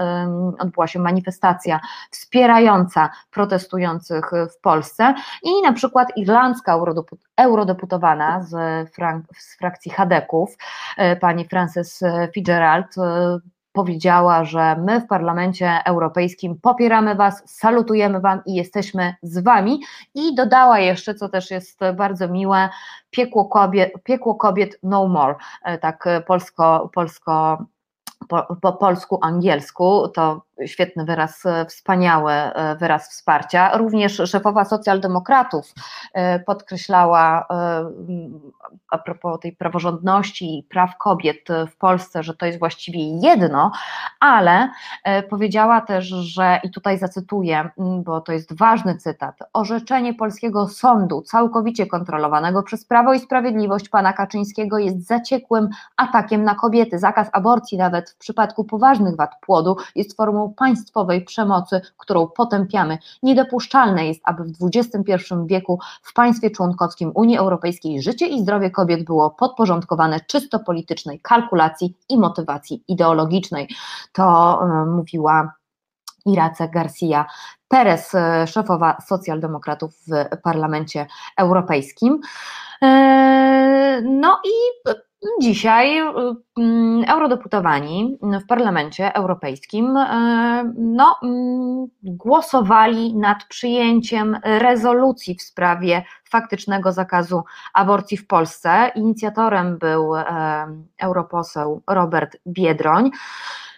odbyła się manifestacja wspierająca protestujących w Polsce i na przykład irlandzka eurodeputowana z, frak z frakcji Hadeków, e, pani Frances Fitzgerald, e, powiedziała, że my w Parlamencie Europejskim popieramy Was, salutujemy Wam i jesteśmy z Wami. I dodała jeszcze, co też jest bardzo miłe, piekło kobiet, piekło kobiet no more, e, tak polsko, polsko po, po polsku, angielsku, to świetny wyraz, e, wspaniały e, wyraz wsparcia. Również szefowa socjaldemokratów e, podkreślała a propos tej praworządności i praw kobiet w Polsce, że to jest właściwie jedno, ale powiedziała też, że i tutaj zacytuję, bo to jest ważny cytat, orzeczenie polskiego sądu całkowicie kontrolowanego przez Prawo i Sprawiedliwość pana Kaczyńskiego jest zaciekłym atakiem na kobiety. Zakaz aborcji nawet w przypadku poważnych wad płodu jest formą państwowej przemocy, którą potępiamy. Niedopuszczalne jest, aby w XXI wieku w państwie członkowskim Unii Europejskiej życie i zdrowie kobiet było podporządkowane czysto politycznej kalkulacji i motywacji ideologicznej. To y, mówiła Irace Garcia Perez, e, szefowa socjaldemokratów w Parlamencie Europejskim. E, no i Dzisiaj y, mm, eurodeputowani w Parlamencie Europejskim y, no, mm, głosowali nad przyjęciem rezolucji w sprawie faktycznego zakazu aborcji w Polsce. Inicjatorem był europoseł Robert Biedroń.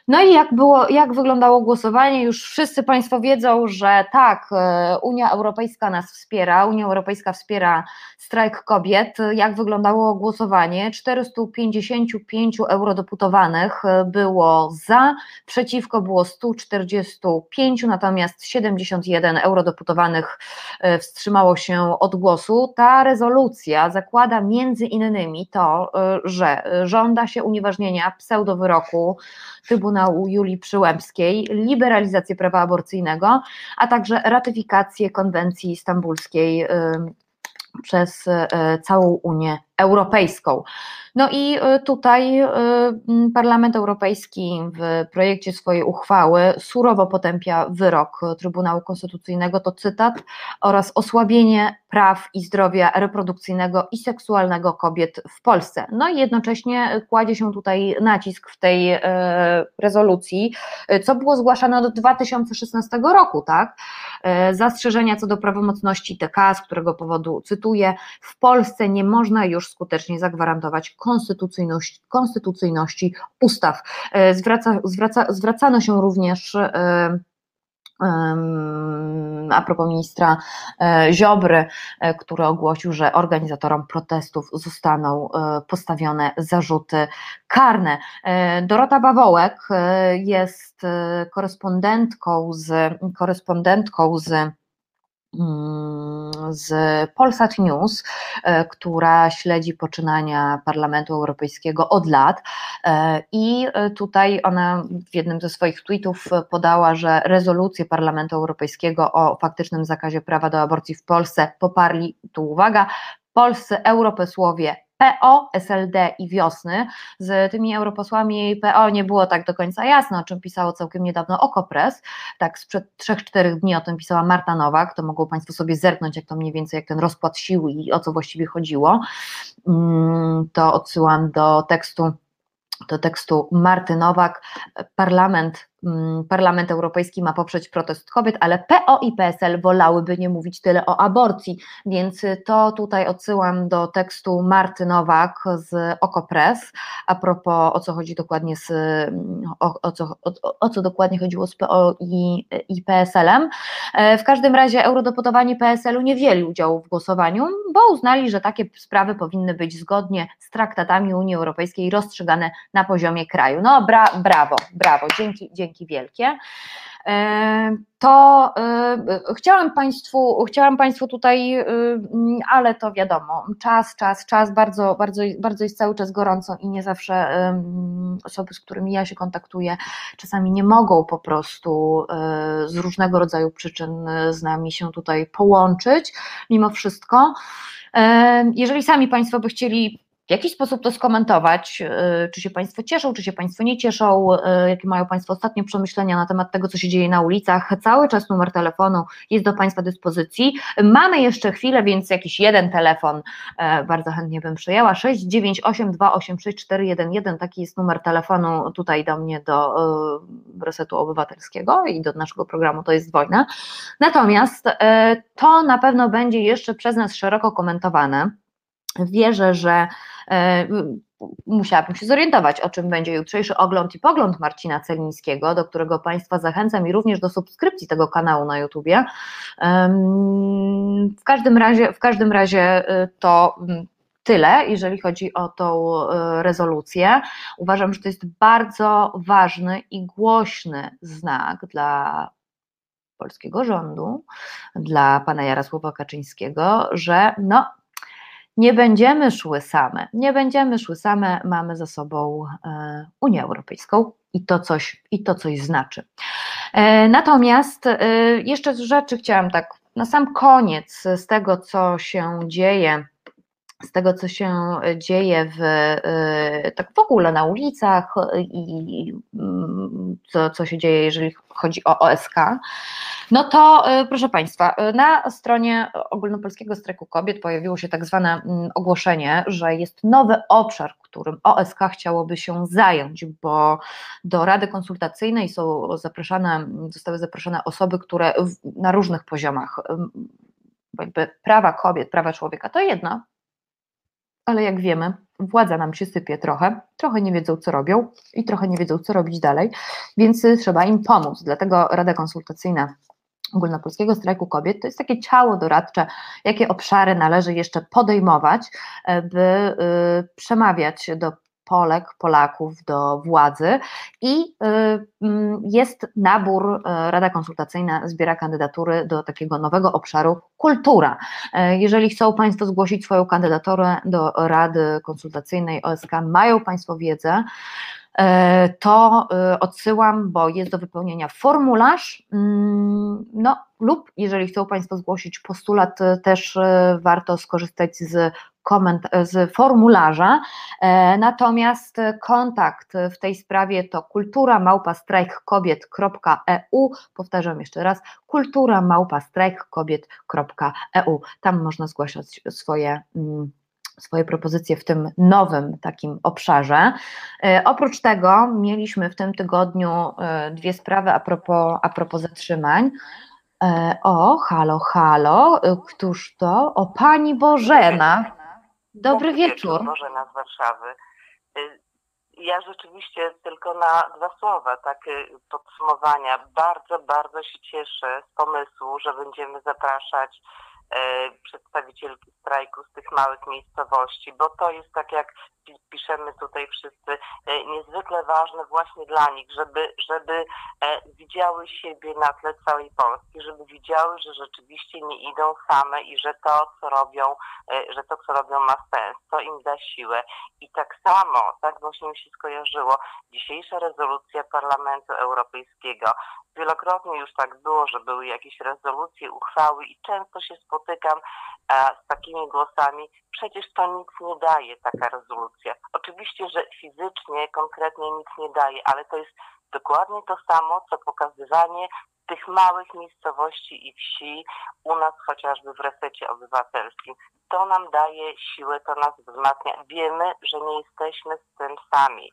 No i jak, było, jak wyglądało głosowanie? Już wszyscy Państwo wiedzą, że tak, e, Unia Europejska nas wspiera, Unia Europejska wspiera strajk kobiet. Jak wyglądało głosowanie? 455 eurodeputowanych e, było za, przeciwko było 145, natomiast 71 eurodeputowanych e, wstrzymało się od głosu. Ta rezolucja zakłada między innymi to, że żąda się unieważnienia pseudowyroku Trybunału Julii Przyłębskiej, liberalizację prawa aborcyjnego, a także ratyfikację konwencji stambulskiej przez e, całą Unię Europejską. No i e, tutaj e, Parlament Europejski w projekcie swojej uchwały surowo potępia wyrok Trybunału Konstytucyjnego, to cytat, oraz osłabienie praw i zdrowia reprodukcyjnego i seksualnego kobiet w Polsce. No i jednocześnie kładzie się tutaj nacisk w tej e, rezolucji, co było zgłaszane od 2016 roku, tak? Zastrzeżenia co do prawomocności TK, z którego powodu cytuję, w Polsce nie można już skutecznie zagwarantować konstytucyjności, konstytucyjności ustaw. E, zwraca, zwraca, zwracano się również e, a propos ministra e, Ziobry, który ogłosił, że organizatorom protestów zostaną postawione zarzuty karne. Dorota Bawołek jest korespondentką z, korespondentką z z Polsat News, e, która śledzi poczynania Parlamentu Europejskiego od lat. E, I tutaj ona w jednym ze swoich tweetów podała, że rezolucję Parlamentu Europejskiego o faktycznym zakazie prawa do aborcji w Polsce poparli, tu uwaga, polscy europosłowie PO, SLD i Wiosny. Z tymi europosłami PO nie było tak do końca jasno, o czym pisało całkiem niedawno Okopres. Tak sprzed 3-4 dni o tym pisała Marta Nowak, to mogą Państwo sobie zerknąć, jak to mniej więcej, jak ten rozkład sił i o co właściwie chodziło. Mm, to odsyłam do tekstu do tekstu Marty Nowak. Parlament Parlament Europejski ma poprzeć protest kobiet, ale PO i PSL wolałyby nie mówić tyle o aborcji, więc to tutaj odsyłam do tekstu Marty Nowak z Okopres, a propos o co chodzi dokładnie z, o, o, co, o, o co dokładnie chodziło z PO i, i PSL-em. E, w każdym razie eurodeputowani PSL-u nie wzięli udziału w głosowaniu, bo uznali, że takie sprawy powinny być zgodnie z traktatami Unii Europejskiej rozstrzygane na poziomie kraju. No bra, brawo, brawo, dzięki, dzięki dzięki wielkie. E, to e, chciałam Państwu, chciałam Państwu tutaj, e, ale to wiadomo, czas, czas, czas, bardzo, bardzo, bardzo jest cały czas gorąco i nie zawsze osoby, z którymi ja się kontaktuję, czasami nie mogą po prostu z różnego rodzaju przyczyn z nami się tutaj połączyć, mimo wszystko. Jeżeli sami Państwo by chcieli w jakiś sposób to skomentować, y, czy się Państwo cieszą, czy się Państwo nie cieszą, y, jakie mają Państwo ostatnie przemyślenia na temat tego, co się dzieje na ulicach. Cały czas numer telefonu jest do Państwa dyspozycji. Mamy jeszcze chwilę, więc jakiś jeden telefon e, bardzo chętnie bym przyjęła. 698286411, taki jest numer telefonu tutaj do mnie, do e, Resetu Obywatelskiego i do naszego programu To jest wojna. Natomiast e, to na pewno będzie jeszcze przez nas szeroko komentowane. Wierzę, że e, musiałabym się zorientować, o czym będzie jutrzejszy ogląd i pogląd Marcina Celińskiego, do którego Państwa zachęcam i również do subskrypcji tego kanału na YouTubie. W każdym razie, w każdym razie e, to tyle, jeżeli chodzi o tą e, rezolucję. Uważam, że to jest bardzo ważny i głośny znak dla polskiego rządu, dla pana Jarosława Kaczyńskiego, że no, nie będziemy szły same, nie będziemy szły same, mamy za sobą e, Unię Europejską i to coś, i to coś znaczy. E, natomiast e, jeszcze z rzeczy chciałam tak na sam koniec z tego, co się dzieje z tego, co się dzieje w, tak w ogóle na ulicach i mm, co, co się dzieje, jeżeli chodzi o OSK, no to y, proszę Państwa, y, na stronie Ogólnopolskiego Strajku Kobiet pojawiło się tak zwane mm, ogłoszenie, że jest nowy obszar, którym OSK chciałoby się zająć, bo do Rady Konsultacyjnej są zapraszane, zostały zaproszone osoby, które na różnych poziomach prawa kobiet, prawa człowieka to jedno, ale jak wiemy, władza nam się sypie trochę, trochę nie wiedzą, co robią i trochę nie wiedzą, co robić dalej, więc trzeba im pomóc. Dlatego Rada Konsultacyjna Ogólnopolskiego Strajku Kobiet to jest takie ciało doradcze, jakie obszary należy jeszcze podejmować, e, by e, przemawiać do Polek, Polaków do władzy i y, mm, jest nabór, y, Rada Konsultacyjna zbiera kandydatury do takiego nowego obszaru kultura. Y, jeżeli chcą Państwo zgłosić swoją kandydaturę do Rady Konsultacyjnej OSK, mają Państwo wiedzę, to odsyłam, bo jest do wypełnienia formularz, mm, no lub jeżeli chcą Państwo zgłosić postulat, też warto skorzystać z koment- z formularza, e, natomiast kontakt w tej sprawie to kultura małpa powtarzam jeszcze raz, kultura małpa tam można zgłaszać swoje mm, swoje propozycje w tym nowym takim obszarze. E, oprócz tego mieliśmy w tym tygodniu e, dwie sprawy a propos, a propos zatrzymań. O, halo, halo, któż to? O, pani Bożena. Dobry wieczór. Bożena z Warszawy. Y, ja rzeczywiście tylko na dwa słowa, takie podsumowania. Bardzo, bardzo się cieszę z pomysłu, że będziemy zapraszać przedstawicielki strajku z tych małych miejscowości, bo to jest tak jak pi- piszemy tutaj wszyscy, e, niezwykle ważne właśnie dla nich, żeby, żeby e, widziały siebie na tle całej Polski, żeby widziały, że rzeczywiście nie idą same i że to, co robią, e, że to, co robią ma sens, to im da siłę. I tak samo, tak właśnie mi się skojarzyło, dzisiejsza rezolucja Parlamentu Europejskiego, wielokrotnie już tak było, że były jakieś rezolucje, uchwały i często się spotykam e, z takimi głosami, przecież to nic nie daje taka rezolucja. Oczywiście, że fizycznie, konkretnie nic nie daje, ale to jest dokładnie to samo, co pokazywanie tych małych miejscowości i wsi u nas chociażby w resecie obywatelskim. To nam daje siłę, to nas wzmacnia. Wiemy, że nie jesteśmy z tym sami.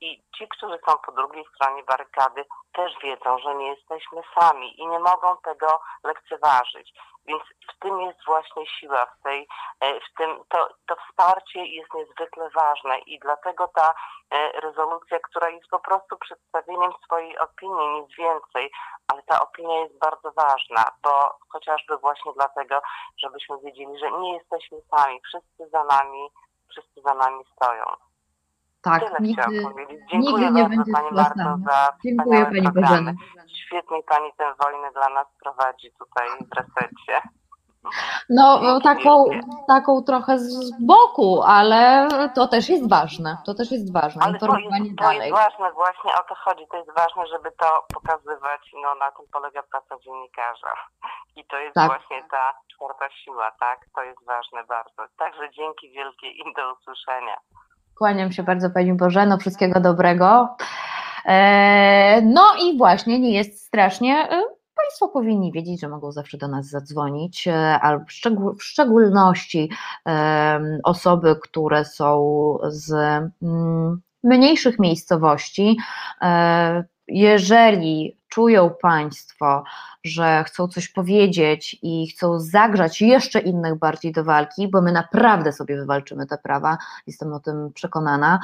I ci, którzy są po drugiej stronie barykady, też wiedzą, że nie jesteśmy sami i nie mogą tego lekceważyć. Więc w tym jest właśnie siła, w, tej, e, w tym to, to wsparcie jest niezwykle ważne i dlatego ta e, rezolucja, która jest po prostu przedstawieniem swojej opinii, nic więcej, ale ta opinia jest bardzo ważna, bo chociażby właśnie dlatego, żebyśmy wiedzieli, że nie jesteśmy sami, wszyscy za nami, wszyscy za nami stoją. Tak, Tyle nigdy, powiedzieć. Dziękuję nigdy nie bardzo Pani Marto sama. za Dziękuję Pani programy. Bożena. Świetnie Pani tę wojnę dla nas prowadzi tutaj w resecie. No, taką, taką trochę z boku, ale to też jest ważne. To też jest ważne. Ale to jest, to jest ważne, właśnie o to chodzi. To jest ważne, żeby to pokazywać. No na tym polega praca dziennikarza. I to jest Tak. właśnie ta czwarta siła, tak? To jest ważne bardzo. Także dzięki wielkie i do usłyszenia. Kłaniam się bardzo Pani Bożeno, wszystkiego dobrego. E, No i właśnie nie jest strasznie. E, Państwo powinni wiedzieć, że mogą zawsze do nas zadzwonić, e, albo w szczególności osoby, które są z mm, mniejszych miejscowości. E, Jeżeli czują Państwo, że chcą coś powiedzieć i chcą zagrzać jeszcze innych bardziej do walki, bo my naprawdę sobie wywalczymy te prawa, jestem o tym przekonana.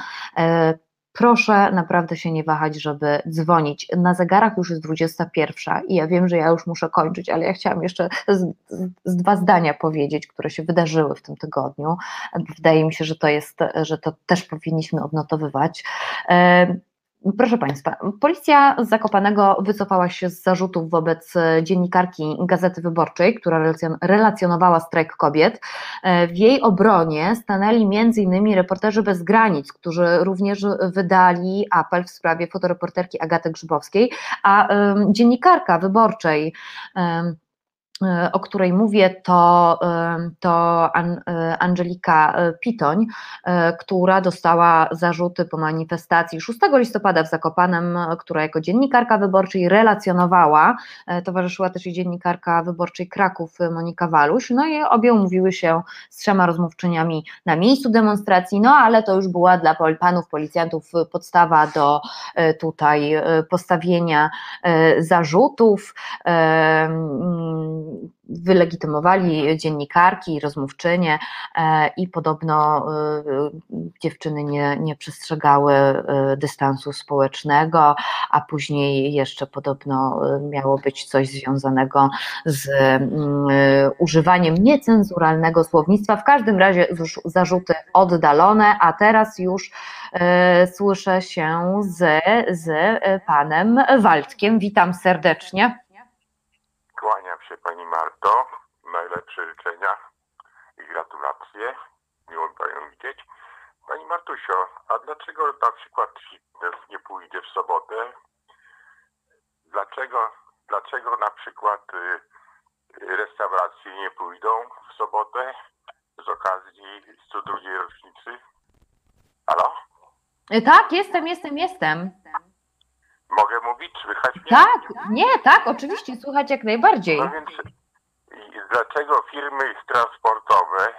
Proszę naprawdę się nie wahać, żeby dzwonić. Na zegarach już jest 21 i ja wiem, że ja już muszę kończyć, ale ja chciałam jeszcze z, z, z dwa zdania powiedzieć, które się wydarzyły w tym tygodniu. Wydaje mi się, że to jest, że to też powinniśmy odnotowywać. E, Proszę Państwa, policja z Zakopanego wycofała się z zarzutów wobec dziennikarki Gazety Wyborczej, która relacjon- relacjonowała strajk kobiet. E, W jej obronie stanęli m.in. reporterzy bez granic, którzy również wydali apel w sprawie fotoreporterki Agaty Grzybowskiej, a dziennikarka wyborczej o której mówię, to, em, to e, Angelika e, Pitoń, e, która dostała zarzuty po manifestacji 6 listopada w Zakopanem, e, która jako dziennikarka wyborczej relacjonowała. E, Towarzyszyła też i dziennikarka wyborczej Kraków e, Monika Waluś. No i obie umówiły się z trzema rozmówczyniami na miejscu demonstracji, no ale to już była dla panów policjantów e, podstawa do e, tutaj e, postawienia e, zarzutów. Wylegitymowali dziennikarki, rozmówczynie e, i podobno e, dziewczyny nie, nie przestrzegały e, dystansu społecznego, a później jeszcze podobno miało być coś związanego z mm, używaniem niecenzuralnego słownictwa. W każdym razie zarzuty oddalone, a teraz już słyszę się z, z panem Waldkiem. Witam serdecznie. Się Pani Marto. Najlepsze życzenia i gratulacje. Miło Panią widzieć. Pani Martusio, a dlaczego na przykład fitness nie pójdzie w sobotę? Dlaczego, dlaczego na przykład y, y, restauracje nie pójdą w sobotę z okazji 102 rocznicy? Halo? E, Tak, jestem, jestem, jestem. Mogę mówić? Słychać mnie? Tak, nie, tak, oczywiście, słuchać jak najbardziej. No więc dlaczego firmy transportowe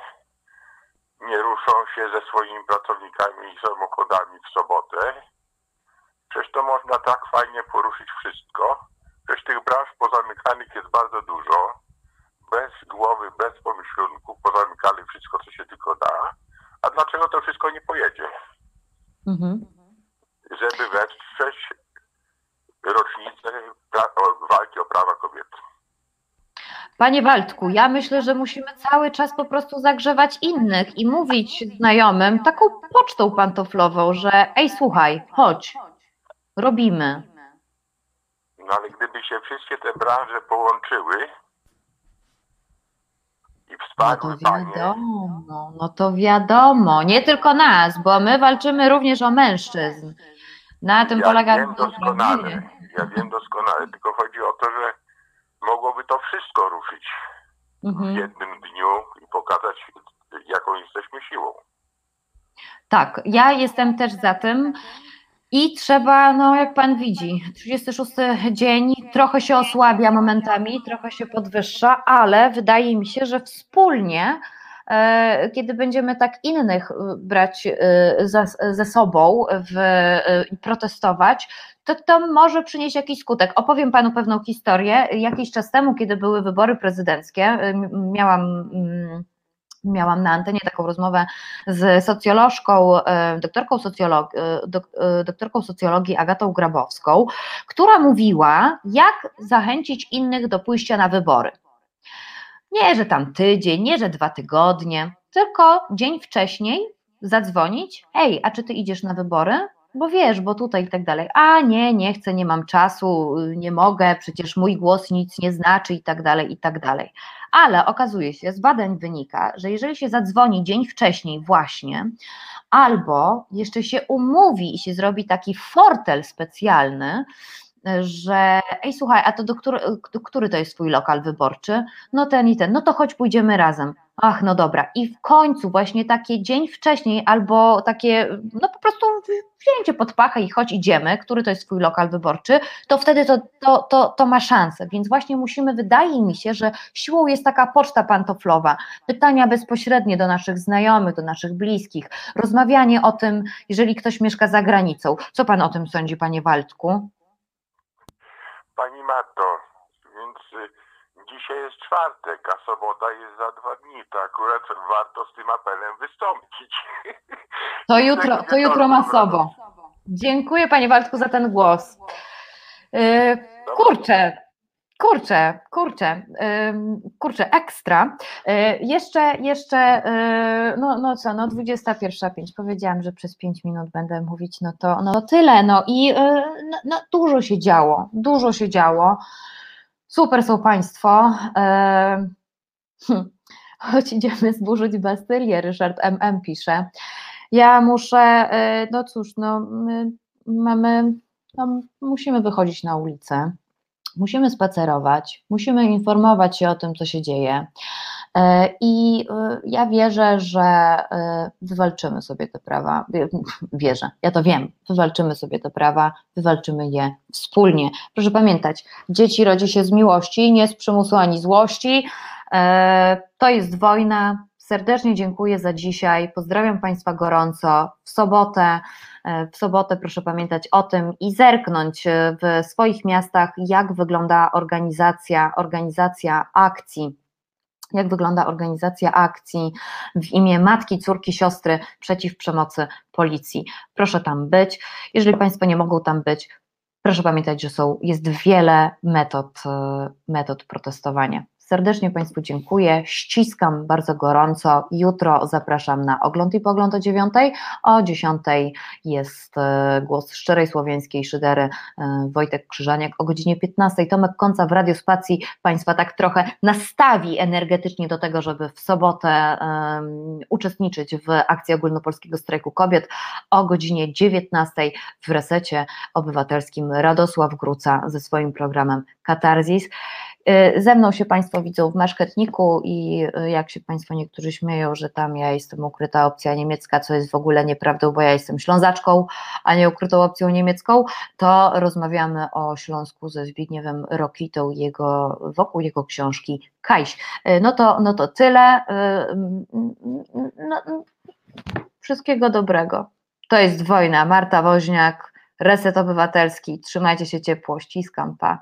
nie ruszą się ze swoimi pracownikami i samochodami w sobotę? Przecież to można tak fajnie poruszyć wszystko. Przecież tych branż pozamykanych jest bardzo dużo. Bez głowy, bez pomyślunku, pozamykali wszystko, co się tylko da. A dlaczego to wszystko nie pojedzie? Mhm. Żeby wesprzeć rocznicę walki o prawa kobiet. Panie Waldku, ja myślę, że musimy cały czas po prostu zagrzewać innych i mówić znajomym taką pocztą pantoflową, że ej, słuchaj, chodź, robimy. No ale gdyby się wszystkie te branże połączyły i No wsparły to panie, wiadomo, no to wiadomo, nie tylko nas, bo my walczymy również o mężczyzn. Na tym ja polega wiem doskonale, ja wiem doskonale, tylko chodzi o to, że mogłoby to wszystko ruszyć w Mhm. jednym dniu i pokazać, jaką jesteśmy siłą. Tak, ja jestem też za tym. I trzeba, no jak pan widzi, 36 dzień trochę się osłabia momentami, trochę się podwyższa, ale wydaje mi się, że wspólnie, kiedy będziemy tak innych e, brać e, za, ze sobą w, e, i protestować, to to może przynieść jakiś skutek. Opowiem panu pewną historię. Jakiś czas temu, kiedy były wybory prezydenckie, e, miałam. mm, Miałam na antenie taką rozmowę z socjolożką, e, doktorką, socjolog, e, dok, e, doktorką socjologii Agatą Grabowską, która mówiła, jak zachęcić innych do pójścia na wybory. Nie, że tam tydzień, nie, że dwa tygodnie, tylko dzień wcześniej zadzwonić, ej, a czy ty idziesz na wybory? Bo wiesz, bo tutaj i tak dalej. A nie, nie chcę, nie mam czasu, nie mogę, przecież mój głos nic nie znaczy i tak dalej, i tak dalej. Ale okazuje się, z badań wynika, że jeżeli się zadzwoni dzień wcześniej, właśnie, albo jeszcze się umówi i się zrobi taki fortel specjalny, że ej, słuchaj, a to do który, który to jest twój lokal wyborczy? No ten i ten, no to chodź pójdziemy razem. Ach, no dobra. I w końcu właśnie takie dzień wcześniej albo takie, no po prostu wzięcie pod pachę i chodź idziemy, który to jest twój lokal wyborczy, to wtedy to, to, to, to ma szansę. Więc właśnie musimy, wydaje mi się, że siłą jest taka poczta pantoflowa, pytania bezpośrednie do naszych znajomych, do naszych bliskich, rozmawianie o tym, jeżeli ktoś mieszka za granicą. Co pan o tym sądzi, panie Waldku? Pani Marto, więc y, dzisiaj jest czwartek, a sobota jest za dwa dni, to akurat warto z tym apelem wystąpić. To jutro, to jutro masowo. Dziękuję panie Waldku za ten głos. Yy, kurczę, kurczę, kurczę, kurczę, ekstra. Yy, jeszcze, jeszcze, yy, no, no co, no 21.05, powiedziałam, że przez 5 minut będę mówić, no to, no tyle, no i yy, no, no, dużo się działo, dużo się działo. Super są Państwo. Hm, choć idziemy zburzyć Bastylię, Ryszard MM pisze. Ja muszę, y, no cóż, no my mamy, no, musimy wychodzić na ulicę, musimy spacerować, musimy informować się o tym, co się dzieje. Y, I y, ja wierzę, że y, wywalczymy sobie te prawa. Wie- Wierzę, ja to wiem. Wywalczymy sobie te prawa, wywalczymy je wspólnie. Proszę pamiętać, dzieci rodzi się z miłości, nie z przymusu ani złości. E, To jest wojna. Serdecznie dziękuję za dzisiaj. Pozdrawiam Państwa gorąco. W sobotę, e, w sobotę proszę pamiętać o tym i zerknąć e, w swoich miastach, jak wygląda organizacja, organizacja akcji. Jak wygląda organizacja akcji w imię matki, córki, siostry przeciw przemocy policji? Proszę tam być. Jeżeli Państwo nie mogą tam być, proszę pamiętać, że są, jest wiele metod, e, metod protestowania. Serdecznie Państwu dziękuję, ściskam bardzo gorąco. Jutro zapraszam na ogląd i pogląd o dziewiątej. O dziesiątej jest e, głos szczerej słowiańskiej szydery e, Wojtek Krzyżaniak. O godzinie 15 Tomek Końca w Radiospacji Państwa tak trochę nastawi energetycznie do tego, żeby w sobotę em, uczestniczyć w akcji ogólnopolskiego strajku kobiet. O godzinie 19 w resecie obywatelskim Radosław Gruca ze swoim programem Katarzis. Y, Ze mną się Państwo widzą w Maszketniku i y, jak się Państwo niektórzy śmieją, że tam ja jestem ukryta opcja niemiecka, co jest w ogóle nieprawdą, bo ja jestem Ślązaczką, a nie ukrytą opcją niemiecką, to rozmawiamy o Śląsku ze Zbigniewem Rokitą jego, wokół jego książki Kajś. Y, No to, no to tyle. No, wszystkiego dobrego. To jest wojna. Marta Woźniak, Reset Obywatelski. Trzymajcie się ciepło. Ściskam. Pa.